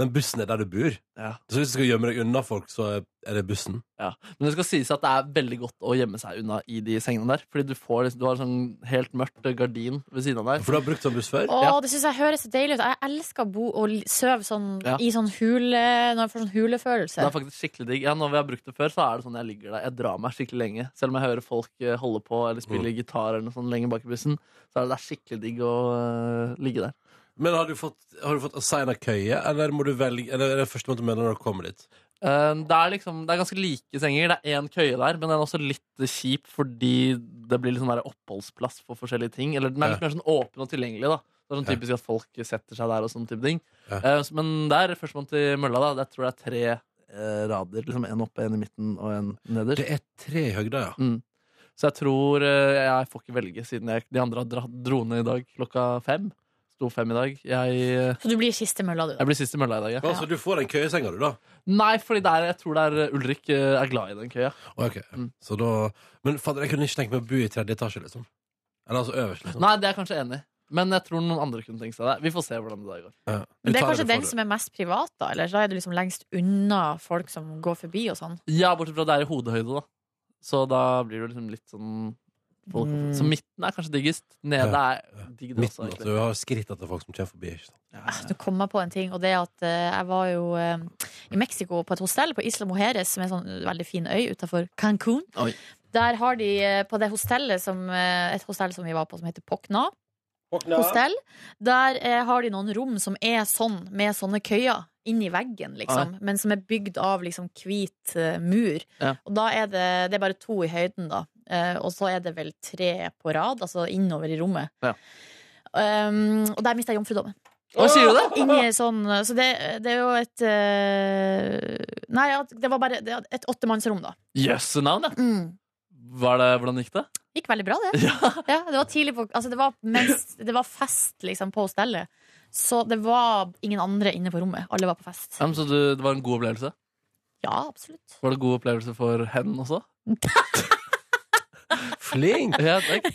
den bussen er der du bor. Ja. Så hvis du skal gjemme deg unna folk, så er det bussen. Ja, Men det skal sies at det er veldig godt å gjemme seg unna i de sengene der. Fordi du, får, liksom- du har sånn helt mørkt gardin ved siden av deg. For du har brukt sånn buss før? Å, Ja. det syns jeg høres så deilig ut. Jeg elsker å bo og sove sånn Ja. i sånn hule Når jeg får sånn hulefølelse. Det er faktisk skikkelig digg. Ja, når vi har brukt det før, så er det sånn jeg ligger der. Jeg drar meg skikkelig lenge. Selv om jeg hører folk eh, holde på eller spille gitar eller noe sånt lenge bak i bussen, så er det, det er skikkelig digg å uh, ligge der. Men har du fått, har du fått assigna køye, eller må du velge Eller er det første måte du mener når du kommer dit? Eh, det er liksom, det er ganske like senger. Det er én køye der, men den er også litt kjip fordi det blir litt sånn der oppholdsplass for forskjellige ting. Eller den er litt mer sånn åpen og tilgjengelig. da Det er sånn Ja. typisk at folk setter seg der og sånn type ting. Ja. Eh, så- men der, førstemann til mølla, da, jeg tror det er tre eh, rader. Liksom En oppe, en i midten og en nederst. Det er tre i høgda, ja. Mm. Så jeg tror eh, jeg får ikke velge, siden jeg, de andre har dratt drone i dag klokka fem. Sto fem i dag. Jeg, eh, Så du blir siste mølla, du. jeg blir siste mølla i dag, ja. Altså, du får den køyesenga, du, da? Nei, fordi det er, jeg tror det er eh, Ulrik eh, er glad i den køya. Å, ok. Så da Men fader, jeg kunne ikke tenkt meg å bo i tredje etasje, liksom. Eller altså øverst, liksom. Nei, det er jeg kanskje enig i. Men jeg tror noen andre kunne tenkt seg det. Vi får se hvordan det der går. Ja. Men det er kanskje den som er mest privat, da? Eller da er du liksom lengst unna folk som går forbi og sånn? Ja, bortsett fra at det er i hodehøyde, da. Så da blir det liksom litt sånn folk, Mm. Så midten er kanskje diggest. Nede Ja. er digg, det også. Midten, du har skritt etter folk som kommer forbi. Ikke sant? Ja, Du kom meg på en ting, og det er at eh, jeg var jo eh, i Mexico på et hostell på Isla Mujeres, som er en sånn veldig fin øy utenfor Cancún. Oi. Der har de eh, på det hostellet som, et hostell som vi var på, som heter Pokna hostell. Der eh, har de noen rom som er sånn, med sånne køyer inni veggen, liksom. Men som er bygd av liksom hvit mur. Ja. Og da er det, det er bare to i høyden, da. Eh, og så er det vel tre på rad, altså innover i rommet. Ja. Um, og der mista jeg jomfrudommen. Hva sier du det? Inni sånn Så det, det er jo et uh, Nei, det var bare det, et åttemannsrom, da. Jøsse navn, ja. Mm. Var det, hvordan gikk det? Gikk veldig bra, det. [laughs] Ja. det var tidlig på Altså, det var, mens, det var fest liksom på hostellet. Så det var ingen andre inne på rommet. Alle var på fest. Ja, så du, det var en god opplevelse? Ja, absolutt. Var det god opplevelse for hen også? [laughs] Flink! Ja, takk.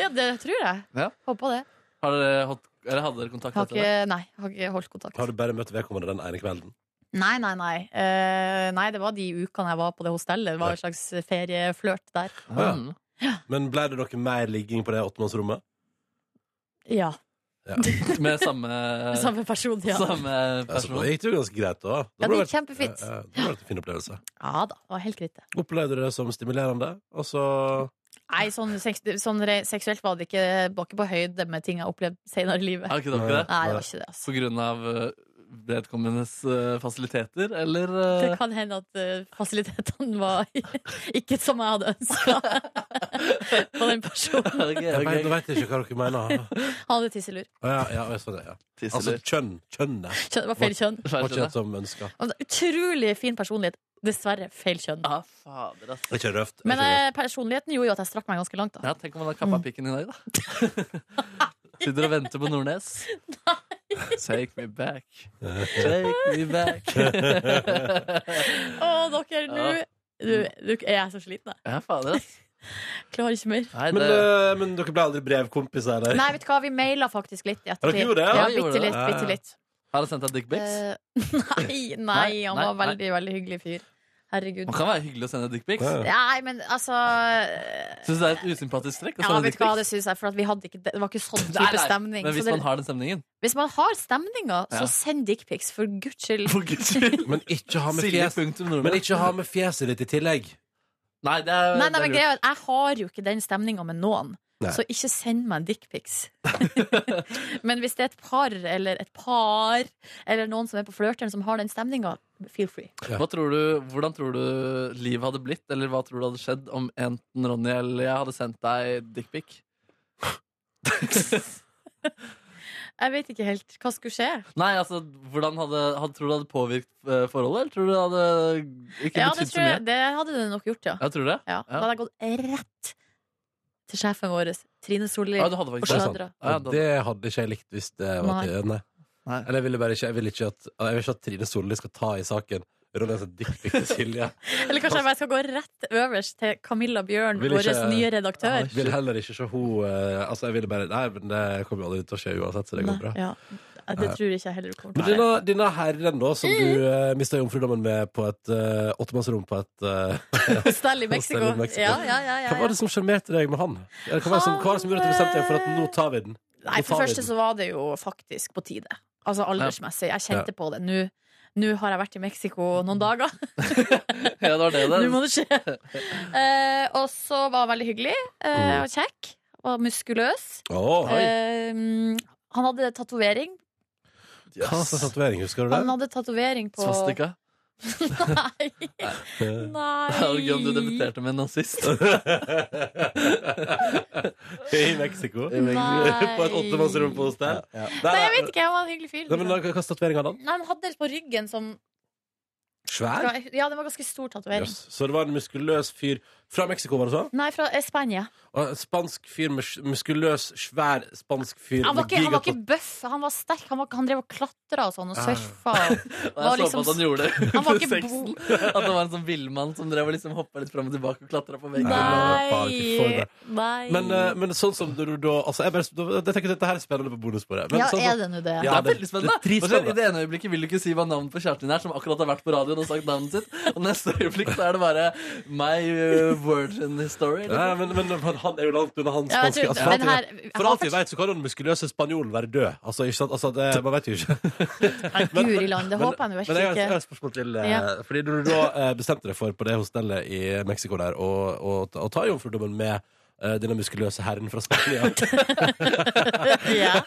Ja, det tror jeg. Ja. Håper det. Har dere hatt, eller hadde dere kontakt Har etter det? nei, har ikke holdt kontakt. Har du bare møtt vedkommende den ene kvelden? Nei, nei, nei. Eh, nei, det var de ukene jeg var på det hostellet. Det var en slags ferieflørt der. Å, Mm. ja. Men ble det noe mer ligging på det åttemannsrommet? Ja. Ja. [laughs] Med samme, Samme person, ja. samme Altså, person? da gikk det jo ganske greit, da. Ja, det gikk kjempefint. Ja, ja, det var en fin opplevelse. Ja da, det var helt greit, det. Opplevde du det som stimulerende? Og så Nei, sånn, seks- sånn re, seksuelt var det ikke, det var ikke på høyde med ting jeg har opplevd senere i livet. Er ikke det? Nei, det var ikke det, altså. På grunn av eh, vedkommendes eh, fasiliteter, eller Det eh, kan hende at eh, fasilitetene var [laughs] ikke som jeg hadde ønska [laughs] på den personen. [laughs] Ok, Jeg vet, nå vet jeg ikke hva dere mener. Han hadde tisselur. Å, ja, ja, jeg så det, ja. Altså kjønn. Kjønnet. Kjønn- Det var feil kjønn. Var ikke det som ønska. Han hadde Utrolig fin personlighet. Dessverre feil kjønn. Ah, fader. Det er ikke røft. det er Men ikke røft. eh, personligheten gjorde jo at jeg strakk meg ganske langt. da Ja, tenk om han har kappa pikken i dag, da. [laughs] Sitter og venter på Nordnes. Take me back. Take me back. Å, dere, nå du, du, er jeg så sliten, jeg. Ja, fader, ass. Klarer ikke mer. Nei, Men, det, eh, men dere ble aldri brevkompiser, eller? Nei, vet du hva, vi maila faktisk litt Ja, dere gjorde det? Ja, Ja, bitte litt. Ja, ja. Bitte litt. har han sendt deg dickpics? Uh, [laughs] nei, nei, han Nei, var nei. veldig, veldig hyggelig fyr. Herregud. Man kan være hyggelig å sende dickpics. Ja, ja. Nei, men altså eh, Syns du det er et usympatisk trekk? å Ja, vet du hva, det syns jeg, for at vi hadde ikke, det var ikke sånn type nei, stemning. Men Så hvis det, man har den stemningen hvis man har stemninga, Ja. så send dickpics, for guds skyld. For guds skyld. Men ikke ha med Silje fjes Men ikke ha med fjeset ditt i tillegg. Nei, det er, Nei, nei, det er men greia Jeg har jo ikke den stemninga med noen. Nei. Så ikke send meg en dickpics. [laughs] men hvis det er et par, eller et par, eller noen som er på flørteren som har den stemninga, feel free. Hva tror du, hvordan tror du livet hadde blitt, eller hva tror du hadde skjedd om enten Ronny eller jeg hadde sendt deg dickpic? [laughs] [laughs] Jeg vet ikke helt hva skulle skje. Nei, altså, hvordan hadde, hadde, Tror du det hadde påvirket eh, forholdet, eller tror du det hadde ikke Ja, det, betydd så mye? det hadde det nok gjort, ja. Jeg tror det. ja. Da hadde jeg gått rett til sjefen vår, Trine Solli. Ja, og faktisk det. Ja, det hadde ikke jeg likt hvis det var Nei. til Nei. Nei. Eller jeg ville bare ikke Jeg vil ikke at, jeg vil ikke at Trine Solli skal ta i saken. Ronny har dickpic til Silje. [laughs] Eller kanskje jeg bare skal gå rett øverst til Camilla Bjørn, Vil vår nye redaktør. Jeg vil heller ikke se hun eh, Altså, jeg ville bare Nei, men det kommer jo aldri til å skje uansett, så det går bra. Nei, ja. Det tror jeg ikke jeg heller kommer til å gjøre. denne herren da, som du uh, mista jomfrudommen med på et uh, åttemannsrom på et [laughs] uh, Stell i Mexico. Hostell i Mexico. Ja, ja, ja, ja, Hva var det som sjarmerte deg med han? Hva var det som, hva var det som gjorde at du bestemte deg for at nå tar vi den? Nei, for det første så var det jo faktisk på tide. Altså aldersmessig. Jeg kjente på det. Nå, nå har jeg vært i Mexico noen dager. [laughs] Ja, det var det. Nå må det. det skje. Eh, og så var han veldig hyggelig eh, og kjekk. Og muskuløs. Oh, Eh, han hadde tatovering. hva slags tatovering, husker du det? Han hadde tatovering på Svastika. Nei. Nei. gøy om du debuterte med en nazist. [laughs] I Mexico? Nei. på et åttemannsrom på hostell? Ja. Nei, jeg vet ikke. Han var en hyggelig fyr. Nei, men hva hva slags tatovering hadde han? Nei, han hadde det på ryggen som Svær? Ja, det var ganske stor tatovering. Yes. Så det var en muskuløs fyr Fra Mexico, var det så? Nei, fra Spania. Og en spansk fyr muskuløs, svær spansk fyr Han var med ikke, han var ikke bøff, han var sterk. Han, var, han drev og klatra og sånn, og surfa. Og Og [laughs] var jeg så liksom- på at han gjorde det Han var under ikke sexen. [laughs] At det var en sånn villmann som drev og liksom hoppa litt fram og tilbake og klatra på veggen. faen, ikke for Nei! det. Nei. Men, eh, men sånn som du da altså, jeg, bare, jeg tenker Dette her er spennende på bonussporet. Men Ja, sånn er det nå det? Ja, det er veldig spennende. det er Og så I dritspennende. det ene øyeblikket vil du ikke si hva navnet på kjæresten din er, som akkurat har vært på radioen og sagt navnet sitt. Og neste øyeblikk så er det bare meg, uh, virgin story. Nei, men, men han er jo langt unna hans Ja, jeg spanske. tror- Altså, for, alt her- vi- for alt vi vet, så kan den muskuløse spanjolen være død. Altså, ikke sant? Altså, det, man vet jo ikke. [laughs] Men Guri land, det håper jeg nå Men jeg virkelig har, jeg har ikke. et spørsmål til. eh, Ja. Fordi når du da eh, bestemte deg for på det hostellet i Mexico der å å ta- å ta jomfrudommen med eh, denne muskuløse herren fra Spania [laughs] Ja.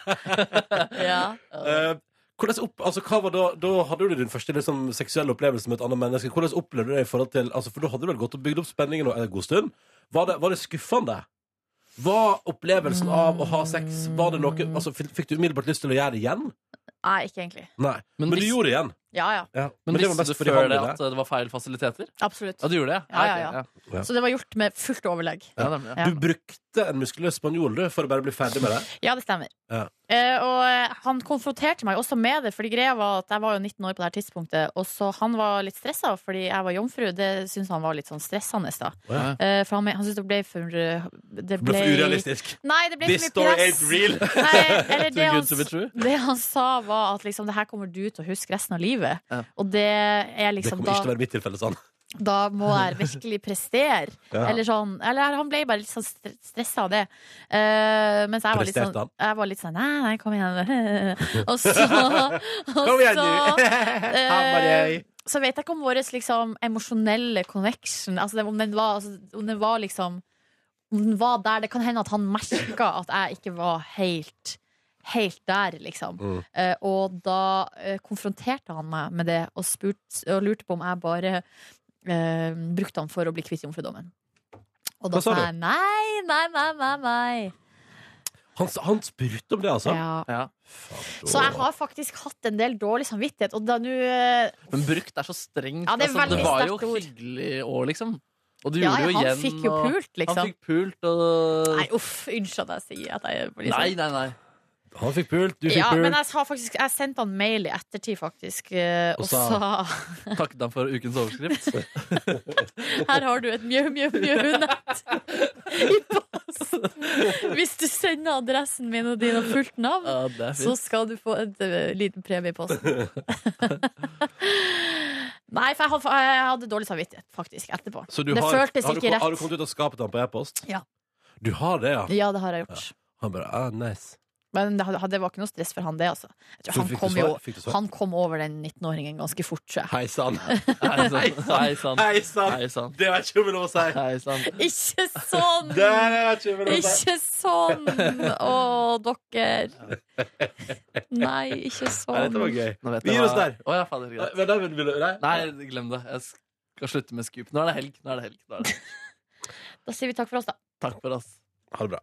ja. [laughs] Eh, hvordan opp, altså, hva var da, da hadde du din første liksom, seksuelle opplevelse med et annet menneske. Hvordan opplevde du det i forhold til altså, For da hadde du vel gått og bygd opp spenningen en god stund. Var det, var det skuffende? Var opplevelsen av å ha sex Var det noe, altså, fikk, du umiddelbart lyst til å gjøre det igjen? Nei, ikke egentlig. Nei. Men Men, du hvis- gjorde det igjen. Ja, ja. Ja. Men, Men visste du før det at det var feil fasiliteter? Absolutt. Ja, du gjorde det? Ja, ja, ja. Ja. Så det var gjort med fullt overlegg. Ja, nemlig, ja. Ja. Du brukte en muskuløs spanjol du, for å bare bli ferdig med det? Ja, det stemmer. Ja. Eh, og eh, han konfronterte meg også med det, Fordi greia var at jeg var jo 19 år på det her tidspunktet. Og så han var litt stressa fordi jeg var jomfru. Det syntes han var litt sånn stressende. da ja. Eh, For han, han syntes det ble for eh, Det Det ble for urealistisk. Nei, det ble This for mye story press. ain't real. Nei, eller [laughs] det, han, det han sa, var at liksom, det her kommer du til å huske resten av livet. Ja. Og det er Det liksom kommer ikke til å være mitt tilfelle sånn. da må jeg virkelig prestere. [laughs] Ja. Eller sånn Eller han ble bare litt sånn stressa av det. Uh, mens jeg var litt sånn? Jeg var litt sånn Nei, nei, kom igjen. [laughs] og så og Kom igjen, du! [laughs] eh, så vet jeg ikke om vår liksom emosjonelle connection altså, Om den var, altså, om den var liksom Om den var der. Det kan hende at han merka at jeg ikke var helt Helt der, liksom. Mm. Uh, og da uh, konfronterte han meg med det og, spurt, og lurte på om jeg bare uh, brukte han for å bli kvitt jomfrudommen. Og da Hva sa du? jeg nei, nei, nei, nei. nei. Han, han spurte om det, altså? Ja. Ja. Så jeg har faktisk hatt en del dårlig samvittighet. Og da nå Men brukt er så strengt. Ja, det er altså, det var jo ord. hyggelig òg, liksom. Og du Ja, gjorde det jo han igjen. fikk jo pult, liksom. Han fikk pult, og Nei, uff, unnskyld at jeg sier at jeg liksom. Nei, nei, nei. Han fikk pult, du fikk Ja, pult. men jeg, sa faktisk, jeg sendte han mail i ettertid, faktisk, eh, og Og sa- sa [laughs] Takket han for ukens overskrift. [laughs] Her har du et mjau, mjau, mjau-nett [laughs] i posten. Hvis du sender adressen min og din og fullt navn, Ja, så skal du få et eh, liten premie i posten. Nei, for jeg hadde, jeg hadde dårlig samvittighet, faktisk, etterpå. Så du det har, føltes har, du, ikke har du kommet ut og skapet på e-post? Ja. Du har det, ja? Ja, det har jeg gjort. Han bare ah, nice. Men det, hadde- det var ikke noe stress for han, det, altså. Jeg tror han, kom jo, han kom over den 19-åringen ganske fort. [laughs] Hei sann. Hei sann. Det vet ikke lov å si. Heisan. Ikke sånn! Ikke om det lov å si. Ikke sånn! Å, dere. Nei, ikke Nei, sånn. dette var gøy. Nå vet Vi gir oss der. Oh, ja, fader. Nei, men vil- vil nei? Nei, glem det. Jeg skal slutte med Scoop. Nå er det helg. Nå er det helg. Nå er det. Da sier vi takk for oss, da. Takk for oss. Ha det bra.